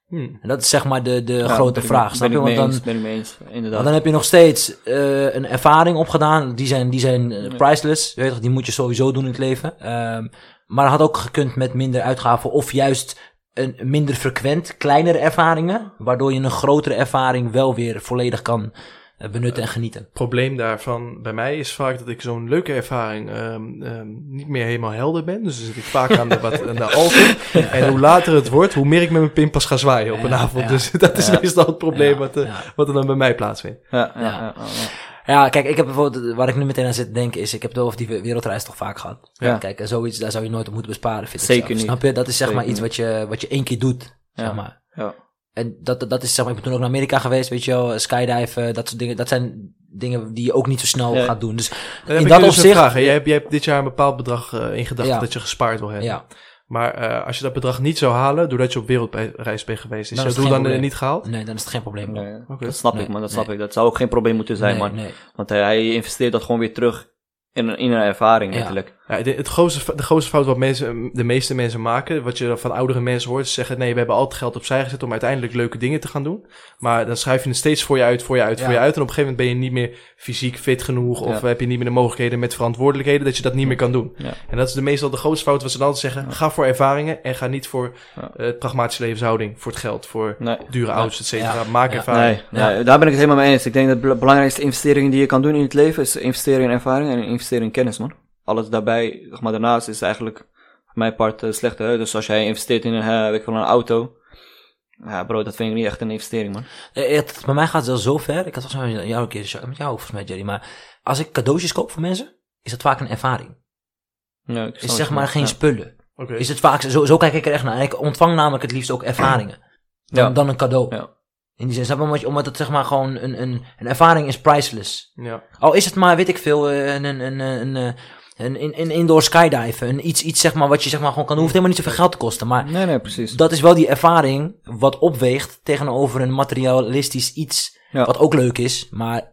[SPEAKER 2] Hmm.
[SPEAKER 1] En dat is zeg maar de, de
[SPEAKER 3] Ja,
[SPEAKER 1] grote
[SPEAKER 3] ben ik-
[SPEAKER 1] vraag. Snap
[SPEAKER 3] ben
[SPEAKER 1] je? Want
[SPEAKER 3] eens,
[SPEAKER 1] dan,
[SPEAKER 3] ben ik mee eens, inderdaad.
[SPEAKER 1] want dan heb je nog steeds eh, een ervaring opgedaan. Die zijn, die zijn eh,
[SPEAKER 3] Ja.
[SPEAKER 1] priceless. Je weet toch, die moet je sowieso doen in het leven. Ehm, maar had ook gekund met minder uitgaven. Of juist een minder frequent kleinere ervaringen. Waardoor je een grotere ervaring wel weer volledig kan benutten en genieten.
[SPEAKER 2] Het probleem daarvan bij mij is vaak dat ik zo'n leuke ervaring ehm, ehm, niet meer helemaal helder ben. Dus dan zit ik vaak aan de, wat, aan de alcohol. (laughs) En hoe later het wordt, hoe meer ik met mijn pinpas ga zwaaien op een
[SPEAKER 1] Ja,
[SPEAKER 2] avond.
[SPEAKER 1] ja.
[SPEAKER 2] Dus (laughs) dat is
[SPEAKER 1] Ja.
[SPEAKER 2] meestal het probleem
[SPEAKER 1] Ja,
[SPEAKER 2] wat, eh,
[SPEAKER 1] ja.
[SPEAKER 2] wat er dan bij mij plaatsvindt.
[SPEAKER 3] Ja, ja,
[SPEAKER 1] kijk, ik heb bijvoorbeeld, waar ik nu meteen aan zit te denken is, ik heb het over die wereldreis toch vaak gehad.
[SPEAKER 3] Ja.
[SPEAKER 1] Kijk, en zoiets, daar zou je nooit op moeten besparen, vind ik
[SPEAKER 3] Zeker niet.
[SPEAKER 1] Snap je? Dat is zeg
[SPEAKER 3] Zeker
[SPEAKER 1] maar iets wat je, wat je één keer doet, zeg
[SPEAKER 3] Ja.
[SPEAKER 1] maar.
[SPEAKER 3] Ja.
[SPEAKER 1] En dat, dat is zeg maar, ik ben toen ook naar Amerika geweest, weet je wel, skydiven, dat soort dingen. Dat zijn dingen die je ook niet zo snel
[SPEAKER 3] Ja.
[SPEAKER 1] gaat doen. Dus
[SPEAKER 2] Dan
[SPEAKER 1] in dat
[SPEAKER 2] nu dus
[SPEAKER 1] opzicht...
[SPEAKER 2] vraag. hè. Jij, hebt, jij hebt dit jaar een bepaald bedrag eh, in gedachten
[SPEAKER 1] Ja.
[SPEAKER 2] dat je gespaard wil hebben.
[SPEAKER 1] Ja,
[SPEAKER 2] Maar eh, als je dat bedrag niet zou halen, doordat je op wereldreis bent geweest, is
[SPEAKER 1] Dan
[SPEAKER 2] jouw
[SPEAKER 1] is het
[SPEAKER 2] doel dan eh,
[SPEAKER 1] probleem.
[SPEAKER 2] niet gehaald?
[SPEAKER 1] nee, dan is het geen probleem.
[SPEAKER 3] Nee,
[SPEAKER 2] Oké.
[SPEAKER 3] Dat snap
[SPEAKER 1] Nee,
[SPEAKER 3] ik, man. Dat
[SPEAKER 1] nee.
[SPEAKER 3] snap ik. Dat zou ook geen probleem moeten zijn,
[SPEAKER 1] nee,
[SPEAKER 3] man.
[SPEAKER 1] nee.
[SPEAKER 3] Want hij, hij investeert dat gewoon weer terug in een, in een ervaring,
[SPEAKER 1] Ja.
[SPEAKER 3] letterlijk.
[SPEAKER 2] Ja, denk het grootste, de grootste fout wat mensen, de meeste mensen maken, wat je van oudere mensen hoort, is zeggen: nee, we hebben altijd geld opzij gezet om uiteindelijk leuke dingen te gaan doen. Maar dan schuif je het steeds voor je uit, voor je uit,
[SPEAKER 1] Ja.
[SPEAKER 2] voor je uit. En op een gegeven moment ben je niet meer fysiek fit genoeg, of
[SPEAKER 3] Ja.
[SPEAKER 2] heb je niet meer de mogelijkheden met verantwoordelijkheden dat je dat niet meer kan doen.
[SPEAKER 3] Ja.
[SPEAKER 2] En dat is de meestal de grootste fout wat ze dan altijd zeggen: ga voor ervaringen en ga niet voor eh, pragmatische levenshouding, voor het geld, voor
[SPEAKER 3] Nee.
[SPEAKER 2] dure auto's, et cetera. Maak
[SPEAKER 1] Ja.
[SPEAKER 2] ervaring.
[SPEAKER 3] Nee, daar ben ik het helemaal mee eens. Ik denk dat de bel- belangrijkste investering die je kan doen in het leven is investeren in ervaring en investeren in kennis, man. Alles daarbij, zeg maar, daarnaast is eigenlijk voor mijn part uh, slechter. Hè? Dus als jij investeert in een, uh, weet ik wel, een auto, ja bro, dat vind ik niet echt een investering, man.
[SPEAKER 1] Eh, het- bij mij gaat het wel zo ver. Ik had volgens mij met jou een keer, met jou volgens mij, Jerry. Maar als ik cadeautjes koop voor mensen, is dat vaak een ervaring.
[SPEAKER 3] Ja, ik
[SPEAKER 1] Is zeg maar geen spullen.
[SPEAKER 2] Oké.
[SPEAKER 1] Is het vaak, zo, zo kijk ik er echt naar. Ik ontvang namelijk het liefst ook ervaringen. Dan,
[SPEAKER 3] Ja.
[SPEAKER 1] dan een cadeau.
[SPEAKER 3] Ja.
[SPEAKER 1] In die zin, snap je? Omdat, het zeg maar gewoon een, een, een ervaring is priceless.
[SPEAKER 2] Ja.
[SPEAKER 1] Al is het maar, weet ik veel, eh, een, een, een, een, een, een, een, een indoor skydiven. Een iets, iets zeg maar, wat je zeg maar gewoon kan doen. Hoeft helemaal niet zoveel geld te kosten. Maar
[SPEAKER 3] Nee, nee, precies.
[SPEAKER 1] dat is wel die ervaring wat opweegt tegenover een materialistisch iets.
[SPEAKER 3] Ja.
[SPEAKER 1] Wat ook leuk is, maar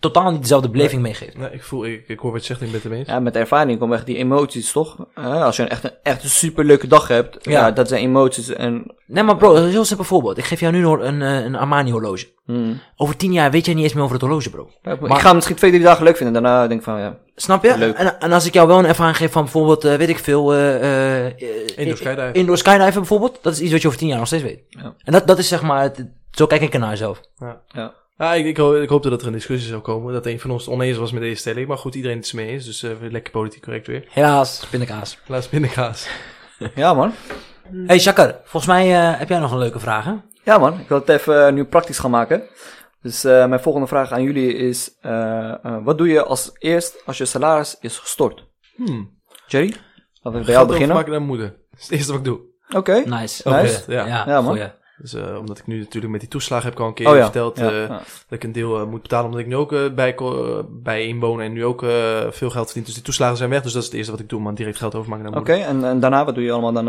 [SPEAKER 1] totaal niet dezelfde beleving meegeeft.
[SPEAKER 2] Nee, ik voel, ik, ik hoor wat je zegt, ik ben het eens.
[SPEAKER 3] Ja, met ervaring komen echt die emoties, toch? Eh, als je een echt, een, echt een superleuke dag hebt,
[SPEAKER 1] Ja.
[SPEAKER 3] ja. dat zijn emoties en...
[SPEAKER 1] Nee, maar bro, een heel simpel voorbeeld. Ik geef jou nu nog een, eh, een Armani horloge.
[SPEAKER 3] Hmm.
[SPEAKER 1] Over tien jaar weet jij niet eens meer over het horloge, bro.
[SPEAKER 3] Ja, ik ga hem misschien twee, drie dagen leuk vinden, daarna denk ik van, ja...
[SPEAKER 1] Snap je?
[SPEAKER 3] Leuk.
[SPEAKER 1] En, en als ik jou wel een ervaring geef van bijvoorbeeld, eh, weet ik veel, eh eh, eh,
[SPEAKER 2] Indoor skydiven.
[SPEAKER 1] Indoor skydiven bijvoorbeeld, dat is iets wat je over tien jaar nog steeds weet.
[SPEAKER 3] Ja.
[SPEAKER 1] En dat, dat is zeg maar, het- zo kijk ik ernaar zelf.
[SPEAKER 3] ja.
[SPEAKER 2] Ja, ik, ik, hoop, ik hoopte dat er een discussie zou komen. Dat een van ons het oneens was met deze stelling. Maar goed, iedereen het is mee eens. Dus eh, lekker politiek correct weer.
[SPEAKER 1] Helaas, pindakaas.
[SPEAKER 2] Laatst pindakaas. (laughs)
[SPEAKER 3] Ja, man.
[SPEAKER 1] Hey Shakker, volgens mij eh, heb jij nog een leuke vraag, hè?
[SPEAKER 3] Ja, man. Ik wil het even eh, nu praktisch gaan maken. Dus eh, mijn volgende vraag aan jullie is: eh, eh, wat doe je als eerst als je salaris is gestort?
[SPEAKER 2] Hmm.
[SPEAKER 3] Jerry, laten we bij jou beginnen.
[SPEAKER 2] overmaken naar mijn moeder. Dat is het eerste wat ik doe.
[SPEAKER 3] Oké.
[SPEAKER 1] Nice.
[SPEAKER 3] Nice.
[SPEAKER 2] ja.
[SPEAKER 1] Ja,
[SPEAKER 3] Ja, man.
[SPEAKER 1] goeie.
[SPEAKER 2] Dus, eh, omdat ik nu natuurlijk met die toeslagen heb ik al een keer
[SPEAKER 3] Oh ja.
[SPEAKER 2] verteld
[SPEAKER 3] Ja,
[SPEAKER 2] eh,
[SPEAKER 3] ja.
[SPEAKER 2] dat ik een deel eh, moet betalen. Omdat ik nu ook bij, bij inwonen en nu ook veel geld verdien. Dus die toeslagen zijn weg. Dus dat is het eerste wat ik doe. Man, direct geld overmaken naar mijn
[SPEAKER 3] Oké,
[SPEAKER 2] moeder.
[SPEAKER 3] en, en daarna wat doe je allemaal dan?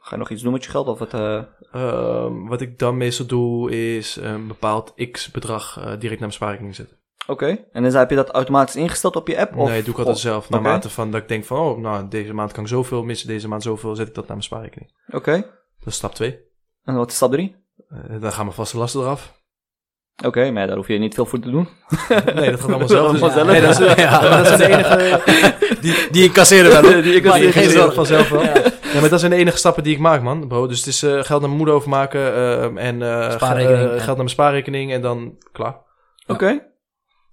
[SPEAKER 3] ga je nog iets doen met je geld? Of het, eh,
[SPEAKER 2] Ehm, wat ik dan meestal doe is een bepaald x bedrag direct naar mijn spaarrekening zetten.
[SPEAKER 3] Oké, en dan heb je dat automatisch ingesteld op je app? Of,
[SPEAKER 2] nee, doe ik altijd
[SPEAKER 3] of-
[SPEAKER 2] zelf. Naarmate van dat ik denk van, oh, nou, deze maand kan ik zoveel missen. Deze maand zoveel, zet ik dat naar mijn spaarrekening.
[SPEAKER 3] Oké,
[SPEAKER 2] Dat is stap 2.
[SPEAKER 3] En wat is stap 3?
[SPEAKER 2] dan gaan mijn vaste lasten eraf.
[SPEAKER 3] Oké, maar daar hoef je niet veel voor te doen. (laughs)
[SPEAKER 2] Nee, dat gaat allemaal zelf. Dus,
[SPEAKER 3] zelf.
[SPEAKER 2] Nee, dat, is,
[SPEAKER 1] Ja.
[SPEAKER 2] dat zijn de enige... (laughs)
[SPEAKER 1] Die, die incasseren wel. (laughs)
[SPEAKER 3] Die zorg.
[SPEAKER 2] het vanzelf wel.
[SPEAKER 1] Ja.
[SPEAKER 2] Ja, maar dat zijn de enige stappen die ik maak, man, bro. Dus het is eh, geld naar mijn moeder overmaken ehm, en
[SPEAKER 1] ja.
[SPEAKER 2] geld naar mijn spaarrekening en dan klaar.
[SPEAKER 3] Oké.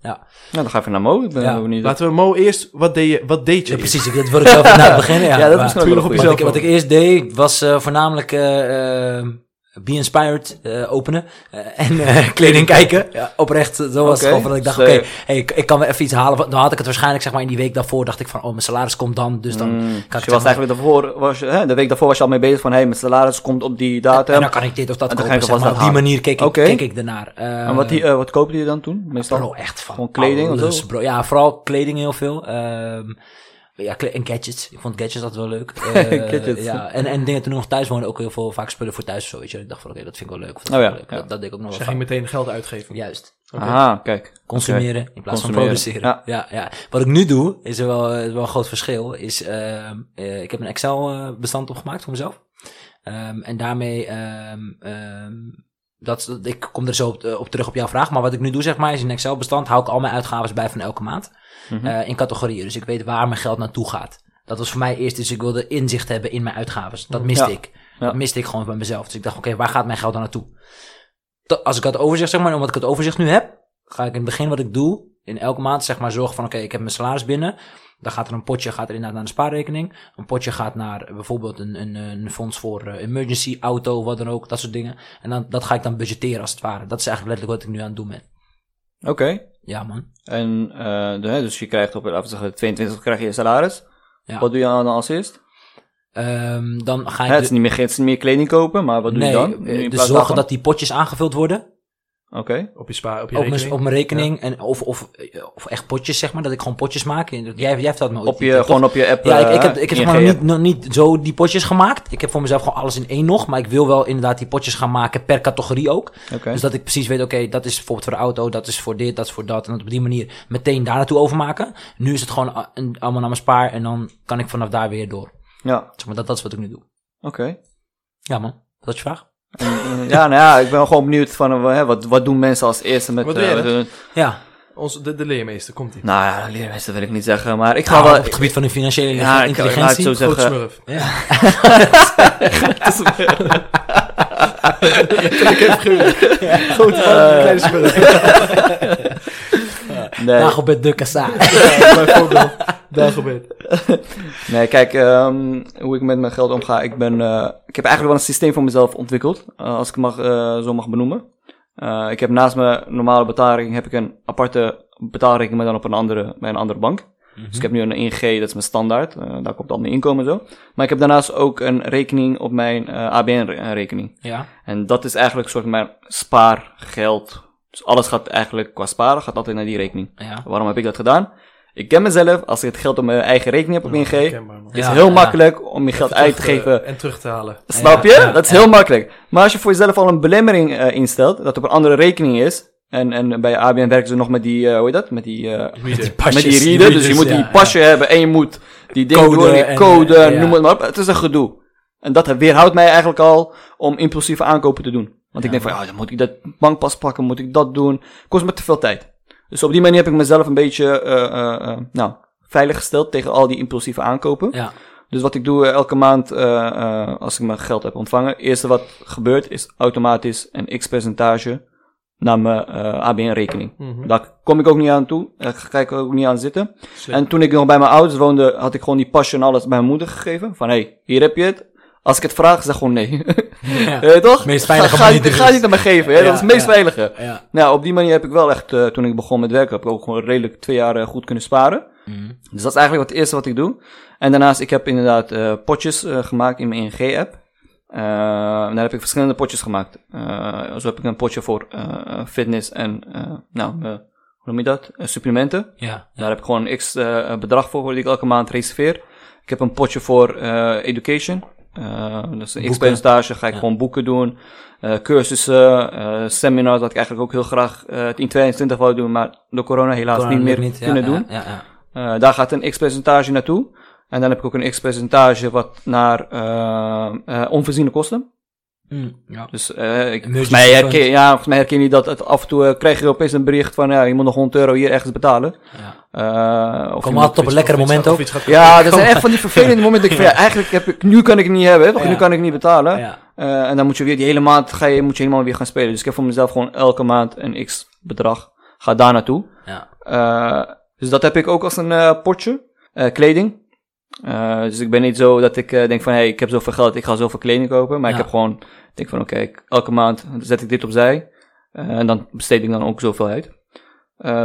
[SPEAKER 1] Ja.
[SPEAKER 3] Nou, dan ga even naar Mo. Ik ben
[SPEAKER 1] Ja.
[SPEAKER 3] benieuwd.
[SPEAKER 2] Laten we Mo eerst, wat deed je? Wat deed je?
[SPEAKER 1] Ja, precies. Ik, dat wil ik zelf na het beginnen. Ja,
[SPEAKER 3] Ja, dat is wel
[SPEAKER 2] nog op
[SPEAKER 1] wat,
[SPEAKER 2] jezelf.
[SPEAKER 1] ik, wat ik eerst deed, was eh, voornamelijk eh, eh, Be Inspired eh, openen. eh, en eh, (laughs) kleding kijken. Ja, oprecht, zo was het gewoon van dat ik dacht,
[SPEAKER 3] dus,
[SPEAKER 1] oké, hey, ik, ik kan wel even iets halen. Dan had ik het waarschijnlijk, zeg maar, in die week daarvoor dacht ik van, oh, mijn salaris komt dan. Dus dan
[SPEAKER 3] Mm,
[SPEAKER 1] kan
[SPEAKER 3] dus
[SPEAKER 1] ik
[SPEAKER 3] je
[SPEAKER 1] zeg
[SPEAKER 3] was
[SPEAKER 1] maar-
[SPEAKER 3] eigenlijk daarvoor, was je, hè, de week daarvoor was je al mee bezig van, hé, hey, mijn salaris komt op die datum.
[SPEAKER 1] En dan kan ik dit of dat kopen, zeg maar.
[SPEAKER 3] dat
[SPEAKER 1] Op die manier keek ik, keek ik ernaar.
[SPEAKER 3] En wat, die, wat koopte je dan toen, meestal?
[SPEAKER 1] Bro, echt van
[SPEAKER 3] Gewoon kleding of zo?
[SPEAKER 1] bro. Ja, vooral kleding heel veel. Ehm, ja, en gadgets. Ik vond gadgets altijd wel leuk. (laughs) Eh,
[SPEAKER 3] Gadgets.
[SPEAKER 1] Ja, en, en dingen toen ik nog thuis woonde, ook heel veel vaak spullen voor thuis of zo, weet je. Ik dacht van, oké, dat vind ik wel leuk. Dat
[SPEAKER 3] Oh ja,
[SPEAKER 1] ik wel leuk.
[SPEAKER 3] ja.
[SPEAKER 1] Dat, dat deed ik ook nog
[SPEAKER 2] Dus
[SPEAKER 1] wel
[SPEAKER 2] ging meteen geld uitgeven.
[SPEAKER 1] Juist.
[SPEAKER 2] Oké.
[SPEAKER 3] Aha, kijk.
[SPEAKER 1] Consumeren in plaats van produceren.
[SPEAKER 3] Ja.
[SPEAKER 1] Ja. Ja, Wat ik nu doe, is er wel, is wel een groot verschil. Is, ehm, eh, ik heb een Excel-bestand opgemaakt voor mezelf. Ehm, en daarmee, ehm, ehm, dat, ik kom er zo op, eh, op terug op jouw vraag. Maar wat ik nu doe, zeg maar, is in een Excel-bestand hou ik al mijn uitgaven bij van elke maand.
[SPEAKER 3] Mhm.
[SPEAKER 1] eh, in categorieën. Dus ik weet waar mijn geld naartoe gaat. Dat was voor mij eerst, dus ik wilde inzicht hebben in mijn uitgaven. Dat miste
[SPEAKER 3] Ja.
[SPEAKER 1] ik.
[SPEAKER 3] Ja.
[SPEAKER 1] Dat miste ik gewoon bij mezelf. Dus ik dacht, oké, waar gaat mijn geld dan naartoe? Dat- als ik dat overzicht, zeg maar, omdat ik het overzicht nu heb, ga ik in het begin wat ik doe, in elke maand zeg maar zorgen van, oké, ik heb mijn salaris binnen. Dan gaat er een potje gaat er inderdaad naar de spaarrekening. Een potje gaat naar eh, bijvoorbeeld een, een, een fonds voor eh, emergency, auto, wat dan ook, dat soort dingen. En dan, dat ga ik dan budgetteren als het ware. Dat is eigenlijk letterlijk wat ik nu aan het doen ben.
[SPEAKER 3] Oké.
[SPEAKER 1] Ja, man.
[SPEAKER 3] En, eh, dus je krijgt op, laten we zeggen, 22 krijg je je salaris.
[SPEAKER 1] Ja.
[SPEAKER 3] Wat doe je dan als eerst?
[SPEAKER 1] Ehm, dan ga ik...
[SPEAKER 3] het, is niet meer, het is niet meer kleding kopen, maar wat doe
[SPEAKER 1] nee,
[SPEAKER 3] je dan?
[SPEAKER 1] eh,
[SPEAKER 3] in
[SPEAKER 1] dus zorgen
[SPEAKER 3] daarvan?
[SPEAKER 1] dat die potjes aangevuld worden.
[SPEAKER 3] Oké.
[SPEAKER 2] Op je spaar, op je
[SPEAKER 1] Op
[SPEAKER 2] rekening.
[SPEAKER 1] mijn, op mijn rekening. En of, of, of echt potjes, zeg maar. Dat ik gewoon potjes maak. En Jij, jij vertelt me ooit
[SPEAKER 3] Op je, gewoon op je app.
[SPEAKER 1] Ja, ik, ik
[SPEAKER 3] eh,
[SPEAKER 1] heb, ik heb nog niet, nog niet zo die potjes gemaakt. Ik heb voor mezelf gewoon alles in één nog. Maar ik wil wel inderdaad die potjes gaan maken per categorie ook.
[SPEAKER 3] Oké.
[SPEAKER 1] Dus dat ik precies weet, oké, dat is bijvoorbeeld voor de auto, dat is voor dit, dat is voor dat. En dat op die manier meteen daar naartoe overmaken. Nu is het gewoon allemaal naar mijn spaar en dan kan ik vanaf daar weer door.
[SPEAKER 3] Ja,
[SPEAKER 1] Zeg maar, dat, dat is wat ik nu doe.
[SPEAKER 3] oké.
[SPEAKER 1] Ja man, dat is je vraag?
[SPEAKER 3] En, eh, ja, nou ja, ik ben gewoon benieuwd van eh, hè, wat, wat doen mensen als eerste met...
[SPEAKER 2] Wat doe
[SPEAKER 3] eh,
[SPEAKER 2] jij dan?
[SPEAKER 3] doen-
[SPEAKER 1] Ja,
[SPEAKER 2] Ons, de, de leermeester, komt ie.
[SPEAKER 3] nou ja, leermeester wil ik niet zeggen, maar ik ga
[SPEAKER 1] nou,
[SPEAKER 3] wel...
[SPEAKER 1] op het gebied van de financiële
[SPEAKER 3] Ja, ik- ik
[SPEAKER 1] intelligentie.
[SPEAKER 3] zo
[SPEAKER 2] Groot
[SPEAKER 3] zeggen.
[SPEAKER 2] smurf.
[SPEAKER 1] ja.
[SPEAKER 2] Grote man, kleine smurf. (laughs) (laughs)
[SPEAKER 3] Nee,
[SPEAKER 1] Dagobert de Kassa. (laughs)
[SPEAKER 2] Ja, Bijvoorbeeld. (laughs) Dagobert.
[SPEAKER 3] nee, kijk, ehm, hoe ik met mijn geld omga. Ik, ben, eh, ik heb eigenlijk wel een systeem voor mezelf ontwikkeld, eh, als ik het mag, eh, zo mag benoemen. Ik heb naast mijn normale betaalrekening heb ik een aparte betaalrekening, maar dan op een andere, bij een andere bank. Dus ik heb nu een ING, dat is mijn standaard. daar komt al mijn inkomen en zo. Maar ik heb daarnaast ook een rekening op mijn ABN-rekening.
[SPEAKER 1] Ja,
[SPEAKER 3] En dat is eigenlijk een soort mijn spaargeld. Dus alles gaat eigenlijk qua sparen, gaat altijd naar die rekening.
[SPEAKER 1] ja.
[SPEAKER 3] Waarom heb ik dat gedaan? Ik ken mezelf, als ik het geld op mijn eigen rekening heb op ING, is het
[SPEAKER 1] Ja,
[SPEAKER 3] heel
[SPEAKER 1] ja.
[SPEAKER 3] makkelijk om je geld
[SPEAKER 2] Even
[SPEAKER 3] uit te geven.
[SPEAKER 2] En terug te halen.
[SPEAKER 3] Snap je?
[SPEAKER 1] ja,
[SPEAKER 3] dat is
[SPEAKER 1] ja.
[SPEAKER 3] heel makkelijk. Maar als je voor jezelf al een belemmering eh, instelt, dat op een andere rekening is, en, en bij ABN werken ze nog met die, eh, hoe heet dat? Met die, eh,
[SPEAKER 2] Reader.
[SPEAKER 1] pasjes,
[SPEAKER 3] met die
[SPEAKER 1] die
[SPEAKER 3] reader. Dus je
[SPEAKER 1] readers,
[SPEAKER 3] moet die
[SPEAKER 1] ja,
[SPEAKER 3] pasje hebben en je moet die dingen door, die
[SPEAKER 1] en,
[SPEAKER 3] code,
[SPEAKER 1] ja.
[SPEAKER 3] noem het maar op. Het is een gedoe. En dat weerhoudt mij eigenlijk al om impulsieve aankopen te doen. Want ik denk van, ja, dan moet ik dat bankpas pakken, moet ik dat doen. Kost me te veel tijd. Dus op die manier heb ik mezelf een beetje, eh, eh, eh, nou, veilig gesteld tegen al die impulsieve aankopen.
[SPEAKER 1] Ja,
[SPEAKER 3] Dus wat ik doe elke maand, als ik mijn geld heb ontvangen, eerste wat gebeurt is automatisch een x-percentage naar mijn ABN-rekening.
[SPEAKER 2] Mhm.
[SPEAKER 3] Daar kom ik ook niet aan toe, daar ga ik ook niet aan zitten.
[SPEAKER 2] Slim.
[SPEAKER 3] En toen ik nog bij mijn ouders woonde, had ik gewoon die pasje en alles bij mijn moeder gegeven. Van, hé, hey, hier heb je het. Als ik het vraag, zeg gewoon nee. (laughs)
[SPEAKER 1] ja. (laughs)
[SPEAKER 3] Eh, toch?
[SPEAKER 1] Meest veilige
[SPEAKER 3] ga, ga,
[SPEAKER 1] manier er
[SPEAKER 3] ga
[SPEAKER 1] is.
[SPEAKER 3] niet aan me geven, hè?
[SPEAKER 1] Ja,
[SPEAKER 3] dat is het meest veilige. Nou, op die manier heb ik wel echt, eh, toen ik begon met werken, heb ik ook gewoon redelijk twee jaar eh, goed kunnen sparen.
[SPEAKER 1] Mhm.
[SPEAKER 3] Dus dat is eigenlijk wat het eerste wat ik doe. En daarnaast, ik heb inderdaad eh, potjes gemaakt in mijn ING-app. En daar heb ik verschillende potjes gemaakt. Zo heb ik een potje voor fitness en, nou, hoe noem je dat? Supplementen.
[SPEAKER 1] Ja,
[SPEAKER 3] Daar heb ik gewoon een x bedrag voor, die ik elke maand reserveer. Ik heb een potje voor education. Eh dus een x
[SPEAKER 1] Boeken.
[SPEAKER 3] percentage ga ik
[SPEAKER 1] Ja.
[SPEAKER 3] gewoon boeken doen. Eh, cursussen, eh, seminars, wat ik eigenlijk ook heel graag in 2020 wou doen, maar door corona helaas
[SPEAKER 1] Corona
[SPEAKER 3] niet meer
[SPEAKER 1] niet.
[SPEAKER 3] Kunnen doen. Daar gaat een x-percentage naartoe. En dan heb ik ook een x-percentage wat naar onvoorziene kosten.
[SPEAKER 1] Mm, ja.
[SPEAKER 3] Dus eh, ik, volgens, mij herken, ja, volgens mij herken je dat het af en toe eh, krijg je opeens een bericht van ja, je moet nog 100 euro hier ergens betalen.
[SPEAKER 1] ja.
[SPEAKER 3] Eh, of
[SPEAKER 1] Kom altijd op een lekkere moment ook.
[SPEAKER 3] ja, dat zijn echt van die vervelende (laughs) momenten. Ik van, ja, eigenlijk heb ik, nu kan ik het niet hebben?
[SPEAKER 1] Ja.
[SPEAKER 3] Nu kan ik niet betalen. En dan moet je weer, die hele maand ga je, moet je helemaal weer gaan spelen. Dus ik heb voor mezelf gewoon elke maand een x bedrag. Ga daar naartoe.
[SPEAKER 1] Ja.
[SPEAKER 3] Dus dat heb ik ook als een potje. Kleding. Eh, dus ik ben niet zo dat ik eh, denk van, hé, hey, ik heb zoveel geld, ik ga zoveel kleding kopen. Maar
[SPEAKER 1] Ja.
[SPEAKER 3] ik heb gewoon, ik denk van, oké, elke maand zet ik dit opzij. Eh, en dan besteed ik dan ook zoveel uit.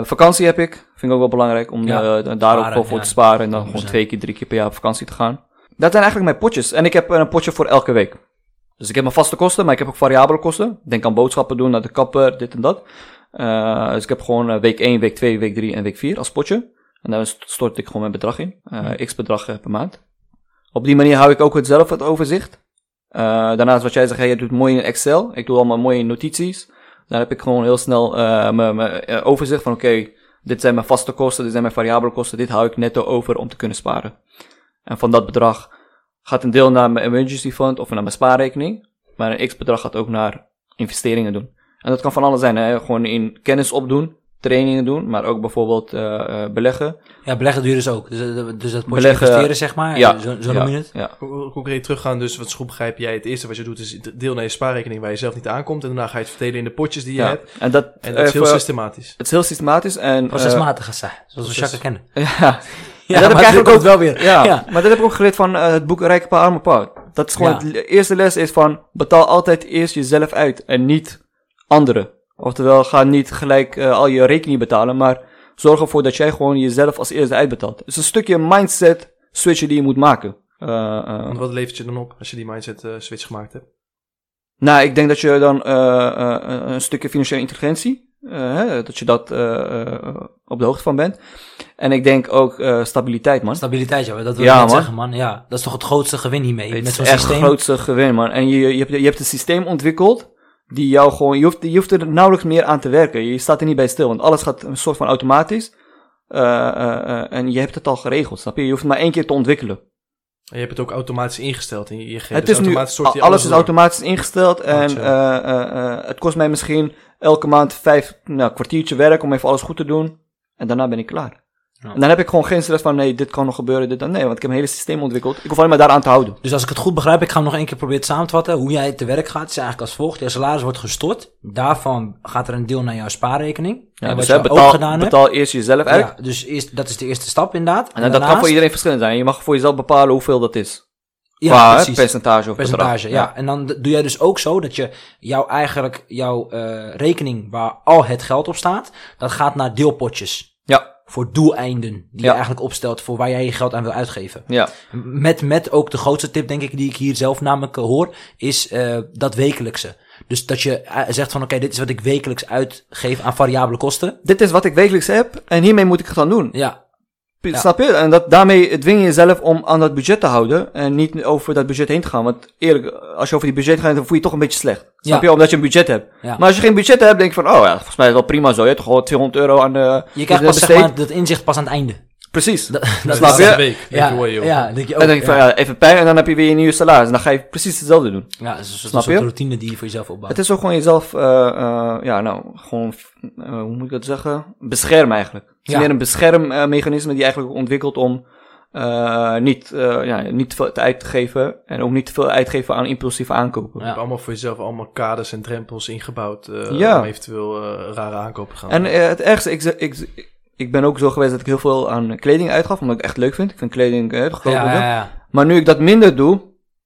[SPEAKER 3] Vakantie heb ik, vind ik ook wel belangrijk om
[SPEAKER 1] Ja.
[SPEAKER 3] daar ook wel voor
[SPEAKER 1] ja.
[SPEAKER 3] te sparen. En dan
[SPEAKER 1] 100%.
[SPEAKER 3] gewoon twee keer, drie keer per jaar op vakantie te gaan. Dat zijn eigenlijk mijn potjes. En ik heb een potje voor elke week. Dus ik heb mijn vaste kosten, maar ik heb ook variabele kosten. Denk aan boodschappen doen, naar de kapper, dit en dat. Dus ik heb gewoon week 1, week 2, week 3 en week 4 als potje. En daar st- stort ik gewoon mijn bedrag in. Eh, x bedrag per maand. Op die manier hou ik ook het zelf het overzicht. Eh, daarnaast wat jij zegt, hey, je doet mooi in Excel. Ik doe allemaal mooie notities. Dan heb ik gewoon heel snel eh, mijn mijn, overzicht van oké, dit zijn mijn vaste kosten, dit zijn mijn variabele kosten. Dit hou ik netto over om te kunnen sparen. En van dat bedrag gaat een deel naar mijn emergency fund of naar mijn spaarrekening. Maar een x-bedrag gaat ook naar investeringen doen. En dat kan van alles zijn. Hè? Gewoon in kennis opdoen, trainingen doen, maar ook bijvoorbeeld eh, eh, beleggen.
[SPEAKER 1] ja, beleggen duur dus ook. Dus, eh, dus dat potje
[SPEAKER 3] Beleggen-
[SPEAKER 1] investeren, zeg maar.
[SPEAKER 3] Ja.
[SPEAKER 1] Zo, zo
[SPEAKER 3] ja,
[SPEAKER 1] je het.
[SPEAKER 3] Ja.
[SPEAKER 2] Con- Concreet teruggaan, dus wat goed begrijp jij, het eerste wat je doet is deel naar je spaarrekening waar je zelf niet aankomt. En daarna ga je het verdelen in de potjes die je
[SPEAKER 3] ja.
[SPEAKER 2] hebt.
[SPEAKER 3] En dat,
[SPEAKER 2] En dat is heel systematisch.
[SPEAKER 3] het is heel systematisch. En,
[SPEAKER 1] Procesmatig gezegd. Zoals we kennen. (laughs)
[SPEAKER 3] ja,
[SPEAKER 1] Ja,
[SPEAKER 3] dat (laughs) heb ik
[SPEAKER 1] maar
[SPEAKER 3] eigenlijk ook-
[SPEAKER 1] wel weer.
[SPEAKER 3] Ja,
[SPEAKER 1] Ja.
[SPEAKER 3] maar dat heb ik ook geleerd van het boek Rijke Pa, Arme Pa. Dat is gewoon, le- eerste les is van, betaal altijd eerst jezelf uit en niet anderen. Oftewel, ga niet gelijk eh, al je rekening betalen, maar zorg ervoor dat jij gewoon jezelf als eerste uitbetaalt. Het is een stukje mindset switchen die je moet maken. Eh, eh,
[SPEAKER 2] Want wat levert je dan op als je die mindset switch gemaakt hebt?
[SPEAKER 3] Nou, ik denk dat je dan eh, eh, een stukje financiële intelligentie, eh, hè, dat je dat op de hoogte van bent. En ik denk ook eh, stabiliteit, man.
[SPEAKER 1] Stabiliteit, ja, dat wil
[SPEAKER 3] Ja,
[SPEAKER 1] ik
[SPEAKER 3] man.
[SPEAKER 1] zeggen, man. Ja, dat is toch het grootste gewin hiermee.
[SPEAKER 3] Het
[SPEAKER 1] Met
[SPEAKER 3] is
[SPEAKER 1] zo'n systeem.
[SPEAKER 3] het grootste gewin, man. En je, je, hebt, je hebt een systeem ontwikkeld die jou gewoon... Je hoeft, je hoeft er nauwelijks meer aan te werken. Je staat er niet bij stil, want alles gaat een soort van automatisch. Eh, eh, eh, en je hebt het al geregeld, snap je? Je hoeft het maar één keer te ontwikkelen.
[SPEAKER 2] En je hebt het ook automatisch ingesteld in je ING.
[SPEAKER 3] het
[SPEAKER 2] dus
[SPEAKER 3] is nu, alles is automatisch ingesteld en eh, eh, het kost mij misschien elke maand vijf nou, kwartiertje werk om even alles goed te doen. En daarna ben ik klaar. En dan heb ik gewoon geen stress van, nee, dit kan nog gebeuren, dit dan. Nee, want ik heb een hele systeem ontwikkeld. Ik hoef alleen maar daaraan te houden.
[SPEAKER 1] Dus als ik het goed begrijp, ik ga hem nog één keer proberen samen te vatten. Hoe jij te werk gaat, is eigenlijk als volgt. Je salaris wordt gestort. Daarvan gaat er een deel naar jouw spaarrekening.
[SPEAKER 3] Ja,
[SPEAKER 1] en
[SPEAKER 3] dus
[SPEAKER 1] wat je ook
[SPEAKER 3] betaal,
[SPEAKER 1] gedaan hebt.
[SPEAKER 3] betaal eerst jezelf uit.
[SPEAKER 1] Ja, dus eerst, dat is de eerste stap inderdaad.
[SPEAKER 3] En dat kan voor iedereen verschillend zijn. Je mag voor jezelf bepalen hoeveel dat is.
[SPEAKER 1] ja,
[SPEAKER 3] Qua percentage of
[SPEAKER 1] percentage, ja. En dan doe jij dus ook zo dat je jouw eigenlijk jouw eh, rekening waar al het geld op staat, dat gaat naar deelpotjes
[SPEAKER 3] Ja,
[SPEAKER 1] voor doeleinden die je eigenlijk opstelt voor waar jij je geld aan wil uitgeven.
[SPEAKER 3] ja.
[SPEAKER 1] Met, met ook de grootste tip, denk ik, die ik hier zelf namelijk eh, hoor, is eh, dat wekelijkse. Dus dat je eh, zegt van, oké, dit is wat ik wekelijks uitgeef aan variabele kosten.
[SPEAKER 3] Dit is wat ik wekelijks heb en hiermee moet ik het gaan doen.
[SPEAKER 1] Ja, Ja.
[SPEAKER 3] Snap je? En dat, daarmee dwing je jezelf om aan dat budget te houden en niet over dat budget heen te gaan. Want eerlijk, als je over die budget gaat, dan voel je je toch een beetje slecht. Snap
[SPEAKER 1] Ja.
[SPEAKER 3] je? Omdat je een budget hebt.
[SPEAKER 1] Ja.
[SPEAKER 3] Maar als je geen budget hebt, denk je van, oh ja, volgens mij is het wel prima zo. Je hebt toch gewoon 200 euro aan de
[SPEAKER 1] je krijgt pas zeg maar, dat inzicht pas aan het einde.
[SPEAKER 3] Precies.
[SPEAKER 1] Dat,
[SPEAKER 2] Dat
[SPEAKER 1] dat
[SPEAKER 3] snap
[SPEAKER 2] is een week.
[SPEAKER 1] ja,
[SPEAKER 2] Denk je, joh.
[SPEAKER 1] ja, denk je ook.
[SPEAKER 3] en dan denk je van, ja, even pijn en dan heb je weer je nieuwe salaris. En dan ga je precies hetzelfde doen.
[SPEAKER 1] ja, het is een soort-
[SPEAKER 3] Snap
[SPEAKER 1] een soort
[SPEAKER 3] je?
[SPEAKER 1] routine die je voor jezelf opbouwt.
[SPEAKER 3] Het is ook gewoon jezelf, eh, eh, ja, nou, gewoon, eh, hoe moet ik dat zeggen? Beschermen eigenlijk. Het is
[SPEAKER 1] Ja.
[SPEAKER 3] meer een beschermmechanisme die je eigenlijk ontwikkelt om eh, niet, eh, ja, niet te veel uit te geven en ook niet te veel uit te geven aan impulsieve aankopen.
[SPEAKER 2] Je hebt allemaal voor jezelf allemaal kaders en drempels ingebouwd eh,
[SPEAKER 3] Ja.
[SPEAKER 2] om eventueel eh, rare aankopen te gaan
[SPEAKER 3] En het ergste, ik, zeg- ik, ik ben ook zo geweest dat ik heel veel aan kleding uitgaf, omdat ik het echt leuk vind. Ik vind kleding eh, goedkoop
[SPEAKER 1] ja, ja, ja.
[SPEAKER 3] Maar nu ik dat minder doe,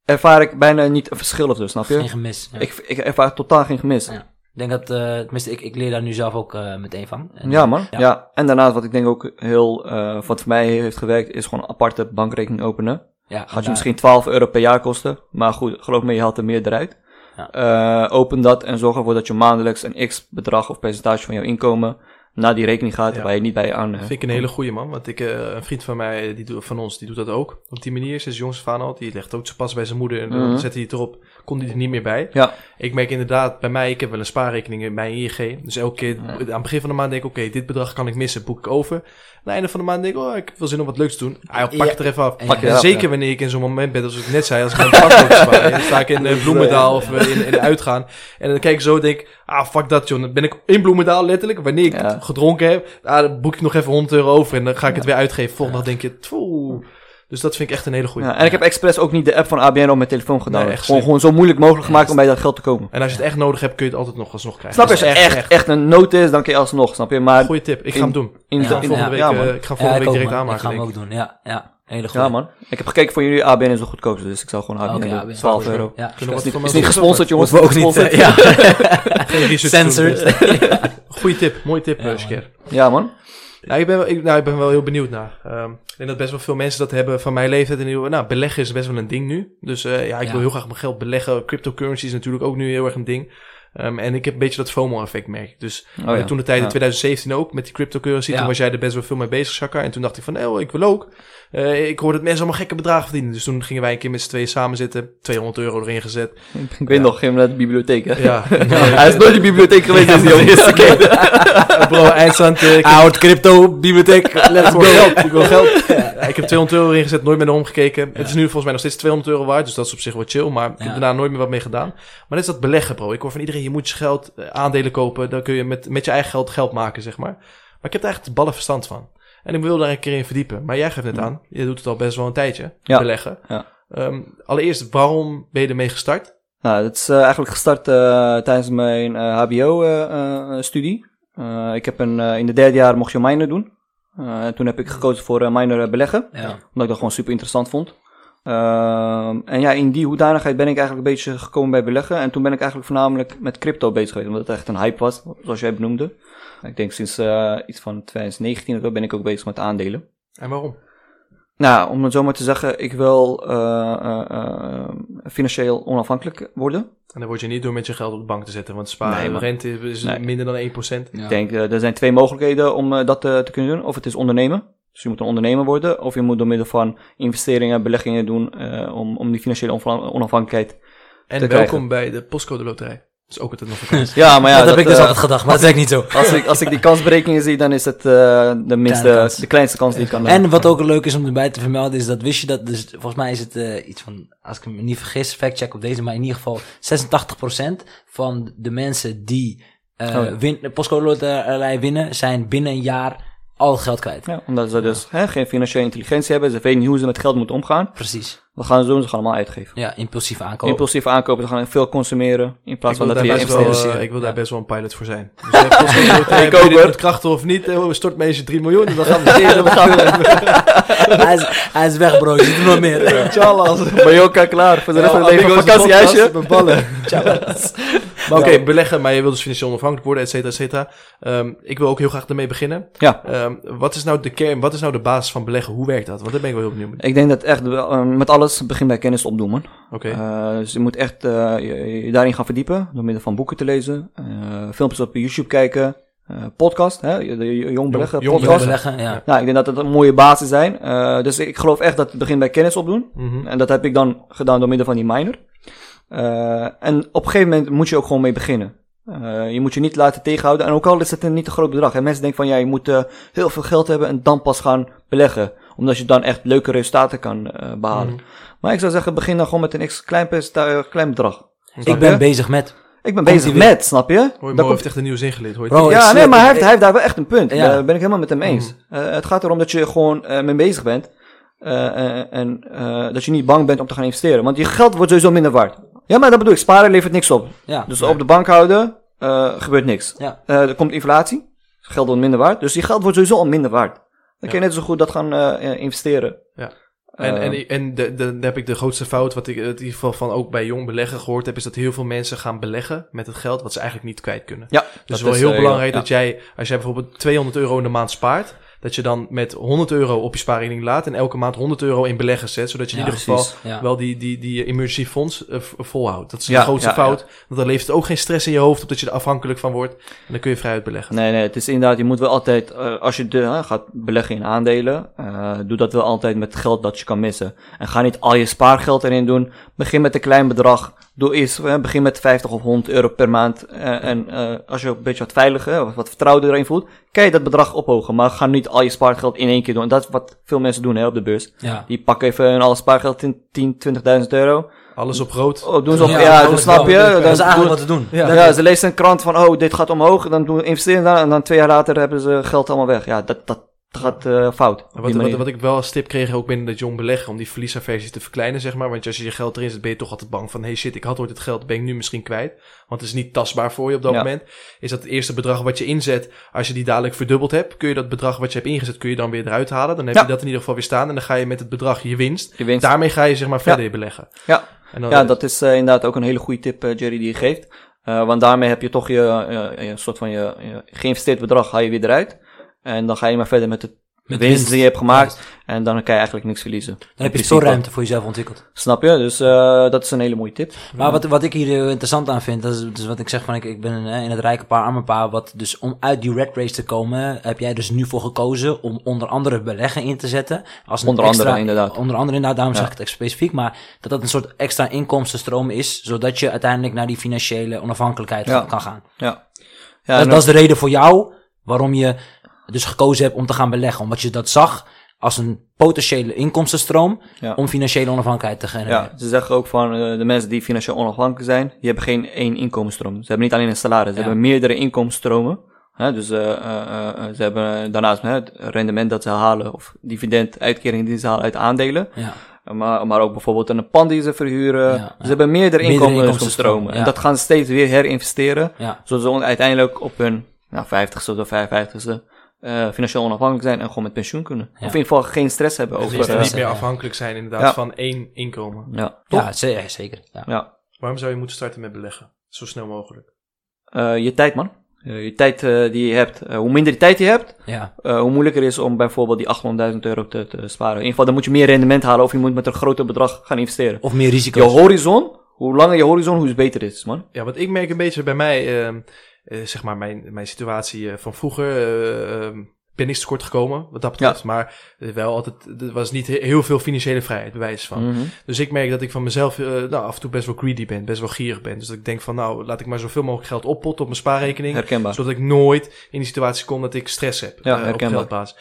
[SPEAKER 3] ervaar ik bijna niet een verschil of zo, snap je?
[SPEAKER 1] Geen gemis.
[SPEAKER 3] Ik, ik ervaar totaal geen gemis.
[SPEAKER 1] Ik denk dat, eh tenminste, ik, ik leer daar nu zelf ook eh, meteen van. En,
[SPEAKER 3] Ja, man.
[SPEAKER 1] Ja.
[SPEAKER 3] Ja. En daarnaast, wat ik denk ook heel, eh, wat voor mij heeft gewerkt, is gewoon een aparte bankrekening openen.
[SPEAKER 1] ja,
[SPEAKER 3] Gaat je misschien 12 euro per jaar kosten. Maar goed, geloof me, je haalt er meer eruit.
[SPEAKER 1] Ja.
[SPEAKER 3] Open dat en zorg ervoor dat je maandelijks een x bedrag of percentage van jouw inkomen naar die rekening gaat,
[SPEAKER 2] Ja.
[SPEAKER 3] waar je niet bij aan...
[SPEAKER 2] Dat vind ik een hele goeie man, want ik, eh, een vriend van mij, die doet, van ons, die doet dat ook. Op die manier, sinds jongs van al, die legt ook zijn pas bij zijn moeder en dan
[SPEAKER 3] Mhm.
[SPEAKER 2] zet hij het erop, kon hij er niet meer bij.
[SPEAKER 3] Ja,
[SPEAKER 2] Ik merk inderdaad, bij mij, ik heb wel een spaarrekening in mijn ING. Dus elke keer, aan het begin van de maand denk ik, oké, dit bedrag kan ik missen, boek ik over. Aan het einde van de maand denk ik, oh, ik wel zin om wat leuks te doen. Ah, joh, pak het er even af.
[SPEAKER 3] Pak
[SPEAKER 2] En zeker wanneer ik in zo'n moment ben, zoals ik net zei, als ik mijn bank moet sparen. Dan sta ik in eh, Bloemendaal of eh, in, in uitgaan. En dan kijk ik zo en denk ik, ah, fuck dat joh. Dan ben ik in Bloemendaal letterlijk. Wanneer ik gedronken heb, ah, dan boek ik nog even 100 euro over en dan ga ik het weer uitgeven. Volgende dag denk je, tfoe. Dus dat vind ik echt een hele goeie.
[SPEAKER 3] ja. En ik heb expres ook niet de app van ABN op mijn telefoon gedaan.
[SPEAKER 2] Nee,
[SPEAKER 3] gewoon, zo moeilijk mogelijk gemaakt om bij dat geld te komen.
[SPEAKER 2] En als je het echt nodig hebt, kun je het altijd nog alsnog krijgen.
[SPEAKER 3] Snap je? Als het echt, echt, een nood is, dan kun je alsnog, snap je? Maar
[SPEAKER 2] Goeie tip, ik ga hem doen.
[SPEAKER 3] in,
[SPEAKER 1] Ja,
[SPEAKER 2] Ik ga volgende
[SPEAKER 1] ja,
[SPEAKER 2] week,
[SPEAKER 3] ja,
[SPEAKER 2] eh, ik ga
[SPEAKER 1] Ja,
[SPEAKER 2] volgende
[SPEAKER 1] ik
[SPEAKER 2] week direct
[SPEAKER 1] man.
[SPEAKER 2] aanmaken.
[SPEAKER 1] Ik ga hem
[SPEAKER 2] denk
[SPEAKER 1] ook doen, ja. ja. Hele goed.
[SPEAKER 3] Ja, man. Ik heb gekeken voor jullie, ABN is zo goedkoop, dus ik zou gewoon ABN doen.
[SPEAKER 1] ja, ben-
[SPEAKER 3] 12 euro.
[SPEAKER 1] Ja.
[SPEAKER 2] We
[SPEAKER 3] Is niet, is niet gesponsord, jongens.
[SPEAKER 1] We ook niet,
[SPEAKER 3] Gesponsord.
[SPEAKER 1] ja. (laughs)
[SPEAKER 2] Geen research doen.
[SPEAKER 1] Censored.
[SPEAKER 2] Goeie tip, mooie tip,
[SPEAKER 1] Ja,
[SPEAKER 2] eh.
[SPEAKER 3] Ja, man.
[SPEAKER 2] Nou, ik ben, wel, ik, nou, ik ben wel heel benieuwd naar. Ehm, ik denk dat best wel veel mensen dat hebben van mijn leeftijd. En die, nou, beleggen is best wel een ding nu. Dus eh, ja, ik
[SPEAKER 1] Ja.
[SPEAKER 2] wil heel graag mijn geld beleggen. Cryptocurrency is natuurlijk ook nu heel erg een ding. Ehm, en ik heb een beetje dat FOMO-effect, merk ik. Dus
[SPEAKER 3] Oh, ja.
[SPEAKER 2] toen de tijd in
[SPEAKER 3] Ja.
[SPEAKER 2] 2017 ook, met die cryptocurrency.
[SPEAKER 1] Ja.
[SPEAKER 2] Toen was jij er best wel veel mee bezig, Shaka. En toen dacht ik van, oh, ik wil ook. Eh, ik hoorde dat mensen allemaal gekke bedragen verdienen. Dus toen gingen wij een keer met z'n tweeën samen zitten. 200 euro erin gezet.
[SPEAKER 3] Ik weet nog, ging naar de bibliotheek, hè?
[SPEAKER 2] Ja, (laughs)
[SPEAKER 3] Hij is nooit in de bibliotheek geweest, dus die eerste keer.
[SPEAKER 2] bro, eindstand. eh, ik heb-
[SPEAKER 1] Oud crypto, bibliotheek, let's
[SPEAKER 2] Ik wil geld, ik wil geld. Ja, ik heb 200 euro erin gezet, nooit meer naar omgekeken. Het is nu volgens mij nog steeds 200 euro waard, dus dat is op zich wel chill. Maar ik heb daarna nooit meer wat mee gedaan. Maar net is dat beleggen, bro. Ik hoor van iedereen, je moet je geld, eh, aandelen kopen. Dan kun je met, met je eigen geld geld maken, zeg maar. Maar ik heb er eigenlijk ballen verstand van. En ik wil daar een keer in verdiepen. Maar jij geeft net aan, je doet het al best wel een tijdje,
[SPEAKER 3] Ja.
[SPEAKER 2] beleggen.
[SPEAKER 3] Ja.
[SPEAKER 2] Ehm, allereerst, waarom ben je ermee gestart?
[SPEAKER 3] Nou, het is eh, eigenlijk gestart eh, tijdens mijn HBO-studie. Ik heb een, in de derde jaar mocht je minor doen. Eh, en toen heb ik gekozen voor een minor eh, beleggen.
[SPEAKER 1] Ja.
[SPEAKER 3] Omdat ik dat gewoon super interessant vond. Ehm, en ja, in die hoedanigheid ben ik eigenlijk een beetje gekomen bij beleggen. En toen ben ik eigenlijk voornamelijk met crypto bezig geweest. Omdat het echt een hype was, zoals jij benoemde. Ik denk sinds iets van 2019 of zo ben ik ook bezig met aandelen.
[SPEAKER 2] En waarom?
[SPEAKER 3] Nou, om het zo maar te zeggen, ik wil, eh, eh, eh, financieel onafhankelijk worden.
[SPEAKER 2] En dan word je niet door met je geld op de bank te zetten, want sparen
[SPEAKER 3] Nee,
[SPEAKER 2] rente is
[SPEAKER 3] Nee.
[SPEAKER 2] minder dan 1%.
[SPEAKER 1] Ja.
[SPEAKER 3] Ik denk, er zijn twee mogelijkheden om dat eh, te kunnen doen. Of het is ondernemen. Dus je moet een ondernemer worden. Of je moet door middel van investeringen, beleggingen doen eh, om, om die financiële onafhan- onafhankelijkheid.
[SPEAKER 2] En
[SPEAKER 3] Te
[SPEAKER 2] welkom
[SPEAKER 3] krijgen.
[SPEAKER 2] bij de postcode loterij. Dat is ook altijd nog een kans. (laughs)
[SPEAKER 3] Ja, maar ja,
[SPEAKER 1] dat, heb ik dus
[SPEAKER 3] eh,
[SPEAKER 1] altijd gedacht, maar dat is eigenlijk niet zo.
[SPEAKER 3] als, ik, als ik die kansberekeningen zie, dan is het eh, de minste, de kleinste kans die ik kan eh,
[SPEAKER 1] En wat ook leuk is om erbij te vermelden, is dat wist je dat, dus volgens mij is het eh, iets van, als ik me niet vergis, factcheck op deze, maar in ieder geval 86% van de mensen die eh
[SPEAKER 3] Oh ja.
[SPEAKER 1] win, de postcode loterij winnen, zijn binnen een jaar al geld kwijt.
[SPEAKER 3] Ja, omdat ze dus hè, geen financiële intelligentie hebben. Ze weten niet hoe ze met geld moeten omgaan.
[SPEAKER 1] Precies.
[SPEAKER 3] Wat gaan ze doen? Ze gaan allemaal uitgeven.
[SPEAKER 1] Ja, impulsief aankopen.
[SPEAKER 3] Impulsief aankopen, ze gaan veel consumeren. In plaats van dat
[SPEAKER 2] daar
[SPEAKER 3] we
[SPEAKER 2] best wel,
[SPEAKER 3] investeren.
[SPEAKER 2] eh, ik wil daar best wel een pilot voor zijn. (laughs) Dus (laughs)
[SPEAKER 3] Ik ook,
[SPEAKER 2] met krachten of niet, eh, stort me eens 3 miljoen en dan gaan (laughs) we. We
[SPEAKER 1] hij, is, hij is weg bro, je ziet er nog meer.
[SPEAKER 2] Tjallas.
[SPEAKER 3] Mallorca klaar voor de rest van het leven. Een vakantiehuisje.
[SPEAKER 2] Met ballen. Maar oké, beleggen, maar je wilt dus financieel onafhankelijk worden, et cetera, et cetera. Ehm, ik wil ook heel graag ermee beginnen.
[SPEAKER 3] Ja.
[SPEAKER 2] Ehm, wat is nou de kern, wat is nou de basis van beleggen? Hoe werkt dat? Want daar ben ik wel heel benieuwd mee.
[SPEAKER 3] Ik denk dat echt eh, met alles begin bij kennis opdoen. Eh, dus je moet echt eh, je, je daarin gaan verdiepen. Door middel van boeken te lezen. eh, filmpjes op YouTube kijken. eh, podcast, hè, de, de Jong Beleggen
[SPEAKER 2] Jong
[SPEAKER 3] podcast.
[SPEAKER 1] beleggen, ja.
[SPEAKER 3] Nou, ik denk dat dat een mooie basis zijn. Eh, dus ik geloof echt dat het begint bij kennis opdoen.
[SPEAKER 2] Mhm.
[SPEAKER 3] En dat heb ik dan gedaan door middel van die minor. Eh, en op een gegeven moment moet je ook gewoon mee beginnen. Eh, je moet je niet laten tegenhouden. En ook al is het een niet te groot bedrag. En mensen denken van ja, je moet eh, heel veel geld hebben en dan pas gaan beleggen. Omdat je dan echt leuke resultaten kan eh, behalen.
[SPEAKER 2] Mhm.
[SPEAKER 3] Maar ik zou zeggen, begin dan gewoon met een x klein, percenta- klein bedrag.
[SPEAKER 1] Ik ben bezig met.
[SPEAKER 3] Ik ben bezig met, snap je?
[SPEAKER 2] Hoor je,
[SPEAKER 3] Daar
[SPEAKER 2] Mo
[SPEAKER 3] komt-
[SPEAKER 2] heeft echt een nieuwe zin geleerd. Hoor je
[SPEAKER 1] Bro,
[SPEAKER 2] het?
[SPEAKER 1] ik
[SPEAKER 3] ja, nee, maar hij heeft, hij heeft daar wel echt een punt.
[SPEAKER 1] Ja.
[SPEAKER 3] Daar ben ik helemaal met hem eens.
[SPEAKER 2] Mhm.
[SPEAKER 3] Eh, het gaat erom dat je gewoon eh, mee bezig bent. eh, eh, en eh, dat je niet bang bent om te gaan investeren. Want je geld wordt sowieso minder waard. Ja, maar dat bedoel ik. Sparen levert niks op.
[SPEAKER 1] Ja.
[SPEAKER 3] Dus op de bank houden eh, gebeurt niks.
[SPEAKER 1] Ja.
[SPEAKER 3] Eh, er komt inflatie. Geld wordt minder waard. Dus je geld wordt sowieso al minder waard. Dan kun je net zo goed dat gaan eh, eh, investeren.
[SPEAKER 2] Ja. En,
[SPEAKER 3] Eh,
[SPEAKER 2] en, en de, de, dan heb ik de grootste fout, wat ik in ieder geval van ook bij jong beleggen gehoord heb, is dat heel veel mensen gaan beleggen met het geld wat ze eigenlijk niet kwijt kunnen.
[SPEAKER 3] ja,
[SPEAKER 2] Dus
[SPEAKER 3] dat
[SPEAKER 2] het is wel heel
[SPEAKER 3] eh,
[SPEAKER 2] belangrijk
[SPEAKER 3] ja.
[SPEAKER 2] dat jij, als jij bijvoorbeeld 200 euro in de maand spaart, dat je dan met 100 euro op je spaarrekening laat en elke maand 100 euro in beleggen zet, zodat je in
[SPEAKER 1] Ja,
[SPEAKER 2] ieder geval
[SPEAKER 1] ja.
[SPEAKER 2] wel die, die, die emergency fonds eh, volhoudt. Dat is
[SPEAKER 3] Ja,
[SPEAKER 2] de grootste
[SPEAKER 3] ja,
[SPEAKER 2] fout, want dan levert het ook geen stress in je hoofd op dat je er afhankelijk van wordt en dan kun je vrij uit beleggen.
[SPEAKER 3] Nee, nee, het is inderdaad, je moet wel altijd, eh, als je de, gaat beleggen in aandelen, eh, doe dat wel altijd met geld dat je kan missen. En ga niet al je spaargeld erin doen. Begin met een klein bedrag. Doe eerst, eh, begin met 50 of 100 euro per maand. Eh, en eh, als je ook een beetje wat veiliger, of wat vertrouwder erin voelt, kan je dat bedrag ophogen. Maar ga niet al je spaargeld in één keer doen. En dat is wat veel mensen doen hè, op de beurs.
[SPEAKER 1] Ja.
[SPEAKER 3] Die pakken even hun alle spaargeld in 10, 20.000 euro.
[SPEAKER 2] Alles op rood.
[SPEAKER 3] Oh, doen ze op, ja,
[SPEAKER 1] Ja,
[SPEAKER 3] dan snap je.
[SPEAKER 1] Dat
[SPEAKER 3] Dan
[SPEAKER 1] is eigenlijk
[SPEAKER 3] doen-
[SPEAKER 1] wat te doen.
[SPEAKER 2] Ja.
[SPEAKER 3] ja, ze lezen een krant van, oh, dit gaat omhoog. Dan doen investeren daar. En dan twee jaar later hebben ze geld allemaal weg. Ja, dat, dat gaat eh, fout.
[SPEAKER 2] Wat, wat, wat ik wel als tip kreeg ook binnen dat jong beleggen, om die verliesaversie te verkleinen, zeg maar. Want als je je geld erin zet, ben je toch altijd bang van, hey shit, ik had ooit het geld, ben ik nu misschien kwijt. Want het is niet tastbaar voor je op dat
[SPEAKER 3] Ja.
[SPEAKER 2] moment. Is dat het eerste bedrag wat je inzet, als je die dadelijk verdubbeld hebt, kun je dat bedrag wat je hebt ingezet, kun je dan weer eruit halen. Dan heb
[SPEAKER 3] Ja.
[SPEAKER 2] je dat in ieder geval weer staan en dan ga je met het bedrag je winst.
[SPEAKER 3] Je winst.
[SPEAKER 2] Daarmee ga je zeg maar verder beleggen.
[SPEAKER 3] Ja. Ja, dat is eh, inderdaad ook een hele goede tip, eh, Jerry, die je geeft. Want daarmee heb je toch je, je soort van je, je geïnvesteerd bedrag, haal je weer eruit. En dan ga je maar verder met de
[SPEAKER 1] Met
[SPEAKER 3] winst,
[SPEAKER 1] winst.
[SPEAKER 3] die je hebt gemaakt. En dan kan je eigenlijk niks verliezen.
[SPEAKER 1] Dan heb je
[SPEAKER 3] principe.
[SPEAKER 1] stoorruimte voor jezelf ontwikkeld.
[SPEAKER 3] Snap je? Dus eh, dat is een hele mooie tip.
[SPEAKER 1] Maar wat, wat ik hier interessant aan vind, dat is, dus wat ik zeg van ik, ik ben eh, in het rijke paar, arme paar, wat dus om uit die red race te komen, heb jij dus nu voor gekozen om onder andere beleggen in te zetten. Als een
[SPEAKER 3] Onder
[SPEAKER 1] extra,
[SPEAKER 3] andere, inderdaad.
[SPEAKER 1] Onder andere inderdaad, daarom
[SPEAKER 3] Ja.
[SPEAKER 1] zeg ik het specifiek, maar dat dat een soort extra inkomstenstroom is, zodat je uiteindelijk naar die financiële onafhankelijkheid
[SPEAKER 3] Ja.
[SPEAKER 1] kan gaan.
[SPEAKER 3] Ja. ja
[SPEAKER 1] dat is de reden voor jou waarom je dus gekozen hebt om te gaan beleggen, omdat je dat zag als een potentiële inkomstenstroom
[SPEAKER 3] Ja.
[SPEAKER 1] om financiële onafhankelijkheid te genereren.
[SPEAKER 3] Ja, ze zeggen ook van eh, de mensen die financieel onafhankelijk zijn, die hebben geen één inkomensstroom. Ze hebben niet alleen een salaris, ze
[SPEAKER 1] Ja.
[SPEAKER 3] hebben meerdere inkomensstromen. Hè, dus eh, eh, ze hebben daarnaast hè, het rendement dat ze halen, of dividend, uitkering die ze halen uit aandelen.
[SPEAKER 1] Ja.
[SPEAKER 3] Maar, maar ook bijvoorbeeld een pand die ze verhuren.
[SPEAKER 1] Ja, ja.
[SPEAKER 3] Ze hebben meerdere,
[SPEAKER 1] Meerdere
[SPEAKER 3] inkomensstromen.
[SPEAKER 1] inkomstenstromen,
[SPEAKER 3] En dat gaan ze steeds weer herinvesteren. Zodat ze uiteindelijk op hun nou, 50ste of 55ste eh, financieel onafhankelijk zijn en gewoon met pensioen kunnen. Of in ieder geval geen stress hebben
[SPEAKER 2] Dus
[SPEAKER 3] over...
[SPEAKER 2] niet,
[SPEAKER 3] eh,
[SPEAKER 2] niet meer afhankelijk zijn inderdaad
[SPEAKER 3] Ja.
[SPEAKER 2] van één inkomen.
[SPEAKER 3] ja?
[SPEAKER 1] Ja, ze- ja, zeker. Ja.
[SPEAKER 3] Ja.
[SPEAKER 2] Waarom zou je moeten starten met beleggen? Zo snel mogelijk.
[SPEAKER 3] Eh, je tijd, man. eh, je tijd eh, die je hebt, eh, hoe minder die tijd je hebt,
[SPEAKER 1] Ja.
[SPEAKER 3] eh, hoe moeilijker het is om bijvoorbeeld die 800.000 euro te, te sparen. In ieder geval, dan moet je meer rendement halen of je moet met een groter bedrag gaan investeren.
[SPEAKER 1] Of meer
[SPEAKER 3] Je
[SPEAKER 1] risico's.
[SPEAKER 3] horizon, hoe langer je horizon, hoe beter het is, man.
[SPEAKER 2] Ja, want ik merk een beetje bij mij, ehm, eh, zeg maar, mijn, mijn situatie eh, van vroeger. eh, ehm, ben ik tekort gekomen, wat dat betreft. Maar eh, wel altijd, er was niet he- heel veel financiële vrijheid, bewijs van.
[SPEAKER 3] Mhm.
[SPEAKER 2] Dus ik merk dat ik van mezelf eh, nou, af en toe best wel greedy ben, best wel gierig ben. Dus dat ik denk van, nou, laat ik maar zoveel mogelijk geld oppotten op mijn spaarrekening.
[SPEAKER 3] Herkenbaar.
[SPEAKER 2] Zodat ik nooit in die situatie kom dat ik stress heb
[SPEAKER 3] Ja,
[SPEAKER 2] eh, op.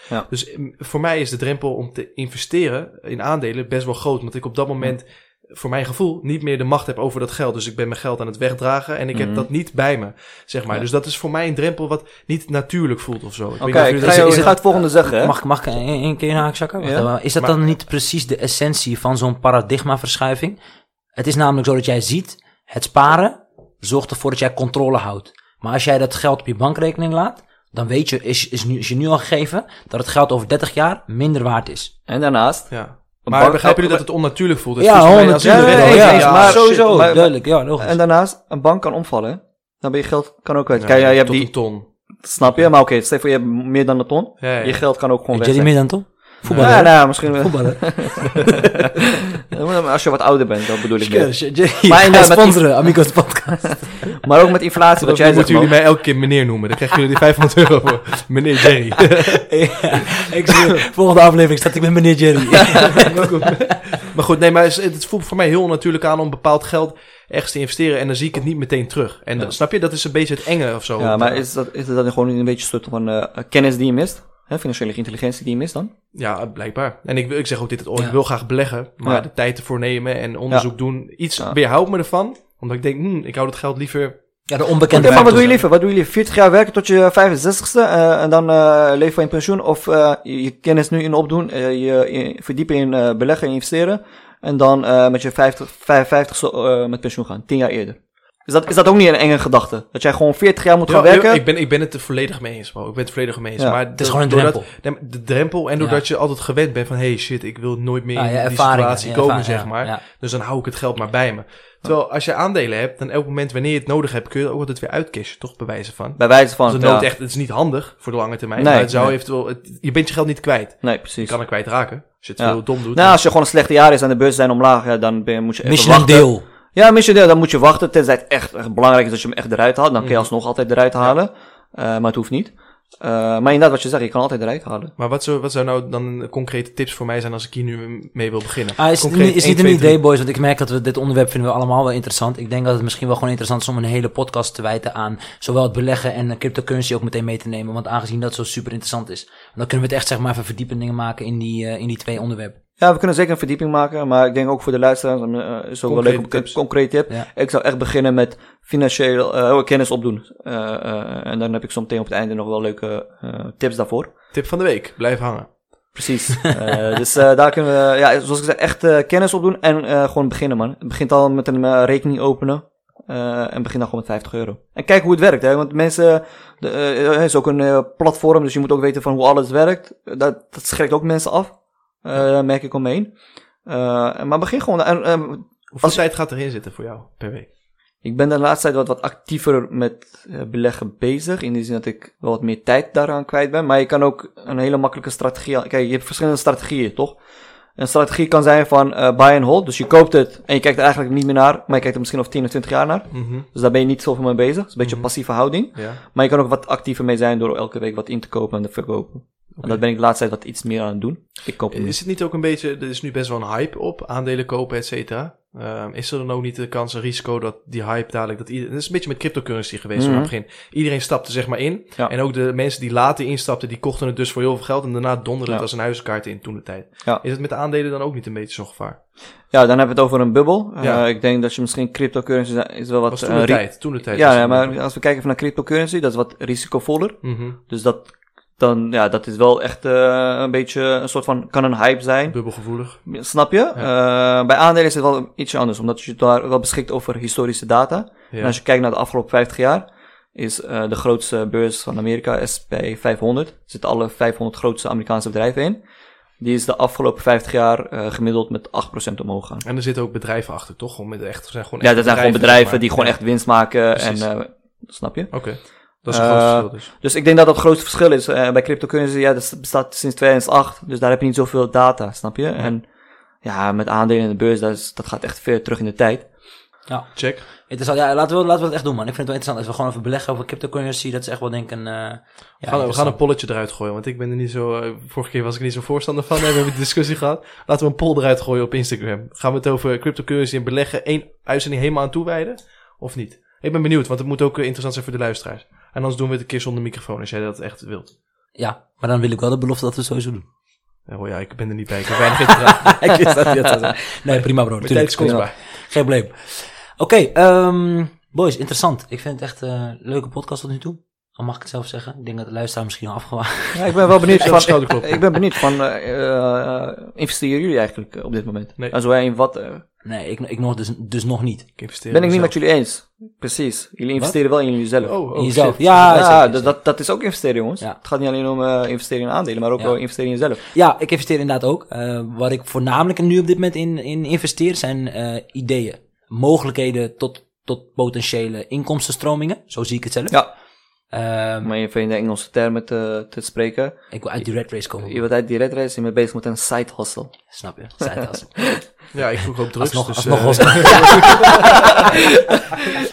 [SPEAKER 3] Ja.
[SPEAKER 2] Dus mm, voor mij is de drempel om te investeren in aandelen best wel groot. Want ik op dat moment, voor mijn gevoel, niet meer de macht heb over dat geld. Dus ik ben mijn geld aan het wegdragen en ik
[SPEAKER 3] Mhm.
[SPEAKER 2] heb dat niet bij me, zeg maar.
[SPEAKER 3] Ja.
[SPEAKER 2] Dus dat is voor mij een drempel wat niet natuurlijk voelt of zo.
[SPEAKER 3] Oké, ik ga, ik
[SPEAKER 1] het-
[SPEAKER 3] ga het volgende zeggen, hè.
[SPEAKER 1] Mag, ik- mag ik een, een keer haakzakken?
[SPEAKER 3] Ja.
[SPEAKER 1] Is dat
[SPEAKER 2] Maar-
[SPEAKER 1] dan niet precies de essentie van zo'n paradigmaverschuiving? Het is namelijk zo dat jij ziet, het sparen zorgt ervoor dat jij controle houdt. Maar als jij dat geld op je bankrekening laat, dan weet je, is, is, nu, is je nu al gegeven, dat het geld over 30 jaar minder waard is.
[SPEAKER 3] En daarnaast,
[SPEAKER 2] Ja.
[SPEAKER 3] Een
[SPEAKER 2] Maar
[SPEAKER 3] bank-
[SPEAKER 2] begrijpen jullie dat het onnatuurlijk voelt? Het
[SPEAKER 1] Ja,
[SPEAKER 2] iedereen
[SPEAKER 3] ja, ja,
[SPEAKER 2] ja,
[SPEAKER 3] ja,
[SPEAKER 2] maar
[SPEAKER 1] sowieso,
[SPEAKER 3] maar-
[SPEAKER 1] duidelijk, ja, logisch.
[SPEAKER 3] en daarnaast, een bank kan omvallen, dan ben je geld, kan ook kwijt.
[SPEAKER 2] Ja,
[SPEAKER 3] Kijk, ja, je hebt
[SPEAKER 2] tot
[SPEAKER 3] die,
[SPEAKER 2] een ton.
[SPEAKER 3] snap je, maar oké, stel voor je hebt meer dan een ton,
[SPEAKER 2] Ja, ja.
[SPEAKER 3] je geld kan ook gewoon
[SPEAKER 1] Heb
[SPEAKER 3] weg
[SPEAKER 1] jij die
[SPEAKER 3] zijn.
[SPEAKER 1] meer dan toch? Voetballer.
[SPEAKER 3] Ja,
[SPEAKER 1] hè?
[SPEAKER 3] nou, misschien wel.
[SPEAKER 1] Voetballer. (laughs)
[SPEAKER 3] Ja, Als je wat ouder bent, dat bedoel ik.
[SPEAKER 1] Maar
[SPEAKER 3] Maar inderdaad, met-
[SPEAKER 1] sponsoren, Amigos podcast. (laughs)
[SPEAKER 3] Maar ook met inflatie, wat
[SPEAKER 2] Dan
[SPEAKER 3] jij
[SPEAKER 2] moeten
[SPEAKER 3] zegt,
[SPEAKER 2] jullie
[SPEAKER 3] man.
[SPEAKER 2] mij elke keer meneer noemen. Dan krijgen jullie die 500 euro voor. Meneer Jerry. (laughs)
[SPEAKER 1] Ja, ik zie, volgende aflevering staat ik met meneer Jerry. (laughs)
[SPEAKER 2] maar, goed. nee, maar het, het voelt voor mij heel natuurlijk aan om bepaald geld ergens te investeren. En dan zie ik het niet meteen terug. En dan- snap je, dat is een beetje het enge of zo.
[SPEAKER 3] Ja, maar is dat, is dat gewoon een beetje een soort van eh, kennis die je mist? Hè, financiële intelligentie die je mist dan?
[SPEAKER 2] Ja, blijkbaar. En ik, wil- ik zeg ook dit, het, oh,
[SPEAKER 1] Ja.
[SPEAKER 2] ik wil graag beleggen. Maar
[SPEAKER 3] Ja.
[SPEAKER 2] de tijd ervoor nemen en onderzoek doen. Iets
[SPEAKER 3] Ja.
[SPEAKER 2] weerhoudt me ervan. Omdat ik denk, hm, ik hou dat geld liever...
[SPEAKER 1] Ja, de onbekende
[SPEAKER 3] maar wat doe je liever? Wat doe je liever? 40 jaar werken tot je 65ste eh, en dan eh leven van je pensioen? Of eh, je, je kennis nu in opdoen, eh, je, je verdiepen in eh, beleggen en investeren en dan eh, met je 50, 55ste eh, met pensioen gaan, 10 jaar eerder? Is dat, is dat ook niet een enge gedachte? Dat jij gewoon 40 jaar moet gaan
[SPEAKER 2] Ja,
[SPEAKER 3] werken?
[SPEAKER 2] ik, ben, ik ben het er volledig mee eens, bro. Ik ben het volledig mee eens.
[SPEAKER 3] Ja.
[SPEAKER 2] maar
[SPEAKER 1] Het is gewoon een
[SPEAKER 2] doordat-
[SPEAKER 1] drempel.
[SPEAKER 2] de drempel en doordat je altijd gewend bent van... hey, shit, ik wil nooit meer
[SPEAKER 1] Ja,
[SPEAKER 2] in die situatie komen, zeg maar.
[SPEAKER 1] ja.
[SPEAKER 2] Dus dan hou ik het geld maar bij me. Terwijl als je aandelen hebt, dan elk moment wanneer je het nodig hebt... kun je het ook altijd weer uitcashen, toch? Bij wijze van.
[SPEAKER 3] Bij wijze van,
[SPEAKER 2] Als het echt, het is niet handig voor de lange termijn.
[SPEAKER 3] Nee,
[SPEAKER 2] maar het zou
[SPEAKER 3] nee.
[SPEAKER 2] eventueel... het- je bent je geld niet kwijt.
[SPEAKER 3] Nee,
[SPEAKER 2] Je
[SPEAKER 3] precies.
[SPEAKER 2] kan er kwijt raken. Als je het
[SPEAKER 3] Ja.
[SPEAKER 2] veel dom doet.
[SPEAKER 3] Nou, als je gewoon een slechte jaar is en de beurzen zijn omlaag, ja, dan ben je, moet je even
[SPEAKER 1] je
[SPEAKER 3] wachten.
[SPEAKER 1] deel.
[SPEAKER 3] Ja, mis je deel, dan moet je wachten. Tenzij het echt, echt belangrijk is dat je hem echt eruit haalt. Dan kun je
[SPEAKER 2] Mhm.
[SPEAKER 3] alsnog altijd eruit halen. Eh, maar het hoeft niet. Eh, maar inderdaad, wat je zegt, je kan altijd eruit halen.
[SPEAKER 2] Maar wat zou, wat zou nou dan concrete tips voor mij zijn als ik hier nu mee wil beginnen?
[SPEAKER 1] Ah, is, het
[SPEAKER 2] Concreet
[SPEAKER 1] niet- is niet een idee, boys, want ik merk dat we dit onderwerp vinden we allemaal wel interessant. Ik denk dat het misschien wel gewoon interessant is om een hele podcast te wijten aan zowel het beleggen en cryptocurrency ook meteen mee te nemen. Want aangezien dat zo super interessant is, dan kunnen we het echt zeg maar even verdiepende dingen maken in die, eh, in die twee onderwerpen.
[SPEAKER 3] Ja, we kunnen zeker een verdieping maken. Maar ik denk ook voor de luisteraars eh, is ook wel leuk een concreet tip.
[SPEAKER 1] Ja.
[SPEAKER 3] Ik zou echt beginnen met financieel eh, kennis opdoen. Eh, en dan heb ik zo meteen op het einde nog wel leuke tips daarvoor.
[SPEAKER 2] Tip van de week. Blijf hangen.
[SPEAKER 3] Precies. (laughs) Dus daar kunnen we, ja, zoals ik zei, echt kennis opdoen en gewoon beginnen, man. Het begint al met een rekening openen. en begin dan gewoon met 50 euro. En kijk hoe het werkt, hè. Want mensen, de, het is ook een platform, dus je moet ook weten van hoe alles werkt. Dat, dat schrikt ook mensen af. Eh merk ik om me heen. Eh, maar begin gewoon. Eh,
[SPEAKER 2] Hoeveel tijd gaat erin zitten voor jou per week?
[SPEAKER 3] ik ben de laatste tijd wat, wat actiever met beleggen bezig. In de zin dat ik wel wat meer tijd daaraan kwijt ben. Maar je kan ook een hele makkelijke strategie... Kijk, je hebt verschillende strategieën, toch? Een strategie kan zijn van eh, buy and hold. Dus je koopt het en je kijkt er eigenlijk niet meer naar. Maar je kijkt er misschien over 10 of 20 jaar naar.
[SPEAKER 2] Mhm.
[SPEAKER 3] Dus daar ben je niet zoveel mee bezig. Het is een beetje
[SPEAKER 2] Mhm.
[SPEAKER 3] een passieve houding.
[SPEAKER 2] Ja.
[SPEAKER 3] Maar je kan ook wat actiever mee zijn door elke week wat in te kopen en te verkopen. En dat ben ik de laatste tijd wat iets meer aan het doen. Ik koop.
[SPEAKER 2] Is het niet ook een beetje, er is nu best wel een hype op, aandelen kopen, et cetera. Ehm, is er dan ook niet de kans, een risico dat die hype dadelijk, dat iedereen, dat is een beetje met cryptocurrency geweest
[SPEAKER 3] Mhm.
[SPEAKER 2] aan het begin. Iedereen stapte zeg maar in.
[SPEAKER 3] Ja.
[SPEAKER 2] En ook de mensen die later instapten, die kochten het dus voor heel veel geld en daarna donderde het als een huizenkaart in toen de tijd.
[SPEAKER 3] Ja.
[SPEAKER 2] Is het met de aandelen dan ook niet een beetje zo'n gevaar?
[SPEAKER 3] Ja, dan hebben we het over een bubbel.
[SPEAKER 2] Ja.
[SPEAKER 3] ik denk dat je misschien cryptocurrency is wel wat...
[SPEAKER 2] was toen
[SPEAKER 3] eh,
[SPEAKER 2] de tijd, toen de tijd.
[SPEAKER 3] Ja, maar als we kijken van naar cryptocurrency, dat is wat risicovoller.
[SPEAKER 2] Mhm.
[SPEAKER 3] Dus dat, dan, ja, dat is wel echt eh, een beetje een soort van, kan een hype zijn.
[SPEAKER 2] Bubbelgevoelig.
[SPEAKER 3] Snap je? Eh, bij aandelen is het wel ietsje anders, omdat je daar wel beschikt over historische data.
[SPEAKER 2] Ja.
[SPEAKER 3] En als je kijkt naar de afgelopen 50 jaar, is eh, de grootste beurs van Amerika, SP 500, er zitten alle 500 grootste Amerikaanse bedrijven in. Die is de afgelopen 50 jaar eh, gemiddeld met 8% omhoog gaan.
[SPEAKER 2] En er zitten ook bedrijven achter, toch? Gewoon met echt, zijn gewoon
[SPEAKER 3] Ja, dat zijn gewoon bedrijven die gewoon
[SPEAKER 2] ja.
[SPEAKER 3] echt winst maken
[SPEAKER 2] Precies.
[SPEAKER 3] en, eh, snap je?
[SPEAKER 2] Oké. Dat is een
[SPEAKER 3] Eh,
[SPEAKER 2] groot verschil dus.
[SPEAKER 3] Dus ik denk dat dat het grootste verschil is. Eh, bij cryptocurrency, ja, dat bestaat sinds 2008. Dus daar heb je niet zoveel data, snap je? En ja, met aandelen in de beurs, dat, is, dat gaat echt ver terug in de tijd.
[SPEAKER 1] Ja,
[SPEAKER 2] Check.
[SPEAKER 1] interessant. Ja, laten we, laten we het echt doen, man. Ik vind het wel interessant. Als we gewoon even beleggen over cryptocurrency, dat is echt wel denk ik een... eh, ja,
[SPEAKER 2] we, gaan, we gaan een polletje eruit gooien, want ik ben er niet zo... vorige keer was ik er niet zo voorstander van. We hebben een discussie (laughs) gehad. Laten we een poll eruit gooien op Instagram. Gaan we het over cryptocurrency en beleggen één uitzending helemaal aan toewijden? Of niet? Ik ben benieuwd, want het moet ook interessant zijn voor de luisteraars. En anders doen we het een keer zonder microfoon, als jij dat echt wilt.
[SPEAKER 1] Ja, maar dan wil ik wel de belofte dat we het sowieso doen.
[SPEAKER 2] Oh ja, ik ben er niet bij. Ik heb weinig (laughs)
[SPEAKER 1] ik wist dat dat. Nee, prima bro.
[SPEAKER 2] Mijn
[SPEAKER 1] tuurlijk.
[SPEAKER 2] tijd is kostbaar.
[SPEAKER 1] Geen probleem. Oké, ehm, boys, interessant. Ik vind het echt een leuke podcast tot nu toe. Al mag ik het zelf zeggen. Ik denk dat de luisteraar misschien al afgewaagd.
[SPEAKER 3] Ja, ik ben wel benieuwd (laughs) van, ik, ik ben benieuwd van, eh, eh, investeren jullie eigenlijk eh, op dit moment?
[SPEAKER 2] Nee.
[SPEAKER 3] En zo in wat, eh,
[SPEAKER 1] Nee, ik, ik nog dus, dus nog niet.
[SPEAKER 2] Ik investeer
[SPEAKER 3] ben ik niet met jullie eens. Precies. Jullie investeren wel in jullie zelf.
[SPEAKER 2] Oh, oh
[SPEAKER 1] In jezelf.
[SPEAKER 2] shit.
[SPEAKER 1] Ja,
[SPEAKER 3] dat, dat, dat is ook investeren, jongens.
[SPEAKER 1] Ja.
[SPEAKER 3] Het gaat niet alleen om eh, investeren in aandelen, maar ook
[SPEAKER 1] Ja.
[SPEAKER 3] wel investeren in jezelf.
[SPEAKER 1] Ja, ik investeer inderdaad ook. Eh waar ik voornamelijk nu op dit moment in, in investeer zijn eh, ideeën. Mogelijkheden tot, tot potentiële inkomstenstromingen. Zo zie ik het zelf.
[SPEAKER 3] Ja.
[SPEAKER 1] Ehm,
[SPEAKER 3] Om even in de Engelse termen te, te spreken.
[SPEAKER 1] ik wil uit die red race komen.
[SPEAKER 3] Je wordt uit die red race en je bent bezig met een side hustle.
[SPEAKER 1] Snap je? Het als. (laughs)
[SPEAKER 2] Ja, ik vroeg ook drugs.
[SPEAKER 1] Alsnog,
[SPEAKER 2] dus,
[SPEAKER 1] alsnog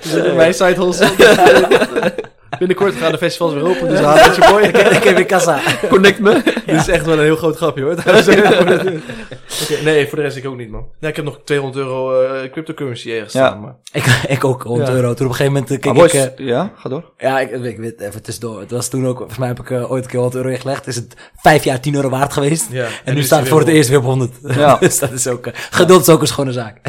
[SPEAKER 2] Dus mijn site hustle. Binnenkort gaan de festivals weer open, dus haal met je boy.
[SPEAKER 1] Ik heb weer kassa.
[SPEAKER 3] Connect me.
[SPEAKER 2] Dit is echt wel een heel groot grapje hoor. (laughs) Nee, voor de rest ik ook niet man. Nee, ik heb nog 200 euro eh, cryptocurrency ergens
[SPEAKER 3] Ja.
[SPEAKER 2] staan. Maar...
[SPEAKER 1] Ik, ik ook, 100
[SPEAKER 2] Ja.
[SPEAKER 1] euro. Toen op een gegeven moment eh,
[SPEAKER 3] Ah,
[SPEAKER 1] keek
[SPEAKER 3] boys,
[SPEAKER 1] ik... eh,
[SPEAKER 3] ja, ga door.
[SPEAKER 1] ja, ik, ik weet even tussendoor. Het was toen ook... Volgens mij heb ik ooit een keer 100 euro ingelegd. Is het vijf jaar 10 euro waard geweest.
[SPEAKER 2] Ja,
[SPEAKER 1] En, nu staat het voor het eerst weer op 100.
[SPEAKER 3] Ja. (laughs)
[SPEAKER 1] dus dat is ook... geduld is ook een schone zaak.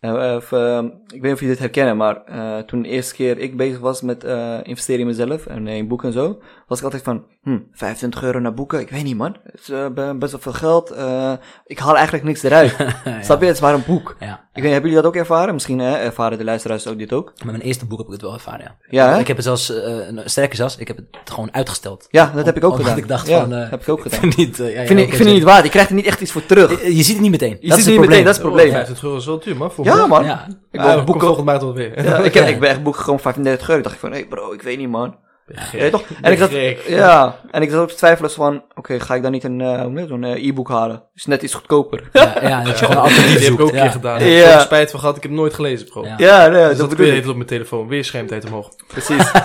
[SPEAKER 3] Nou, even, ehm, ik weet niet of jullie dit herkennen, maar eh, toen de eerste keer ik bezig was met eh, investeren in mezelf en in boeken en zo, was ik altijd van, hm, 25 euro naar boeken, ik weet niet man, het is eh, be- best wel veel geld, eh, ik haal eigenlijk niks eruit. (laughs) Snap je, het is maar een boek.
[SPEAKER 1] Ja.
[SPEAKER 3] Ik weet, hebben jullie dat ook ervaren? Misschien eh, ervaren de luisteraars ook dit ook?
[SPEAKER 1] Met mijn eerste boek heb ik het wel ervaren, ja.
[SPEAKER 3] Ja, hè?
[SPEAKER 1] Ik heb het zelfs, eh een sterke zelfs, ik heb het gewoon uitgesteld.
[SPEAKER 3] Ja, dat heb ik ook gedaan.
[SPEAKER 1] ik dacht
[SPEAKER 3] ja,
[SPEAKER 1] van... eh,
[SPEAKER 3] heb ik ook (laughs) gedaan.
[SPEAKER 1] vind niet, eh, ja, ja,
[SPEAKER 3] Ik vind, ik vind het niet waard, je krijgt er niet echt iets voor terug.
[SPEAKER 1] Je je ziet het niet meteen.
[SPEAKER 3] Je
[SPEAKER 1] dat
[SPEAKER 3] ziet
[SPEAKER 1] is
[SPEAKER 3] het niet meteen, dat is
[SPEAKER 1] het
[SPEAKER 2] Oh,
[SPEAKER 3] probleem.
[SPEAKER 2] 25 euro is wel duur man. Voor
[SPEAKER 3] Ja
[SPEAKER 2] boek.
[SPEAKER 3] man,
[SPEAKER 1] Ja.
[SPEAKER 3] ik wil
[SPEAKER 2] boek
[SPEAKER 3] boeken
[SPEAKER 2] volgende maand alweer.
[SPEAKER 3] Ja, ik, heb, ik ben echt boeken gewoon 35 euro. Ik dacht ik van, hé bro, ik weet niet man.
[SPEAKER 2] Gek.
[SPEAKER 3] Ja, toch? En ik zat,
[SPEAKER 2] gek.
[SPEAKER 3] ja, en ik zat ook te twijfelen van, oké, ga ik dan niet een, eh, hoe noem je dat, zo'n eh, e-book halen? Is net iets goedkoper.
[SPEAKER 1] Ja, ja, dat je gewoon alternatief
[SPEAKER 2] Die heb ik ook een
[SPEAKER 1] ja.
[SPEAKER 2] keer gedaan.
[SPEAKER 3] Ja.
[SPEAKER 2] Ik heb er spijt van gehad, ik heb het nooit gelezen bro.
[SPEAKER 1] Ja.
[SPEAKER 3] Ja, nee,
[SPEAKER 2] Dus
[SPEAKER 3] dat
[SPEAKER 2] dat weer
[SPEAKER 3] ik.
[SPEAKER 2] op mijn telefoon. Weer schermtijd omhoog. (laughs)
[SPEAKER 3] Precies. (laughs)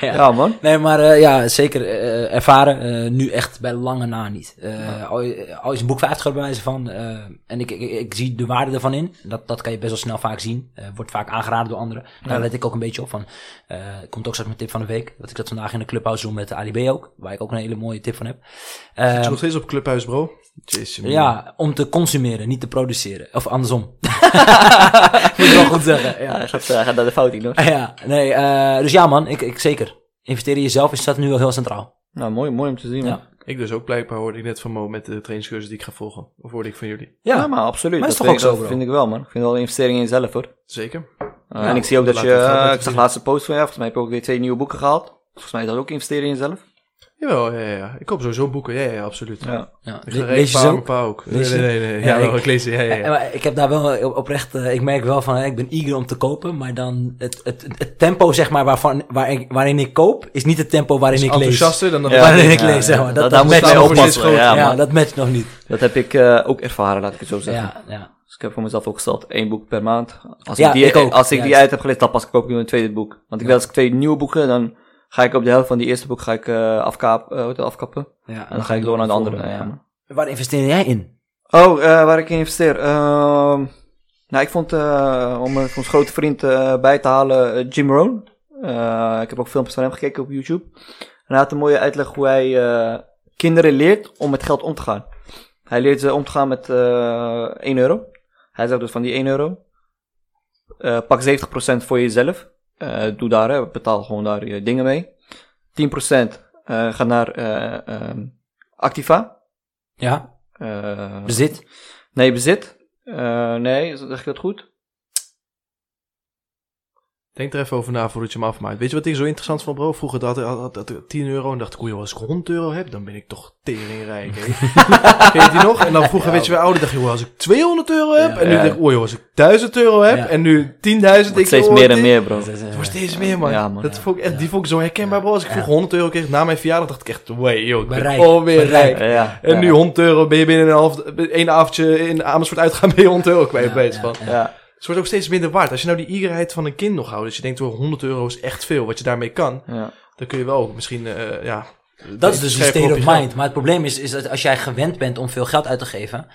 [SPEAKER 1] Ja.
[SPEAKER 3] ja, man.
[SPEAKER 1] Nee, maar eh, ja, zeker eh, ervaren. eh, nu echt bij lange na niet. Eh, al, al is een boek 50 euro bij wijze van. eh, en ik, ik, ik zie de waarde ervan in. Dat, dat kan je best wel snel vaak zien. Eh, wordt vaak aangeraden door anderen. Daar let ik ook een beetje op van. eh komt ook straks mijn tip van de week. Dat ik dat vandaag in de clubhouse doe met de Ali B ook. Waar ik ook een hele mooie tip van heb.
[SPEAKER 2] Zit
[SPEAKER 1] Eh,
[SPEAKER 2] je nog steeds op Clubhuis bro? Jezus,
[SPEAKER 1] ja, om te consumeren, niet te produceren. Of andersom. (laughs) Moet ik wel goed zeggen.
[SPEAKER 3] Ja,
[SPEAKER 1] Ja,
[SPEAKER 3] hij gaat, gaat naar de fout in, hoor.
[SPEAKER 1] ja nee, eh, dus ja man, ik, ik zeker. Investeren in jezelf is dat nu wel heel centraal.
[SPEAKER 3] Nou, mooi, mooi om te zien.
[SPEAKER 1] Ja.
[SPEAKER 2] Ik dus ook blijkbaar hoorde ik net van Mo met de trainingscursus die ik ga volgen. Of hoorde ik van jullie?
[SPEAKER 3] Ja, maar absoluut.
[SPEAKER 1] Maar is
[SPEAKER 3] dat
[SPEAKER 1] toch
[SPEAKER 3] vind
[SPEAKER 1] ook
[SPEAKER 3] ik-
[SPEAKER 1] zo,
[SPEAKER 3] dat
[SPEAKER 1] bro?
[SPEAKER 3] vind ik wel, man. Ik vind wel een investering in jezelf, hoor.
[SPEAKER 2] Zeker.
[SPEAKER 3] Uh,
[SPEAKER 2] Ja,
[SPEAKER 3] en ik zie ook dat je, uh,
[SPEAKER 2] laten
[SPEAKER 3] ik zag
[SPEAKER 2] verdienen.
[SPEAKER 3] laatste post van je, volgens mij heb je ook weer twee nieuwe boeken gehaald. Volgens mij is dat ook investeren in jezelf.
[SPEAKER 2] Jawel, ja, ja, ja. Ik koop sowieso boeken. Ja, ja, absoluut.
[SPEAKER 3] Ja.
[SPEAKER 2] Ik
[SPEAKER 1] lees je zo?
[SPEAKER 2] ook. Nee, nee, nee. nee.
[SPEAKER 1] Ja,
[SPEAKER 2] Ja, wel,
[SPEAKER 1] ik-
[SPEAKER 2] lees ze. Ja, ja,
[SPEAKER 1] Eh,
[SPEAKER 2] ja.
[SPEAKER 1] maar ik heb daar wel oprecht, eh, ik merk wel van, hè, ik ben eager om te kopen, maar dan het, het, het tempo zeg maar waarvan, waar ik, waarin ik koop, is niet het tempo waarin ik lees.
[SPEAKER 2] Enthousiaster dan dat.
[SPEAKER 3] Ja. (laughs)
[SPEAKER 1] waarin ik
[SPEAKER 3] Ja,
[SPEAKER 1] lees, zeg
[SPEAKER 3] ja.
[SPEAKER 1] maar.
[SPEAKER 3] Da-
[SPEAKER 1] Dat,
[SPEAKER 3] daar
[SPEAKER 1] dat
[SPEAKER 3] moet je
[SPEAKER 1] matcht nog niet.
[SPEAKER 3] oppassen, ja,
[SPEAKER 1] dat matcht nog niet.
[SPEAKER 3] Dat heb ik uh, ook ervaren, laat ik het zo zeggen.
[SPEAKER 1] Ja, ja.
[SPEAKER 3] Dus ik heb voor mezelf ook gesteld, één boek per maand. Als
[SPEAKER 1] Ja,
[SPEAKER 3] ik die,
[SPEAKER 1] ik ook,
[SPEAKER 3] als ik die uit heb gelezen, dan pas koop ik een tweede boek. Want ik wil als ik twee nieuwe boeken, dan ga ik op de helft van die eerste boek ga ik, uh, afkaap, uh, afkappen.
[SPEAKER 1] ja.
[SPEAKER 3] En dan ga ik door naar de andere. Ja.
[SPEAKER 1] Waar investeer jij in?
[SPEAKER 3] Oh, uh, waar ik in investeer. Ehm nou, ik vond, om ons grote vriend bij te halen, Jim Rohn. Ik heb ook filmpjes van hem gekeken op YouTube. En hij had een mooie uitleg hoe hij kinderen leert om met geld om te gaan. Hij leert ze om te gaan met uh, 1 euro. Hij zegt dus van die 1 euro. Uh, pak 70% voor jezelf. Uh, doe daar, hè, betaal gewoon daar je dingen mee. 10% uh, gaat naar uh, um, Activa.
[SPEAKER 1] Ja. Bezit?
[SPEAKER 3] Nee, bezit. Nee, zeg ik dat goed?
[SPEAKER 2] Denk er even over na voordat je hem afmaakt. Weet je wat ik zo interessant vond, bro? Vroeger had ik had, had ik 10 euro en dacht ik, joh, als ik 100 euro heb, dan ben ik toch teringrijk, hè? (laughs) Ken je die nog? En dan vroeger, weet je, we ouder dacht je, joh, als ik 200 euro heb,
[SPEAKER 1] Ja.
[SPEAKER 2] en nu
[SPEAKER 3] Ja.
[SPEAKER 2] denk ik, oh joh, als ik 1000 euro heb,
[SPEAKER 1] Ja.
[SPEAKER 2] en nu 10.000, denk ik,
[SPEAKER 3] Steeds meer en meer, bro.
[SPEAKER 2] Het wordt steeds meer, man.
[SPEAKER 3] Ja, man.
[SPEAKER 2] dat
[SPEAKER 1] Ja.
[SPEAKER 2] vond ik echt,
[SPEAKER 1] Ja.
[SPEAKER 2] die vond ik zo herkenbaar, bro. Als ik vroeger 100 euro kreeg na mijn verjaardag, dacht ik echt, wait, joh, ik ben
[SPEAKER 1] Bereik.
[SPEAKER 2] alweer
[SPEAKER 1] Bereik.
[SPEAKER 2] rijk.
[SPEAKER 3] Ja,
[SPEAKER 2] En
[SPEAKER 3] ja.
[SPEAKER 2] nu 100 euro ben je binnen een half, één avondje in Amersfoort uitgaan, ben je 100 euro kwijt,
[SPEAKER 1] ja,
[SPEAKER 2] van.
[SPEAKER 1] ja.
[SPEAKER 2] Het wordt ook steeds minder waard. Als je nou die eagerheid van een kind nog houdt, dus je denkt, oh, 100 euro is echt veel, wat je daarmee kan,
[SPEAKER 3] Ja.
[SPEAKER 2] dan kun je wel misschien, eh, ja...
[SPEAKER 1] Dat is dus die
[SPEAKER 2] scherper
[SPEAKER 1] state
[SPEAKER 2] op
[SPEAKER 1] of mind. Maar het probleem is, is dat als jij gewend bent om veel geld uit te geven,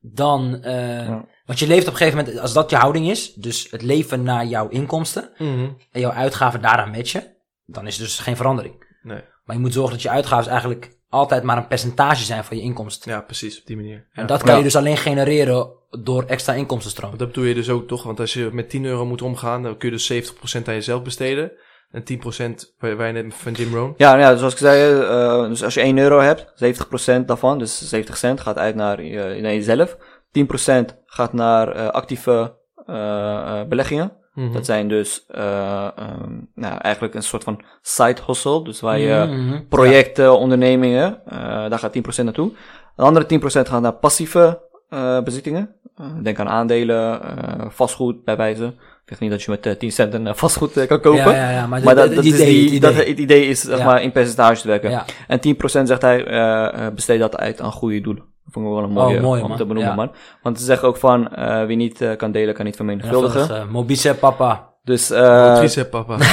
[SPEAKER 1] dan. eh,
[SPEAKER 3] Ja.
[SPEAKER 1] Want je leeft op een gegeven moment, als dat je houding is, dus het leven naar jouw inkomsten
[SPEAKER 2] Mhm.
[SPEAKER 1] en jouw uitgaven daaraan matchen, dan is er dus geen verandering.
[SPEAKER 2] Nee,
[SPEAKER 1] Maar je moet zorgen dat je uitgaven eigenlijk altijd maar een percentage zijn van je inkomsten.
[SPEAKER 2] ja, precies, op die manier. Ja.
[SPEAKER 1] En dat kan
[SPEAKER 3] Ja.
[SPEAKER 1] je dus alleen genereren door extra inkomstenstroom.
[SPEAKER 2] Dat bedoel je dus ook toch, want als je met 10 euro moet omgaan, dan kun je dus 70% aan jezelf besteden. En 10% waar waar je net van Jim Rohn.
[SPEAKER 3] Ja, nou ja, zoals ik zei, eh, dus als je 1 euro hebt, 70% daarvan, dus 70 cent, gaat uit naar, je, naar jezelf. 10% gaat naar eh, actieve eh, eh, beleggingen.
[SPEAKER 2] Mhm.
[SPEAKER 3] Dat zijn dus eh, ehm, nou, eigenlijk een soort van side hustle, dus waar je
[SPEAKER 1] Mhm.
[SPEAKER 3] projecten, ondernemingen, eh, daar gaat 10% naartoe. De andere 10% gaat naar passieve eh, bezittingen. Eh, denk aan aandelen, eh, vastgoed bij wijze. Ik zeg niet dat je met eh, 10 cent een vastgoed kan kopen.
[SPEAKER 1] Ja, ja, ja, maar,
[SPEAKER 3] Maar
[SPEAKER 1] dat, het
[SPEAKER 3] is
[SPEAKER 1] idee,
[SPEAKER 3] die,
[SPEAKER 1] het idee.
[SPEAKER 3] dat het idee is zeg
[SPEAKER 1] Ja.
[SPEAKER 3] maar in percentage te werken.
[SPEAKER 1] Ja.
[SPEAKER 3] En 10% zegt hij, besteed dat uit aan goede doelen. Dat vond ik wel een mooie
[SPEAKER 1] Oh, mooi,
[SPEAKER 3] om
[SPEAKER 1] man.
[SPEAKER 3] te benoemen,
[SPEAKER 1] Ja.
[SPEAKER 3] man. Want ze zeggen ook van, eh, wie niet eh, kan delen, kan niet vermenigvuldigen.
[SPEAKER 1] Ja, uh, Mobice papa.
[SPEAKER 3] Dus, eh
[SPEAKER 2] Tricep, papa. (laughs)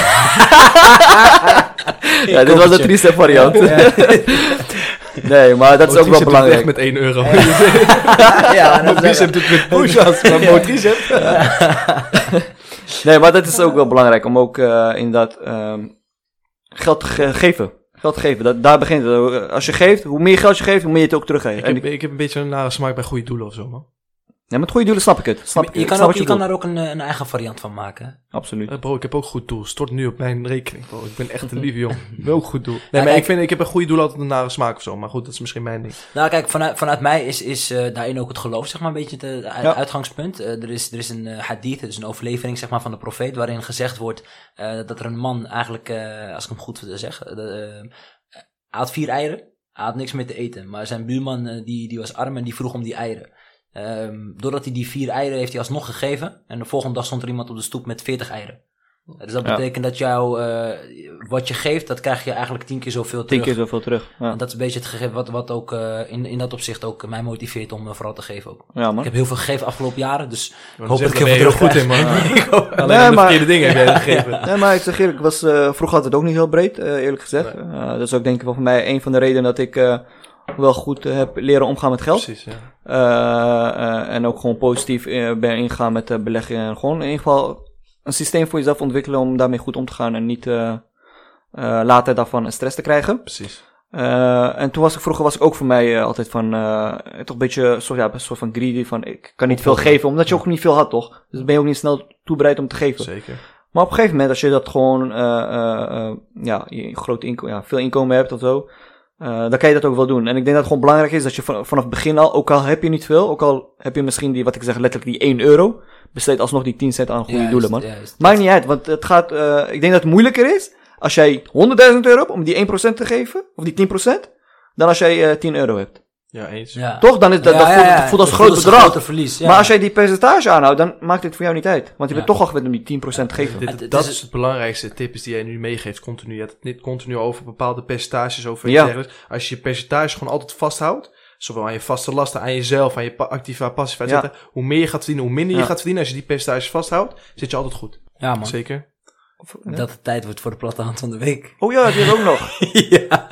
[SPEAKER 2] (laughs)
[SPEAKER 3] ja, dit was de tricep variant. (laughs) (laughs) nee, maar dat is ook wel belangrijk.
[SPEAKER 2] met 1 euro. (laughs)
[SPEAKER 1] ja, dat is
[SPEAKER 2] Tricep doet met push-ups, maar
[SPEAKER 1] Ja.
[SPEAKER 2] motricep. (laughs)
[SPEAKER 3] Nee, maar dat is ook wel belangrijk om ook eh, inderdaad ehm, geld te ge- geven. Geld te geven, dat, daar begint het. Als je geeft, hoe meer geld je geeft, hoe meer je het ook teruggeeft.
[SPEAKER 2] Ik heb,
[SPEAKER 3] ik-
[SPEAKER 2] ik heb een beetje een nare smaak bij goede doelen of zo, man.
[SPEAKER 3] Ja, met goede doelen snap ik het. Snap ik,
[SPEAKER 1] je kan,
[SPEAKER 3] snap
[SPEAKER 1] ook, je kan daar ook een, een eigen variant van maken.
[SPEAKER 3] Absoluut.
[SPEAKER 2] Eh, bro, ik heb ook goed doel. Stort nu op mijn rekening, bro. Ik ben echt een lieve jongen. Ik ben ook goed doel. Nee,
[SPEAKER 1] Ja,
[SPEAKER 2] maar
[SPEAKER 1] kijk-
[SPEAKER 2] ik vind, ik heb een goede doel altijd een nare smaak of zo. Maar goed, dat is misschien mijn ding.
[SPEAKER 1] Nou, kijk, vanuit, vanuit mij is, is eh, daarin ook het geloof, zeg maar, een beetje het
[SPEAKER 3] Ja.
[SPEAKER 1] uitgangspunt. Eh, er, is, er is een hadith, dus een overlevering, zeg maar, van de profeet, waarin gezegd wordt eh, dat er een man eigenlijk, eh, als ik hem goed zeg, eh, hij had vier eieren, hij had niks meer te eten. Maar zijn buurman, die, die was arm en die vroeg om die eieren. Ehm, doordat hij die vier eieren heeft hij alsnog gegeven. En de volgende dag stond er iemand op de stoep met 40 eieren. Dus dat
[SPEAKER 3] Ja.
[SPEAKER 1] betekent dat jou, eh, wat je geeft, dat krijg je eigenlijk tien keer zoveel
[SPEAKER 3] Tien
[SPEAKER 1] terug.
[SPEAKER 3] keer zoveel terug. Ja,
[SPEAKER 1] En dat is een beetje het gegeven wat, wat ook eh, in, in dat opzicht ook mij motiveert om eh, vooral te geven ook.
[SPEAKER 3] ja
[SPEAKER 1] Ik
[SPEAKER 3] man.
[SPEAKER 1] heb heel veel gegeven afgelopen jaren, dus
[SPEAKER 2] Ik
[SPEAKER 1] hoop dat ik
[SPEAKER 2] er
[SPEAKER 1] heel
[SPEAKER 2] goed in, man. (laughs) Alleen
[SPEAKER 3] Nee,
[SPEAKER 2] de
[SPEAKER 3] maar-
[SPEAKER 2] verkeerde dingen heb jij (laughs) gegeven.
[SPEAKER 3] Nee, maar ik zeg eerlijk, ik was, eh, vroeger had het ook niet heel breed, eh, eerlijk gezegd.
[SPEAKER 2] Nee.
[SPEAKER 3] Eh, dat is ook denk ik wel voor mij een van de redenen dat ik eh, wel goed heb leren omgaan met geld.
[SPEAKER 2] Precies, ja.
[SPEAKER 3] Eh, eh, en ook gewoon positief eh, ben ingegaan met eh, beleggingen. En gewoon in ieder geval een systeem voor jezelf ontwikkelen om daarmee goed om te gaan en niet later daarvan een stress te krijgen.
[SPEAKER 2] Precies.
[SPEAKER 3] En toen was ik vroeger was ik ook voor mij altijd van toch een beetje soort, ja, een soort van greedy van ik kan niet veel geven omdat je ook niet veel had toch. Dus ben je ook niet snel toe bereid om te geven.
[SPEAKER 2] Zeker.
[SPEAKER 3] Maar op een gegeven moment, als je dat gewoon, ja, je groot inkomen, ja, veel inkomen hebt of zo, eh, dan kan je dat ook wel doen. En ik denk dat het gewoon belangrijk is dat je van, vanaf het begin al, ook al heb je niet veel, ook al heb je misschien die, wat ik zeg, letterlijk die 1 euro, besteed alsnog die 10 cent aan goede doelen, man. Maakt niet uit, want het gaat, eh, ik denk dat het moeilijker is als jij 100.000 euro hebt om die 1% te geven, of die 10%, dan als jij eh 10 euro hebt.
[SPEAKER 2] Ja, eens.
[SPEAKER 1] Ja.
[SPEAKER 3] Toch? Dan is dat,
[SPEAKER 1] Ja,
[SPEAKER 3] dat
[SPEAKER 1] ja,
[SPEAKER 3] voelt, dat voelt als groot bedrag.
[SPEAKER 1] groter verlies. Ja.
[SPEAKER 3] Maar als jij die percentage aanhoudt, dan maakt het voor jou niet uit. Want je
[SPEAKER 1] Ja.
[SPEAKER 3] bent toch al gewend om die 10% te geven.
[SPEAKER 2] Dit, dat
[SPEAKER 1] is-
[SPEAKER 2] is het belangrijkste tip is die jij nu meegeeft, continu. Je hebt het niet continu over bepaalde percentages, over
[SPEAKER 3] Ja.
[SPEAKER 2] Als je je percentage gewoon altijd vasthoudt, zowel aan je vaste lasten, aan jezelf, aan je pa- activa, passiva, et
[SPEAKER 3] Ja.
[SPEAKER 2] cetera, hoe meer je gaat verdienen, hoe minder je
[SPEAKER 3] Ja.
[SPEAKER 2] gaat verdienen. Als je die percentages vasthoudt, zit je altijd goed.
[SPEAKER 1] ja, man.
[SPEAKER 2] Zeker.
[SPEAKER 1] Dat het tijd wordt voor de platte hand van de week.
[SPEAKER 3] Oh ja, die is ook nog. (laughs)
[SPEAKER 1] ja.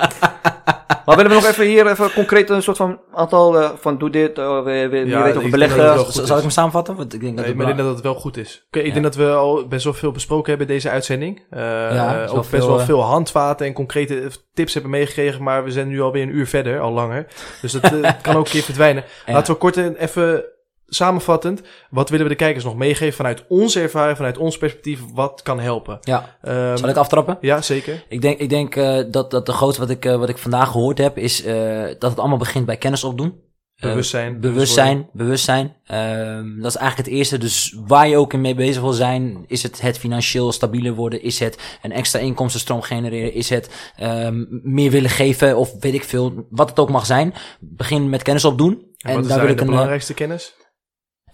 [SPEAKER 3] Maar willen we nog even hier even concreet een soort van aantal eh, van doe dit, uh,
[SPEAKER 2] Ja,
[SPEAKER 3] weet over beleggen.
[SPEAKER 1] Zal ik hem samenvatten? Want ik denk dat
[SPEAKER 2] Nee,
[SPEAKER 1] het
[SPEAKER 2] maar ik denk dat het wel goed is. Oké, ik
[SPEAKER 1] Ja.
[SPEAKER 2] denk dat we al best wel veel besproken hebben in deze uitzending. Eh,
[SPEAKER 1] Ja, is
[SPEAKER 2] ook
[SPEAKER 1] wel
[SPEAKER 2] best
[SPEAKER 1] veel,
[SPEAKER 2] wel veel handvaten en concrete tips hebben meegekregen, maar we zijn nu alweer een uur verder, al langer. Dus dat (laughs) kan ook een keer verdwijnen.
[SPEAKER 1] Ja.
[SPEAKER 2] Laten we kort en even samenvattend, wat willen we de kijkers nog meegeven vanuit onze ervaring, vanuit ons perspectief, wat kan helpen?
[SPEAKER 1] Ja.
[SPEAKER 2] Ehm,
[SPEAKER 1] Zal ik aftrappen?
[SPEAKER 2] Ja, zeker.
[SPEAKER 1] Ik denk, ik denk eh, dat, dat de grootste wat ik, eh, wat ik vandaag gehoord heb, is eh, dat het allemaal begint bij kennis opdoen.
[SPEAKER 2] Bewustzijn.
[SPEAKER 1] bewustzijn, bewustzijn. Ehm, dat is eigenlijk het eerste. Dus waar je ook in mee bezig wil zijn, is het het financieel stabieler worden, is het een extra inkomstenstroom genereren, is het ehm, meer willen geven of weet ik veel, wat het ook mag zijn. Begin met kennis opdoen.
[SPEAKER 2] En, wat
[SPEAKER 1] En
[SPEAKER 2] is
[SPEAKER 1] daar wil ik
[SPEAKER 2] de
[SPEAKER 1] een.
[SPEAKER 2] belangrijkste kennis?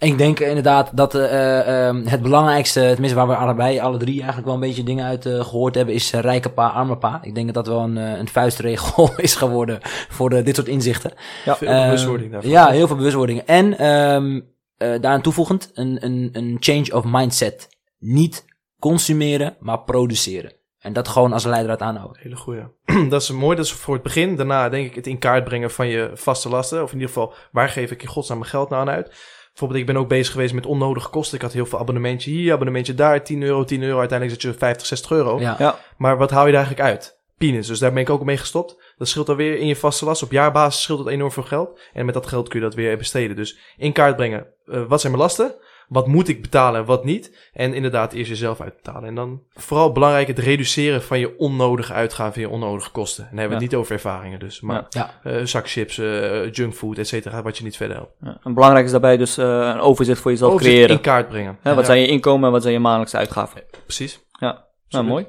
[SPEAKER 1] Ik denk inderdaad dat ehm, het belangrijkste, tenminste waar we allebei, alle drie eigenlijk wel een beetje dingen uit eh, gehoord hebben, is rijke pa, arme pa. Ik denk dat dat wel een, een vuistregel (laughs) is geworden voor de, dit soort inzichten.
[SPEAKER 3] Ja.
[SPEAKER 2] Veel
[SPEAKER 1] Ehm,
[SPEAKER 2] bewustwording daarvan.
[SPEAKER 1] Ja, heel veel bewustwording. En eh, daaraan toevoegend een, een, een change of mindset. Niet consumeren, maar produceren. En dat gewoon als leidraad aanhouden.
[SPEAKER 2] Hele goeie. (clears throat) dat is mooi, dat is voor het begin. Daarna denk ik het in kaart brengen van je vaste lasten. Of in ieder geval, waar geef ik in godsnaam mijn geld nou aan uit? Bijvoorbeeld, ik ben ook bezig geweest met onnodige kosten. Ik had heel veel abonnementje hier, abonnementje daar, 10 euro, 10 euro. Uiteindelijk zit je 50, 60 euro.
[SPEAKER 1] Ja.
[SPEAKER 3] Ja.
[SPEAKER 2] Maar wat haal je er eigenlijk uit? Peanuts. Dus daar ben ik ook mee gestopt. Dat scheelt alweer in je vaste last. Op jaarbasis scheelt het enorm veel geld. En met dat geld kun je dat weer besteden. Dus in kaart brengen. eh, wat zijn mijn lasten? Wat moet ik betalen en wat niet? En inderdaad eerst jezelf uitbetalen. En dan vooral belangrijk het reduceren van je onnodige uitgaven, je onnodige kosten. En dan hebben we het niet over ervaringen dus. Maar
[SPEAKER 1] Ja.
[SPEAKER 2] eh, zak chips, eh, junkfood, et cetera, wat je niet verder helpt.
[SPEAKER 3] Ja. En belangrijk is daarbij dus eh, een overzicht voor jezelf
[SPEAKER 2] Overzicht
[SPEAKER 3] creëren.
[SPEAKER 2] in kaart brengen.
[SPEAKER 3] Wat zijn je inkomen en wat zijn je maandelijkse uitgaven?
[SPEAKER 2] Precies.
[SPEAKER 3] Ja, nou, mooi.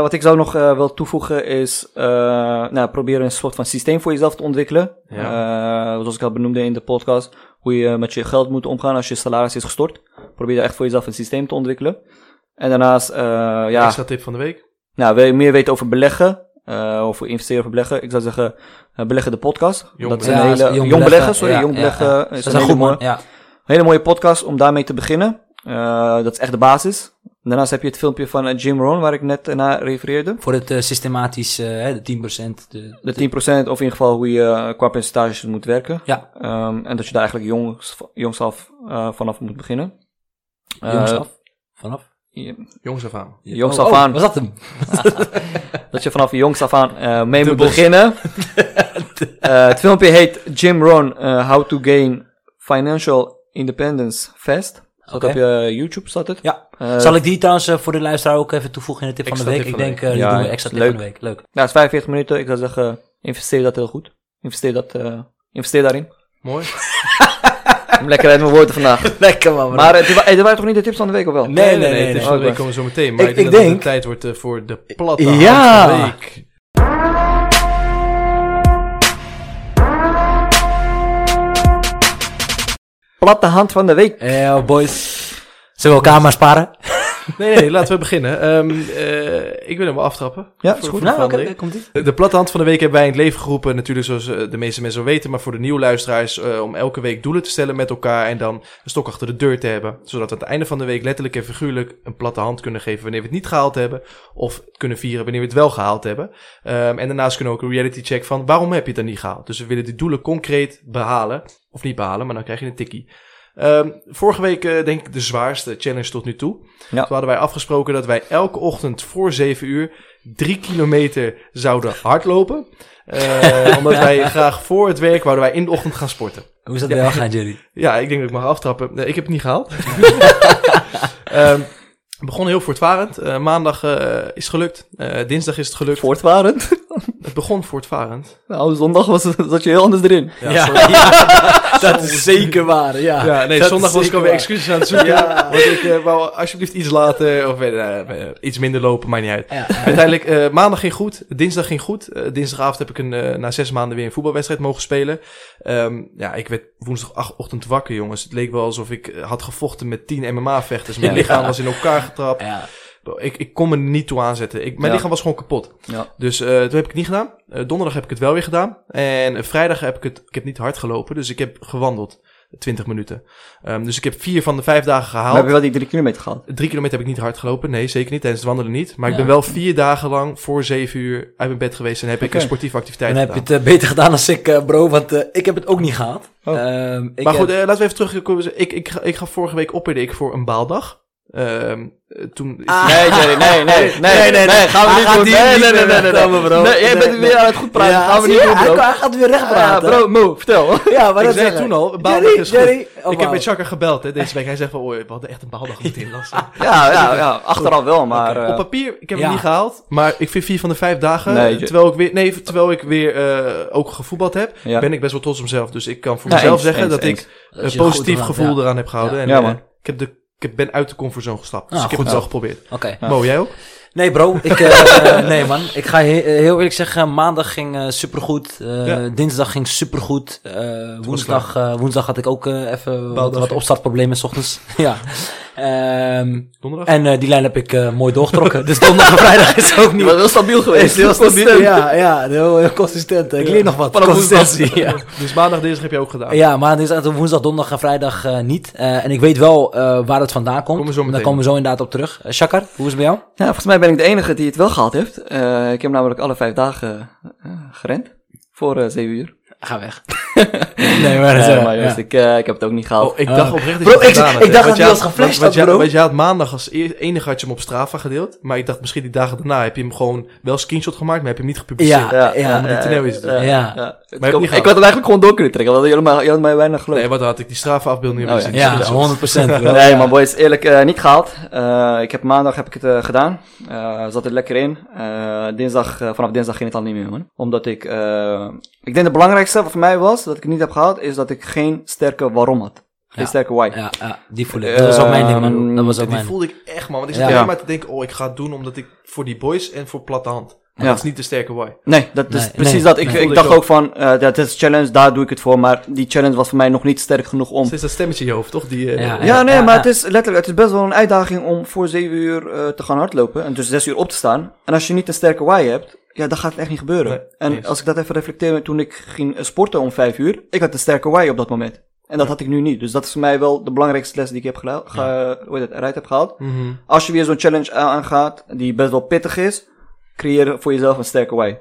[SPEAKER 3] Wat ik zou nog wil toevoegen is, eh nou, probeer een soort van systeem voor jezelf te ontwikkelen. Zoals ik al benoemde in de podcast, hoe je met je geld moet omgaan als je salaris is gestort. Probeer echt voor jezelf een systeem te ontwikkelen. En daarnaast, eh, ja,
[SPEAKER 2] Extra tip van de week.
[SPEAKER 3] nou, wil je meer weten over beleggen, eh over investeren of beleggen, ik zou zeggen, eh, beleggen de podcast.
[SPEAKER 2] Jong
[SPEAKER 3] dat is
[SPEAKER 2] beleggen.
[SPEAKER 3] een
[SPEAKER 1] Ja,
[SPEAKER 3] hele,
[SPEAKER 1] jong
[SPEAKER 3] jong, beleggen,
[SPEAKER 1] beleggen,
[SPEAKER 3] sorry,
[SPEAKER 1] ja,
[SPEAKER 3] jong beleggen
[SPEAKER 1] ja.
[SPEAKER 3] is
[SPEAKER 1] Dat is
[SPEAKER 3] een
[SPEAKER 1] een
[SPEAKER 3] hele
[SPEAKER 1] goed
[SPEAKER 3] mooie,
[SPEAKER 1] man. Ja.
[SPEAKER 3] hele mooie podcast om daarmee te beginnen. Eh, dat is echt de basis. Daarnaast heb je het filmpje van eh, Jim Rohn, waar ik net eh, naar refereerde.
[SPEAKER 1] Voor het eh, systematisch, eh, hè, de 10%. De,
[SPEAKER 3] De 10% of in ieder geval hoe je qua percentages moet werken.
[SPEAKER 1] Ja,
[SPEAKER 3] Ehm, en dat je daar eigenlijk jongs, jongs af eh, vanaf moet beginnen.
[SPEAKER 1] Jongs af. Vanaf.
[SPEAKER 2] Jongens af aan.
[SPEAKER 3] jongs
[SPEAKER 1] Oh,
[SPEAKER 3] af
[SPEAKER 1] oh,
[SPEAKER 3] aan.
[SPEAKER 1] Was dat hem? (laughs)
[SPEAKER 3] Dat je vanaf jongs af aan eh, mee moet beginnen. (laughs) Eh, het filmpje heet Jim Rohn, How to Gain Financial Independence Fast.
[SPEAKER 1] Oké.
[SPEAKER 3] op je YouTube, staat het.
[SPEAKER 1] Ja.
[SPEAKER 3] Eh,
[SPEAKER 1] Zal ik die trouwens eh, voor de luisteraar ook even toevoegen in de tip van de week? Ik denk, eh
[SPEAKER 3] week.
[SPEAKER 1] die
[SPEAKER 3] Ja,
[SPEAKER 1] doen we extra tip
[SPEAKER 3] leuk.
[SPEAKER 1] van de week. Leuk.
[SPEAKER 3] Ja, het is 45 minuten. Ik zou zeggen, investeer dat heel goed. Investeer, dat, eh, investeer daarin.
[SPEAKER 2] Mooi. (laughs)
[SPEAKER 3] Lekker uit mijn woorden vandaag. (laughs)
[SPEAKER 1] Lekker man.
[SPEAKER 3] Maar wa- dit waren toch niet de tips van de week, of wel?
[SPEAKER 1] Nee, nee, nee. nee.
[SPEAKER 2] van de week
[SPEAKER 3] Oké.
[SPEAKER 2] komen zo meteen. Maar
[SPEAKER 1] Ik-
[SPEAKER 2] ik, denk dat het tijd wordt voor de platte
[SPEAKER 1] Ja.
[SPEAKER 2] hand van de week.
[SPEAKER 3] Platte hand van de week.
[SPEAKER 1] Eh, boys. Zullen we elkaar maar sparen?
[SPEAKER 2] Nee, nee, laten we beginnen. Ehm, eh, ik wil hem wel aftrappen.
[SPEAKER 3] Ja,
[SPEAKER 2] Voor-
[SPEAKER 3] is goed.
[SPEAKER 1] Nou, oké, komt ie.
[SPEAKER 2] De platte hand van de week hebben wij in het leven geroepen. Natuurlijk zoals eh, de meeste mensen wel weten. Maar voor de nieuwe luisteraars. eh, om elke week doelen te stellen met elkaar. En dan een stok achter de deur te hebben. Zodat we aan het einde van de week letterlijk en figuurlijk een platte hand kunnen geven. Wanneer we het niet gehaald hebben. Of kunnen vieren wanneer we het wel gehaald hebben. Ehm, en daarnaast kunnen we ook een reality check van waarom heb je het dan niet gehaald. Dus we willen die doelen concreet behalen. Of niet behalen, maar dan krijg je een tikkie. Ehm, vorige week eh, denk ik de zwaarste challenge tot nu toe.
[SPEAKER 3] Ja.
[SPEAKER 2] Toen hadden wij afgesproken dat wij elke ochtend voor 7 uur drie kilometer zouden hardlopen. Eh, (laughs) omdat wij graag voor het werk wouden wij in de ochtend gaan sporten.
[SPEAKER 1] Hoe is dat bij jou gaan, Jerry?
[SPEAKER 2] Ja, ik denk dat ik mag aftrappen. Nee, ik heb het niet gehaald. (laughs) We begonnen heel voortvarend. Eh, maandag eh, is gelukt. Dinsdag is het gelukt.
[SPEAKER 3] Voortvarend.
[SPEAKER 2] Het begon voortvarend.
[SPEAKER 3] Nou, zondag was, zat je heel anders erin.
[SPEAKER 2] Ja, sorry. (laughs) (laughs)
[SPEAKER 1] dat is zeker waar, ja.
[SPEAKER 2] Ja, nee,
[SPEAKER 1] Dat
[SPEAKER 2] zondag was ik alweer excuses aan het zoeken. Want ik eh, wou alsjeblieft iets later of eh, eh, iets minder lopen, maakt niet uit.
[SPEAKER 1] Ja.
[SPEAKER 2] Uiteindelijk, eh, maandag ging goed, dinsdag ging goed. Dinsdagavond heb ik een, na zes maanden weer een voetbalwedstrijd mogen spelen. Ehm, ja, ik werd woensdagochtend wakker, jongens. Het leek wel alsof ik had gevochten met tien MMA-vechters. Mijn
[SPEAKER 1] Ja.
[SPEAKER 2] lichaam was in elkaar getrapt.
[SPEAKER 1] Ja.
[SPEAKER 2] Ik, ik kon me er niet toe aanzetten. Ik, mijn
[SPEAKER 3] Ja.
[SPEAKER 2] lichaam was gewoon kapot.
[SPEAKER 3] Ja.
[SPEAKER 2] Dus eh, toen heb ik het niet gedaan. Eh, donderdag heb ik het wel weer gedaan. En eh, vrijdag heb ik het... Ik heb niet hard gelopen, dus ik heb gewandeld. 20 minuten. Ehm, dus ik heb vier van de vijf dagen
[SPEAKER 3] Maar
[SPEAKER 2] gehaald.
[SPEAKER 3] heb je wel die drie kilometer gehaald?
[SPEAKER 2] Drie kilometer heb ik niet hard gelopen. Nee, zeker niet. Tijdens het wandelen niet. Maar ik ben wel vier dagen lang voor zeven uur uit mijn bed geweest. En heb ik een sportieve activiteit
[SPEAKER 1] Dan heb je
[SPEAKER 2] gedaan.
[SPEAKER 1] het eh, beter gedaan dan ik, eh, bro, want eh, ik heb het ook niet gehaald.
[SPEAKER 3] Oh.
[SPEAKER 1] Ehm, ik
[SPEAKER 2] maar goed,
[SPEAKER 1] heb-
[SPEAKER 2] eh, laten we even terugkomen. Ik, ik, ga- ik ga vorige week opperde ik voor een baaldag. Ehm, eh, toen...
[SPEAKER 1] Ah.
[SPEAKER 3] Nee, Jerry, nee, nee, (laughs) nee, nee, nee, nee, gaan we
[SPEAKER 1] Hij
[SPEAKER 3] niet
[SPEAKER 1] gaat
[SPEAKER 3] doen. Nee, nee, nee, nee, nee,
[SPEAKER 1] bro.
[SPEAKER 3] Nee, jij bent
[SPEAKER 1] Nee,
[SPEAKER 3] weer aan het goed praten. gaan we niet doen,
[SPEAKER 1] hij,
[SPEAKER 3] bro.
[SPEAKER 1] hij gaat weer recht
[SPEAKER 3] Ja,
[SPEAKER 1] praten.
[SPEAKER 3] bro, Mo, vertel.
[SPEAKER 1] Ja, maar
[SPEAKER 2] ik
[SPEAKER 1] dat
[SPEAKER 2] zei toen al, baaldag
[SPEAKER 1] Jerry,
[SPEAKER 2] is goed.
[SPEAKER 1] Jerry, oh,
[SPEAKER 2] ik heb met Chaka gebeld hè, deze week. Hij zegt van, oh, we hadden echt een baaldag moeten inlassen. (laughs)
[SPEAKER 3] Ja, ja, ja, achteraf wel, maar...
[SPEAKER 2] Op
[SPEAKER 3] eh,
[SPEAKER 2] papier, ik heb
[SPEAKER 1] ja.
[SPEAKER 2] hem niet gehaald. Maar ik vind vier van de vijf dagen,
[SPEAKER 3] Nee,
[SPEAKER 2] terwijl, ik weer, nee, terwijl ik weer eh, ook gevoetbald heb,
[SPEAKER 3] Ja.
[SPEAKER 2] ben ik best wel trots op mezelf. Dus ik kan voor
[SPEAKER 3] Ja,
[SPEAKER 2] mezelf zeggen dat ik een positief gevoel
[SPEAKER 1] ja.
[SPEAKER 2] eraan heb gehouden.
[SPEAKER 1] Ja.
[SPEAKER 2] En,
[SPEAKER 3] Ja,
[SPEAKER 2] eh,
[SPEAKER 3] man.
[SPEAKER 2] ik, heb de, ik ben uit de comfortzone gestapt. Dus
[SPEAKER 1] Ah,
[SPEAKER 2] ik heb
[SPEAKER 1] goed
[SPEAKER 2] het wel
[SPEAKER 1] zo.
[SPEAKER 2] geprobeerd.
[SPEAKER 1] Oké.
[SPEAKER 2] Mo, jij ook?
[SPEAKER 1] Nee, bro. Ik, eh, (laughs) nee, man. Ik ga he- heel eerlijk zeggen, maandag ging eh supergoed. Eh,
[SPEAKER 2] Ja.
[SPEAKER 1] Dinsdag ging supergoed. Eh, woensdag, eh, woensdag had ik ook eh, even wat, wat opstartproblemen s ochtends. (laughs) ja. Ehm,
[SPEAKER 2] Donderdag?
[SPEAKER 1] en eh, die lijn heb ik eh, mooi doorgetrokken. dus donderdag en vrijdag is ook niet... (laughs)
[SPEAKER 3] was (laughs) heel stabiel geweest. Heel
[SPEAKER 1] consistent. Ja, ja, heel, heel consistent. Ik leer nog wat.
[SPEAKER 3] Vanaf
[SPEAKER 1] Consistentie, ja. (laughs)
[SPEAKER 2] Dus maandag, dinsdag heb je ook gedaan.
[SPEAKER 1] Ja, maar dinsdag, woensdag, donderdag en vrijdag eh, niet. Eh, en ik weet wel eh, waar het vandaan komt. Daar komen we zo inderdaad op terug. Shakar, hoe is het bij jou?
[SPEAKER 3] Ja, volgens mij ben ik de enige die het wel gehad heeft. Eh, ik heb namelijk alle vijf dagen eh, gerend. Voor eh, zeven uur.
[SPEAKER 1] Ga weg. (laughs) nee, maar,
[SPEAKER 3] Nee,
[SPEAKER 1] ja,
[SPEAKER 3] maar juist,
[SPEAKER 1] ja.
[SPEAKER 3] ik, eh, ik heb het ook niet gehaald.
[SPEAKER 2] Oh, ik dacht oprecht dat
[SPEAKER 1] Bro,
[SPEAKER 2] je het
[SPEAKER 1] ik-
[SPEAKER 2] gedaan had,
[SPEAKER 1] ik dacht
[SPEAKER 2] Want
[SPEAKER 1] dat
[SPEAKER 2] je
[SPEAKER 1] hij
[SPEAKER 2] had-
[SPEAKER 1] was geflasht had, bro.
[SPEAKER 2] Want je had maandag als e- enige had je hem op Strava gedeeld. Maar ik dacht misschien die dagen daarna heb je hem gewoon wel screenshot gemaakt, maar heb je hem niet gepubliceerd.
[SPEAKER 1] Ja, ja,
[SPEAKER 2] om die toneel is het.
[SPEAKER 1] Ja.
[SPEAKER 3] ja.
[SPEAKER 2] je
[SPEAKER 3] Ik, had het eigenlijk gewoon door kunnen trekken, want jullie had mij weinig geloofd.
[SPEAKER 2] Nee, wat had ik die Strava afbeeldingen
[SPEAKER 3] Oh,
[SPEAKER 2] gezien.
[SPEAKER 3] ja. (laughs)
[SPEAKER 1] Ja,
[SPEAKER 2] Dus-
[SPEAKER 1] 100 procent.
[SPEAKER 3] Nee, maar boys, eerlijk eh, niet gehaald. Eh, ik heb maandag heb ik het eh, gedaan. Eh, zat er lekker in. Eh, dinsdag, eh, vanaf dinsdag ging het al niet meer, man. Omdat ik, eh, ik denk de belangrijkste voor mij was, dat ik het niet heb gehaald, is dat ik geen sterke waarom had. Geen
[SPEAKER 1] Ja.
[SPEAKER 3] sterke why.
[SPEAKER 1] Ja, ja, die voel ik. Dat was ook mijn ding, man. Dat was ook
[SPEAKER 2] die
[SPEAKER 1] mijn
[SPEAKER 2] voelde ik echt, man. Want ik zat
[SPEAKER 3] Ja.
[SPEAKER 2] alleen maar te denken, oh, ik ga het doen omdat ik voor die boys en voor platte hand. Maar
[SPEAKER 3] Ja.
[SPEAKER 2] dat is niet de sterke why.
[SPEAKER 3] Nee, dat is
[SPEAKER 1] Nee,
[SPEAKER 3] precies
[SPEAKER 1] nee,
[SPEAKER 3] dat. Ik,
[SPEAKER 1] nee.
[SPEAKER 3] ik
[SPEAKER 2] Voelde
[SPEAKER 3] dacht
[SPEAKER 2] ook.
[SPEAKER 3] ook van, eh, dat is challenge, daar doe ik het voor. Maar die challenge was voor mij nog niet sterk genoeg om...
[SPEAKER 2] Steeds dat stemmetje in je hoofd, toch? Die, eh,
[SPEAKER 1] Ja,
[SPEAKER 3] Ja, nee,
[SPEAKER 1] ja,
[SPEAKER 3] maar
[SPEAKER 1] ja.
[SPEAKER 3] het is letterlijk, het is best wel een uitdaging om voor 7 uur eh, te gaan hardlopen. En dus 6 uur op te staan. En als je niet een sterke why hebt, ja, dan gaat echt niet gebeuren.
[SPEAKER 2] Nee,
[SPEAKER 3] en
[SPEAKER 2] eens.
[SPEAKER 3] als ik dat even reflecteer, toen ik ging sporten om 5 uur, ik had een sterke why op dat moment. En dat had ik nu niet. Dus dat is voor mij wel de belangrijkste les die ik heb ge- hoe het, eruit heb gehaald.
[SPEAKER 2] Mhm.
[SPEAKER 3] Als je weer zo'n challenge aangaat, die best wel pittig is, creëer voor jezelf een sterke why.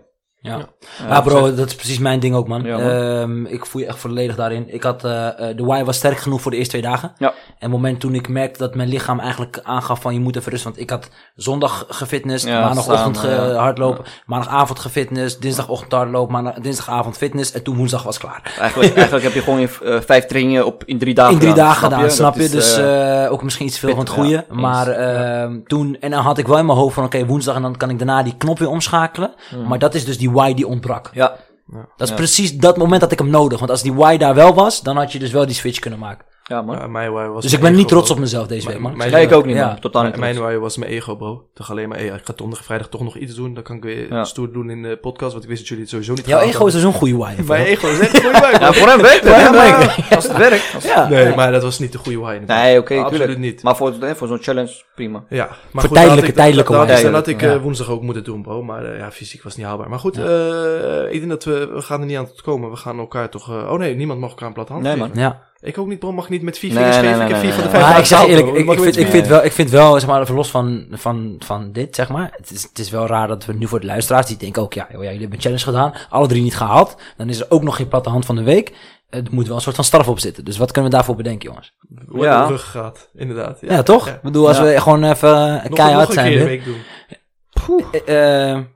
[SPEAKER 1] Ja.
[SPEAKER 3] Eh,
[SPEAKER 1] Ja, bro, dat is precies mijn ding ook, man.
[SPEAKER 3] Ja, man.
[SPEAKER 1] Ehm, ik voel je echt volledig daarin. Ik had, eh, eh, de why was sterk genoeg voor de eerste twee dagen.
[SPEAKER 3] Ja.
[SPEAKER 1] En het moment toen ik merkte dat mijn lichaam eigenlijk aangaf van je moet even rusten. Want ik had zondag gefitness,
[SPEAKER 3] Ja,
[SPEAKER 1] maandagochtend ge-
[SPEAKER 3] ja.
[SPEAKER 1] hardlopen, maandagavond gefitness, dinsdagochtend hardlopen, maandag, dinsdagavond fitness en toen woensdag was klaar.
[SPEAKER 3] Eigenlijk, (laughs) eigenlijk heb je gewoon je eh, vijf trainingen op, in drie dagen
[SPEAKER 1] In drie
[SPEAKER 3] gedaan,
[SPEAKER 1] dagen gedaan, snap je?
[SPEAKER 3] Is,
[SPEAKER 1] dus
[SPEAKER 3] eh,
[SPEAKER 1] eh, ook misschien iets veel van het goede.
[SPEAKER 3] ja,
[SPEAKER 1] maar ehm, toen, en dan had ik wel in mijn hoofd van oké, woensdag en dan kan ik daarna die knop weer omschakelen.
[SPEAKER 3] Hmm.
[SPEAKER 1] Maar dat is dus die why die ontbrak.
[SPEAKER 3] ja,
[SPEAKER 1] Dat is
[SPEAKER 3] Ja.
[SPEAKER 1] precies dat moment dat ik hem nodig. Want als die why daar wel was, dan had je dus wel die switch kunnen maken.
[SPEAKER 3] Ja man.
[SPEAKER 2] Ja, mijn why was
[SPEAKER 1] Dus ik ben niet trots
[SPEAKER 2] bro.
[SPEAKER 1] op mezelf deze week, man.
[SPEAKER 2] Mijn-
[SPEAKER 3] Nee, ik ook niet,
[SPEAKER 1] Ja.
[SPEAKER 3] man. Totaal niet.
[SPEAKER 2] Mijn, why was mijn ego, bro. Toch alleen maar, hey, ik ga donderdag en vrijdag toch nog iets doen. Dan kan ik weer
[SPEAKER 3] Ja.
[SPEAKER 2] stoer doen in de podcast. Want ik wist dat jullie het sowieso niet
[SPEAKER 1] Jouw ego is
[SPEAKER 2] hadden.
[SPEAKER 1] dus een goede why.
[SPEAKER 2] Mijn ego is echt een goede why. (laughs)
[SPEAKER 3] Ja, voor hem werkt het.
[SPEAKER 1] Voor
[SPEAKER 3] Ja,
[SPEAKER 1] hem werkt (laughs)
[SPEAKER 3] als het werkt. als- (laughs)
[SPEAKER 1] Ja.
[SPEAKER 2] Nee, maar dat was niet de goede why.
[SPEAKER 3] Nee, oké,
[SPEAKER 2] Absoluut niet.
[SPEAKER 3] Maar voor, eh, voor zo'n challenge, prima.
[SPEAKER 2] Ja, maar
[SPEAKER 1] Voor tijdelijke- tijdelijke
[SPEAKER 3] why.
[SPEAKER 2] dan had ik
[SPEAKER 1] Ja.
[SPEAKER 2] eh, woensdag ook moeten doen, bro. Maar eh, ja, fysiek was niet haalbaar. Maar goed,
[SPEAKER 1] Ja.
[SPEAKER 2] eh, ik denk dat we, we gaan er niet aan tot komen. We gaan elkaar toch... eh, oh nee, niemand mag elkaar een platte hand
[SPEAKER 3] Nee, man.
[SPEAKER 1] Ja.
[SPEAKER 2] Ik ook niet, bro. Mag niet met vier vingers
[SPEAKER 3] nee,
[SPEAKER 2] geven.
[SPEAKER 3] nee,
[SPEAKER 2] ik heb vier van de vijf
[SPEAKER 1] Maar ik zeg eerlijk, ik, vind, ik, vind wel, ik vind wel, zeg maar, even los van, van, van dit, zeg maar. Het is, het is wel raar dat we nu voor de luisteraars, die denken ook, ja, joh, ja jullie hebben een challenge gedaan, alle drie niet gehaald. Dan is er ook nog geen platte hand van de week. Er moet wel een soort van straf op zitten. Dus wat kunnen we daarvoor bedenken, jongens?
[SPEAKER 2] Hoe
[SPEAKER 3] Ja.
[SPEAKER 2] rug gaat, inderdaad.
[SPEAKER 1] Ja, toch?
[SPEAKER 2] Ja.
[SPEAKER 1] Ik bedoel, als
[SPEAKER 3] Ja.
[SPEAKER 1] we gewoon even
[SPEAKER 2] Nog,
[SPEAKER 1] keihard
[SPEAKER 2] nog een
[SPEAKER 1] zijn
[SPEAKER 2] keer een
[SPEAKER 1] weer.
[SPEAKER 2] week doen.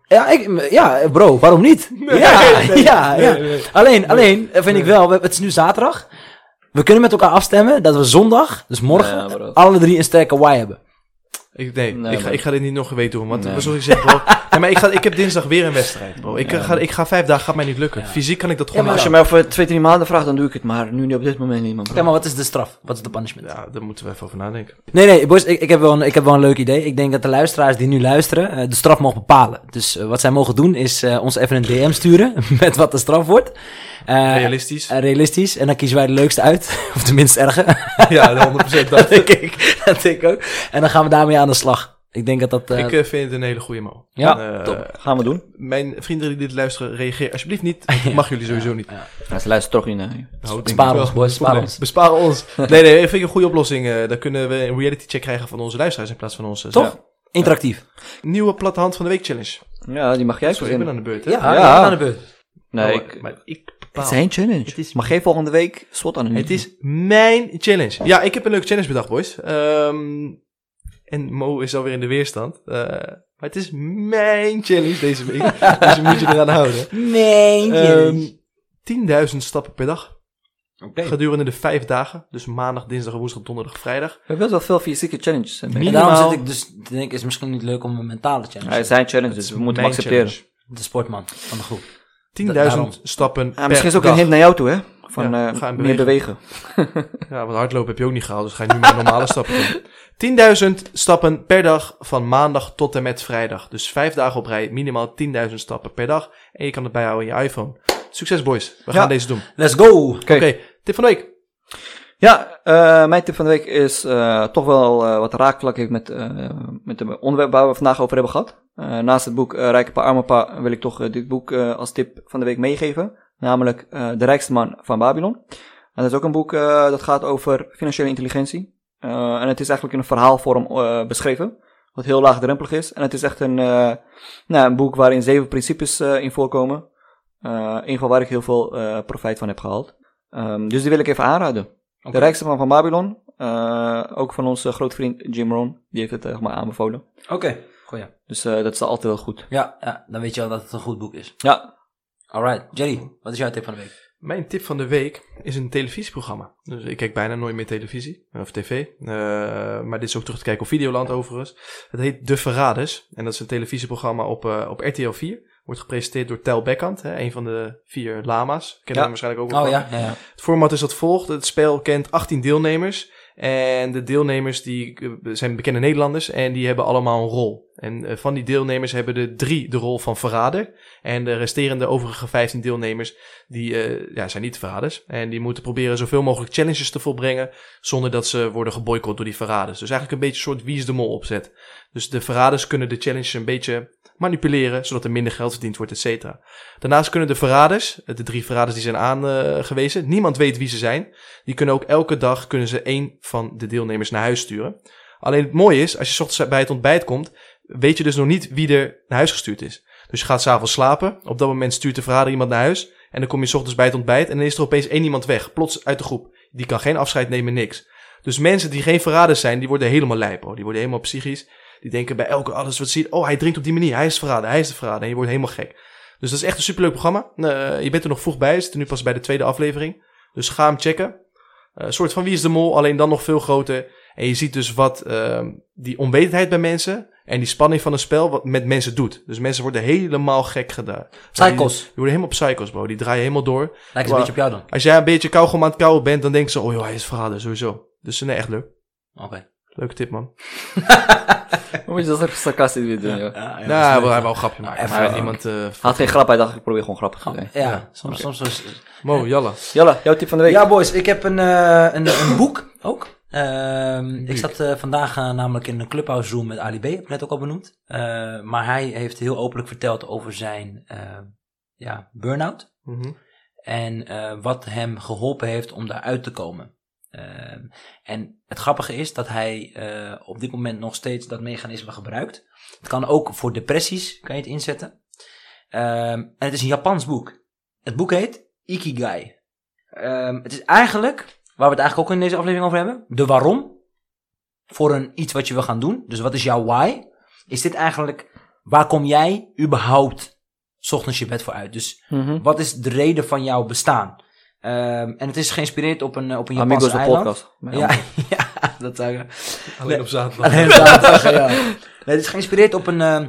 [SPEAKER 1] Ja, ik, ja, bro, waarom niet? ja,
[SPEAKER 2] nee,
[SPEAKER 1] ja,
[SPEAKER 2] nee,
[SPEAKER 1] ja.
[SPEAKER 2] nee.
[SPEAKER 1] Alleen, alleen vind ik wel, we- het is nu zaterdag. We kunnen met elkaar afstemmen dat we zondag, dus morgen, alle drie een sterke why hebben.
[SPEAKER 2] Ik, nee,
[SPEAKER 3] Nee,
[SPEAKER 2] ik, ga, ik ga dit niet nog een week doen. Want
[SPEAKER 3] Nee.
[SPEAKER 2] zoals ik zeg, bro. ja, (laughs) maar ik, ga, ik heb dinsdag weer een wedstrijd, bro. Ik,
[SPEAKER 3] Ja,
[SPEAKER 2] ga, ik ga vijf dagen, gaat mij niet lukken.
[SPEAKER 1] Ja.
[SPEAKER 2] Fysiek kan ik dat
[SPEAKER 1] Ja,
[SPEAKER 2] gewoon
[SPEAKER 1] maar
[SPEAKER 3] Als je mij over twee, drie maanden vraagt, dan doe ik het. Maar nu niet op dit moment niet, man. bro.
[SPEAKER 1] Ja, maar wat is de straf? Wat is de punishment?
[SPEAKER 2] Ja, daar moeten we even over nadenken.
[SPEAKER 1] Nee, nee, boys, ik, ik, heb wel een, ik heb wel een leuk idee. Ik denk dat de luisteraars die nu luisteren eh, de straf mogen bepalen. Dus eh, wat zij mogen doen is eh, ons even een DM sturen (laughs) met wat de straf wordt. Eh,
[SPEAKER 2] Realistisch.
[SPEAKER 1] eh, realistisch. En dan kiezen wij de leukste uit. (laughs) of de minst erge.
[SPEAKER 2] ja, 100%
[SPEAKER 1] dat
[SPEAKER 2] dat.
[SPEAKER 1] denk ik. Dat denk ik ook. En dan gaan we daarmee aan de slag. Ik denk dat dat... eh,
[SPEAKER 2] ik eh, vind het een hele goede mo.
[SPEAKER 1] Ja,
[SPEAKER 2] En, eh,
[SPEAKER 3] Top. Gaan we doen.
[SPEAKER 2] Mijn vrienden die dit luisteren, reageer alsjeblieft niet. (laughs) Mag jullie sowieso niet.
[SPEAKER 3] Ja, ze luisteren toch niet naar.
[SPEAKER 2] Nou,
[SPEAKER 1] Bespaar
[SPEAKER 2] wel.
[SPEAKER 1] ons, boys, bespaar ons.
[SPEAKER 2] Besparen ons. Nee, nee, vind ik een goede oplossing. Dan kunnen we een reality check krijgen van onze luisteraars in plaats van onze.
[SPEAKER 1] Toch?
[SPEAKER 2] Ja.
[SPEAKER 1] Interactief.
[SPEAKER 2] Nieuwe platte hand van de week challenge.
[SPEAKER 3] Ja, die mag jij
[SPEAKER 2] Sorry, ik ben aan de beurt. Hè?
[SPEAKER 1] Ja,
[SPEAKER 3] Ja.
[SPEAKER 1] ja. aan de beurt.
[SPEAKER 3] Nee,
[SPEAKER 2] Oh,
[SPEAKER 3] ik...
[SPEAKER 2] maar ik
[SPEAKER 3] Het is geen challenge.
[SPEAKER 2] Het is-
[SPEAKER 3] Maar geen volgende week slot aan
[SPEAKER 2] Het is mijn challenge. Ja, ik heb een leuke challenge bedacht, boys. Ehm, En Mo is alweer in de weerstand. Eh, maar het is mijn challenge deze week. (laughs) dus je moet je eraan houden.
[SPEAKER 1] Nee.
[SPEAKER 2] Ehm 10.000 stappen per dag.
[SPEAKER 1] Oké.
[SPEAKER 2] Gedurende de vijf dagen. Dus maandag, dinsdag, woensdag, donderdag, vrijdag.
[SPEAKER 3] We hebben best wel veel fysieke challenges. hè,
[SPEAKER 2] Minimaal-
[SPEAKER 1] En daarom zit ik dus te denken, is het misschien niet leuk om een mentale challenge.
[SPEAKER 3] Hij zijn challenges, dus we moeten hem
[SPEAKER 2] Mijn
[SPEAKER 3] accepteren.
[SPEAKER 2] challenge.
[SPEAKER 1] De sportman van de groep.
[SPEAKER 2] 10.000
[SPEAKER 1] Daarom.
[SPEAKER 2] stappen
[SPEAKER 3] Ja,
[SPEAKER 2] per
[SPEAKER 3] misschien is ook
[SPEAKER 2] dag.
[SPEAKER 3] een hint naar jou toe, hè? Van
[SPEAKER 2] Ja,
[SPEAKER 3] eh, meer bewegen. (laughs)
[SPEAKER 2] Ja, want hardlopen heb je ook niet gehaald, dus ga je nu maar normale (laughs) stappen doen. 10.000 stappen per dag van maandag tot en met vrijdag. Dus vijf dagen op rij, minimaal 10.000 stappen per dag. En je kan het bijhouden in je iPhone. Succes boys, we
[SPEAKER 3] Ja.
[SPEAKER 2] gaan deze doen.
[SPEAKER 1] Let's go!
[SPEAKER 2] Oké, tip van de week.
[SPEAKER 3] Ja, eh, mijn tip van de week is eh, toch wel eh, wat raakvlak heeft met, eh met de onderwerp waar we vandaag over hebben gehad. Eh, naast het boek Rijke Pa, Arme Pa wil ik toch dit boek eh, als tip van de week meegeven. Namelijk eh, De Rijkste Man van Babylon. En dat is ook een boek eh, dat gaat over financiële intelligentie. Eh, en het is eigenlijk in een verhaalvorm beschreven. Wat heel laagdrempelig is. En het is echt een, nou, een boek waarin zeven principes in voorkomen. In geval waar ik heel veel profijt van heb gehaald. Ehm, dus die wil ik even aanraden. De rijkste man van Babylon. ook van onze grote vriend Jim Rohn. Die heeft het maar aanbevolen.
[SPEAKER 1] Oké, goeie.
[SPEAKER 3] Dus eh, dat is altijd wel goed.
[SPEAKER 1] Ja, ja, dan weet je al dat het een goed boek is.
[SPEAKER 3] Ja,
[SPEAKER 1] Alright, Jerry, wat is jouw tip van de week?
[SPEAKER 2] Mijn tip van de week is een televisieprogramma. Dus ik kijk bijna nooit meer televisie, of tv. Eh, maar dit is ook terug te kijken op Videoland overigens. Het heet De Verraders. En dat is een televisieprogramma op, eh, op RTL 4. Wordt gepresenteerd door Tel Bekkant, hè, een van de vier lama's. Kennen
[SPEAKER 3] Ja.
[SPEAKER 2] hem waarschijnlijk ook wel.
[SPEAKER 1] Oh ja, ja, ja.
[SPEAKER 2] Het format is dat volgt. Het spel kent 18 deelnemers. En de deelnemers die eh, zijn bekende Nederlanders en die hebben allemaal een rol. En eh, van die deelnemers hebben de drie de rol van verrader. En de resterende overige 15 deelnemers die, eh, ja, zijn niet verraders. En die moeten proberen zoveel mogelijk challenges te volbrengen zonder dat ze worden geboycott door die verraders. Dus eigenlijk een beetje een soort wie is de mol opzet. Dus de verraders kunnen de challenges een beetje manipuleren zodat er minder geld verdiend wordt, et cetera. Daarnaast kunnen de verraders, de drie verraders die zijn aangewezen, niemand weet wie ze zijn. Die kunnen ook elke dag kunnen ze één van de deelnemers naar huis sturen. Alleen het mooie is, als je ochtends bij het ontbijt komt, weet je dus nog niet wie er naar huis gestuurd is. Dus je gaat s'avonds slapen. Op dat moment stuurt de verrader iemand naar huis. En dan kom je 's ochtends bij het ontbijt en dan is er opeens één iemand weg. Plots uit de groep. Die kan geen afscheid nemen, niks. Dus mensen die geen verraders zijn, die worden helemaal lijp. hoor. Die worden helemaal psychisch. Die denken bij elke alles wat ze ziet. Oh, hij drinkt op die manier. Hij is verrader. Hij is de verrader. En je wordt helemaal gek. Dus dat is echt een superleuk programma. Eh, je bent er nog vroeg bij. We zitten nu pas bij de tweede aflevering. Dus ga hem checken. Eh, een soort van Wie is de Mol, alleen dan nog veel groter. En je ziet dus wat ehm, die onwetendheid bij mensen en die spanning van een spel wat met mensen doet. Dus mensen worden helemaal gek gedaan.
[SPEAKER 1] Psychos.
[SPEAKER 2] Die, die worden helemaal psychos, bro. Die draaien helemaal door.
[SPEAKER 1] Lijkt een beetje op jou dan.
[SPEAKER 2] Als jij een beetje kauwgom aan het kauwen bent, dan denken ze, oh joh, hij is verrader, sowieso. Dus nee, echt leuk.
[SPEAKER 1] Oké.
[SPEAKER 2] Leuke tip, man. (laughs)
[SPEAKER 3] hoe moet je dat sarcastisch weer doen, joh?
[SPEAKER 1] Ja, ja,
[SPEAKER 2] nou, hij hij wil een grapje maken.
[SPEAKER 1] even,
[SPEAKER 2] maar
[SPEAKER 1] eh,
[SPEAKER 2] iemand... eh,
[SPEAKER 3] Hij had geen grap, hij dacht ik probeer gewoon grappig te zijn.
[SPEAKER 1] Ja, soms, soms is-
[SPEAKER 2] Mo, Jalla.
[SPEAKER 3] Jalla, jouw tip van de week.
[SPEAKER 1] Ja, boys, ik heb een, eh, een, een boek ook. Ehm, ik zat eh, vandaag eh, namelijk in een clubhouse room met Ali B, heb ik net ook al benoemd. Eh, maar hij heeft heel openlijk verteld over zijn ja, burn-out.
[SPEAKER 2] Mhm.
[SPEAKER 1] En wat hem geholpen heeft om daaruit te komen. Ehm, en het grappige is dat hij op dit moment nog steeds dat mechanisme gebruikt. Het kan ook voor depressies, kan je het inzetten. Ehm, en het is een Japans boek. Het boek heet Ikigai. Het is eigenlijk, waar we het eigenlijk ook in deze aflevering over hebben, de waarom. Voor een iets wat je wil gaan doen. Dus wat is jouw why? Is dit eigenlijk, waar kom jij überhaupt 's ochtends je bed voor uit? Dus
[SPEAKER 3] Mhm.
[SPEAKER 1] wat is de reden van jouw bestaan? Ehm, en het is geïnspireerd op een, eh, op een Japanse
[SPEAKER 3] Amigos de
[SPEAKER 1] eiland.
[SPEAKER 3] podcast.
[SPEAKER 1] Ja, ja, (laughs) dat zou ik...
[SPEAKER 2] Alleen op zaterdag.
[SPEAKER 1] Alleen zaterdag, ja. Nee, het is geïnspireerd op een, eh,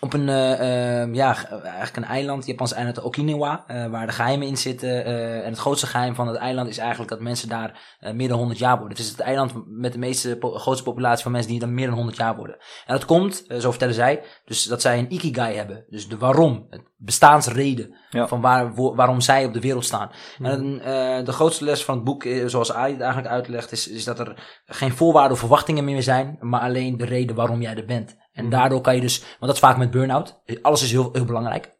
[SPEAKER 1] op een eh, ja, ge- eigenlijk een eiland, het Japanse eiland Okinawa, eh, waar de geheimen in zitten. eh, en het grootste geheim van het eiland is eigenlijk dat mensen daar meer dan 100 jaar worden. Het is het eiland met de meeste, po- grootste populatie van mensen die dan meer dan 100 jaar worden. En dat komt, zo vertellen zij, dus dat zij een ikigai hebben. Dus de waarom, het bestaansreden
[SPEAKER 3] Ja.
[SPEAKER 1] van waar, waarom zij op de wereld staan. En eh, de grootste les van het boek, zoals Ali het eigenlijk uitlegt, is, is dat er geen voorwaarden of verwachtingen meer zijn, maar alleen de reden waarom jij er bent. En daardoor kan je dus, want dat is vaak met burn-out, alles is heel, heel belangrijk.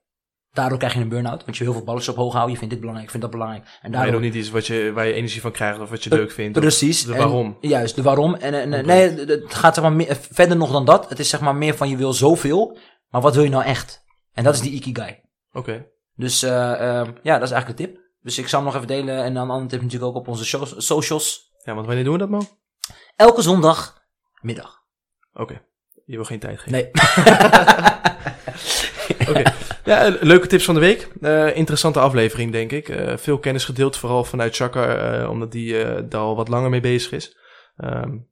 [SPEAKER 1] Daardoor krijg je een burn-out, want je wil heel veel balletjes op hoog houden, je vindt dit belangrijk, je vindt dat belangrijk. En
[SPEAKER 2] Maar je
[SPEAKER 1] daardoor,
[SPEAKER 2] doet niet iets wat je, waar je energie van krijgt of wat je leuk vindt.
[SPEAKER 1] Precies.
[SPEAKER 2] De
[SPEAKER 1] En-
[SPEAKER 2] waarom.
[SPEAKER 1] juist, de waarom. En, en nee, het- gaat zeg maar meer, verder nog dan dat. Het is zeg maar meer van je wil zoveel, maar wat wil je nou echt? En dat is die ikigai.
[SPEAKER 2] Oké.
[SPEAKER 1] Dus eh, eh, ja, dat is eigenlijk de tip. Dus ik zal hem nog even delen en dan een andere tip natuurlijk ook op onze shows- socials.
[SPEAKER 2] Ja, want wanneer doen we dat, Mo?
[SPEAKER 1] Elke zondagmiddag.
[SPEAKER 2] Oké, je wil geen tijd geven.
[SPEAKER 1] Nee. (laughs)
[SPEAKER 2] Oké. Ja, eh, leuke tips van de week. Eh, interessante aflevering, denk ik. Eh, veel kennis gedeeld, vooral vanuit Chakar, eh, omdat die daar al wat langer mee bezig is.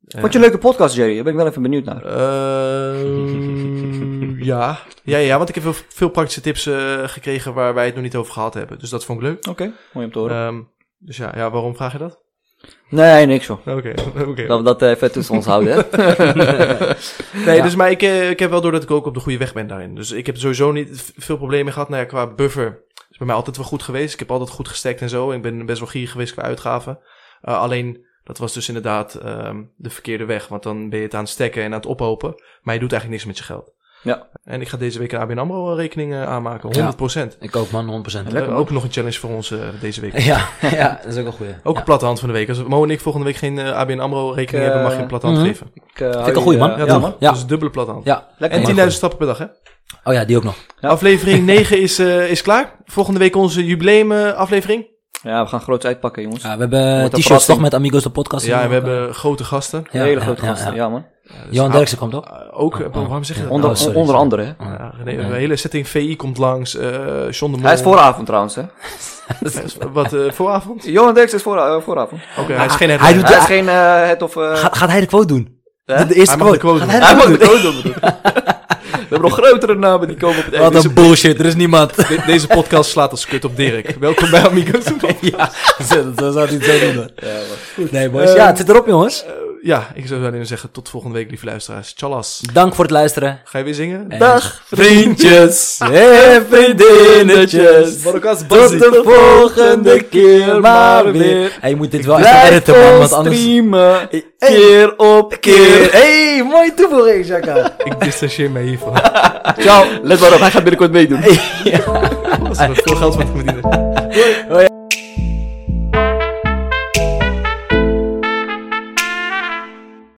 [SPEAKER 3] Vond je een leuke podcast, Jerry? Daar ben ik wel even benieuwd naar.
[SPEAKER 2] Ehm, ja. Ja, ja, want ik heb veel, veel praktische tips gekregen waar wij het nog niet over gehad hebben. Dus dat vond ik leuk.
[SPEAKER 3] Oké, mooi om te horen.
[SPEAKER 2] Ehm, dus ja, ja, waarom vraag je dat?
[SPEAKER 3] Nee, niks joh.
[SPEAKER 2] Oké, (laughs) oké.
[SPEAKER 3] Dat we dat eh, even tussen ons houden, hè? (laughs)
[SPEAKER 2] Nee,
[SPEAKER 1] Ja.
[SPEAKER 2] dus maar ik, eh, ik heb wel door dat ik ook op de goede weg ben daarin. Dus ik heb sowieso niet veel problemen gehad. Nou ja, qua buffer is bij mij altijd wel goed geweest. Ik heb altijd goed gestekt en zo. Ik ben best wel gierig geweest qua uitgaven. Eh, alleen, dat was dus inderdaad ehm, de verkeerde weg. Want dan ben je het aan het stekken en aan het ophopen. Maar je doet eigenlijk niks met je geld.
[SPEAKER 3] Ja.
[SPEAKER 2] En ik ga deze week een ABN AMRO rekening eh, aanmaken. 100%.
[SPEAKER 1] Ja. Ik ook, man, 100%.
[SPEAKER 2] Eh,
[SPEAKER 3] Lekker, man.
[SPEAKER 2] ook nog een challenge voor ons eh, deze week. (laughs)
[SPEAKER 1] Ja, ja, dat is ook een goeie.
[SPEAKER 2] Ook
[SPEAKER 1] ja.
[SPEAKER 2] een platte hand van de week. Als Mo en ik volgende week geen eh, ABN AMRO rekening
[SPEAKER 3] Ik,
[SPEAKER 2] hebben, mag je
[SPEAKER 3] eh,
[SPEAKER 2] een platte hand
[SPEAKER 1] mhm.
[SPEAKER 2] geven.
[SPEAKER 3] Ik, uh,
[SPEAKER 1] ik een goeie, man.
[SPEAKER 2] Ja, toch?
[SPEAKER 1] man. Ja.
[SPEAKER 2] Dus dubbele platte hand.
[SPEAKER 1] Ja.
[SPEAKER 3] Lekker,
[SPEAKER 2] En
[SPEAKER 3] man.
[SPEAKER 2] 10.000 stappen per dag, hè?
[SPEAKER 1] Oh ja, die ook nog.
[SPEAKER 3] Ja.
[SPEAKER 2] Aflevering (laughs) 9 is, eh, is klaar. Volgende week onze jubileum eh, aflevering.
[SPEAKER 3] Ja, we gaan groots uitpakken, jongens.
[SPEAKER 1] Ja, we hebben t-shirts toch met Amigos de podcast.
[SPEAKER 2] Ja, en we
[SPEAKER 1] eh,
[SPEAKER 2] hebben grote gasten.
[SPEAKER 1] ja,
[SPEAKER 3] Hele grote
[SPEAKER 1] ja,
[SPEAKER 3] gasten.
[SPEAKER 1] ja.
[SPEAKER 3] Ja, man.
[SPEAKER 1] Johan Derksen komt ook.
[SPEAKER 2] Eh, ook, eh,
[SPEAKER 1] Oh.
[SPEAKER 2] waarom zeg je dat?
[SPEAKER 3] Onder,
[SPEAKER 1] Oh, sorry,
[SPEAKER 3] onder andere, hè.
[SPEAKER 2] Ja, nee, een hele setting VI komt langs. eh John de Mol.
[SPEAKER 3] Hij is vooravond trouwens, hè. (laughs)
[SPEAKER 2] Wat, eh, vooravond?
[SPEAKER 3] Johan Derks is voor, vooravond.
[SPEAKER 2] Oké, hij is geen
[SPEAKER 1] hij doet-
[SPEAKER 3] Hij is geen het of... eh,
[SPEAKER 1] Gaat, gaat hij de quote doen? De, de eerste
[SPEAKER 2] Hij mag de
[SPEAKER 1] quote. hij
[SPEAKER 3] Hij
[SPEAKER 1] de
[SPEAKER 3] mag
[SPEAKER 1] quote
[SPEAKER 3] doen. (laughs) We hebben nog grotere namen die komen op het
[SPEAKER 1] Wat een bullshit, er is niemand.
[SPEAKER 2] De- deze podcast slaat als kut op Dirk. Welkom bij Amigos. (laughs)
[SPEAKER 1] ja, zo zou hij het zo doen.
[SPEAKER 3] Ja, man.
[SPEAKER 1] Nee, boys. Ja, het zit erop, jongens.
[SPEAKER 2] Ja, ik zou alleen zeggen tot volgende week, lieve luisteraars. Tjallas.
[SPEAKER 1] Dank voor het luisteren.
[SPEAKER 2] Ga je weer zingen?
[SPEAKER 1] En-
[SPEAKER 3] Dag,
[SPEAKER 1] vriendjes (laughs) en vriendinnetjes. Tot de volgende keer maar weer. Hey, je moet dit wel even editen, man, want anders...
[SPEAKER 3] streamen. Keer op keer.
[SPEAKER 1] Hey, mooie toevoeging, Shaka. (laughs)
[SPEAKER 2] Ik distancieer me hiervan. (laughs)
[SPEAKER 3] Ciao. Let maar op, hij gaat binnenkort meedoen.
[SPEAKER 2] Als er veel geld van te verdienen.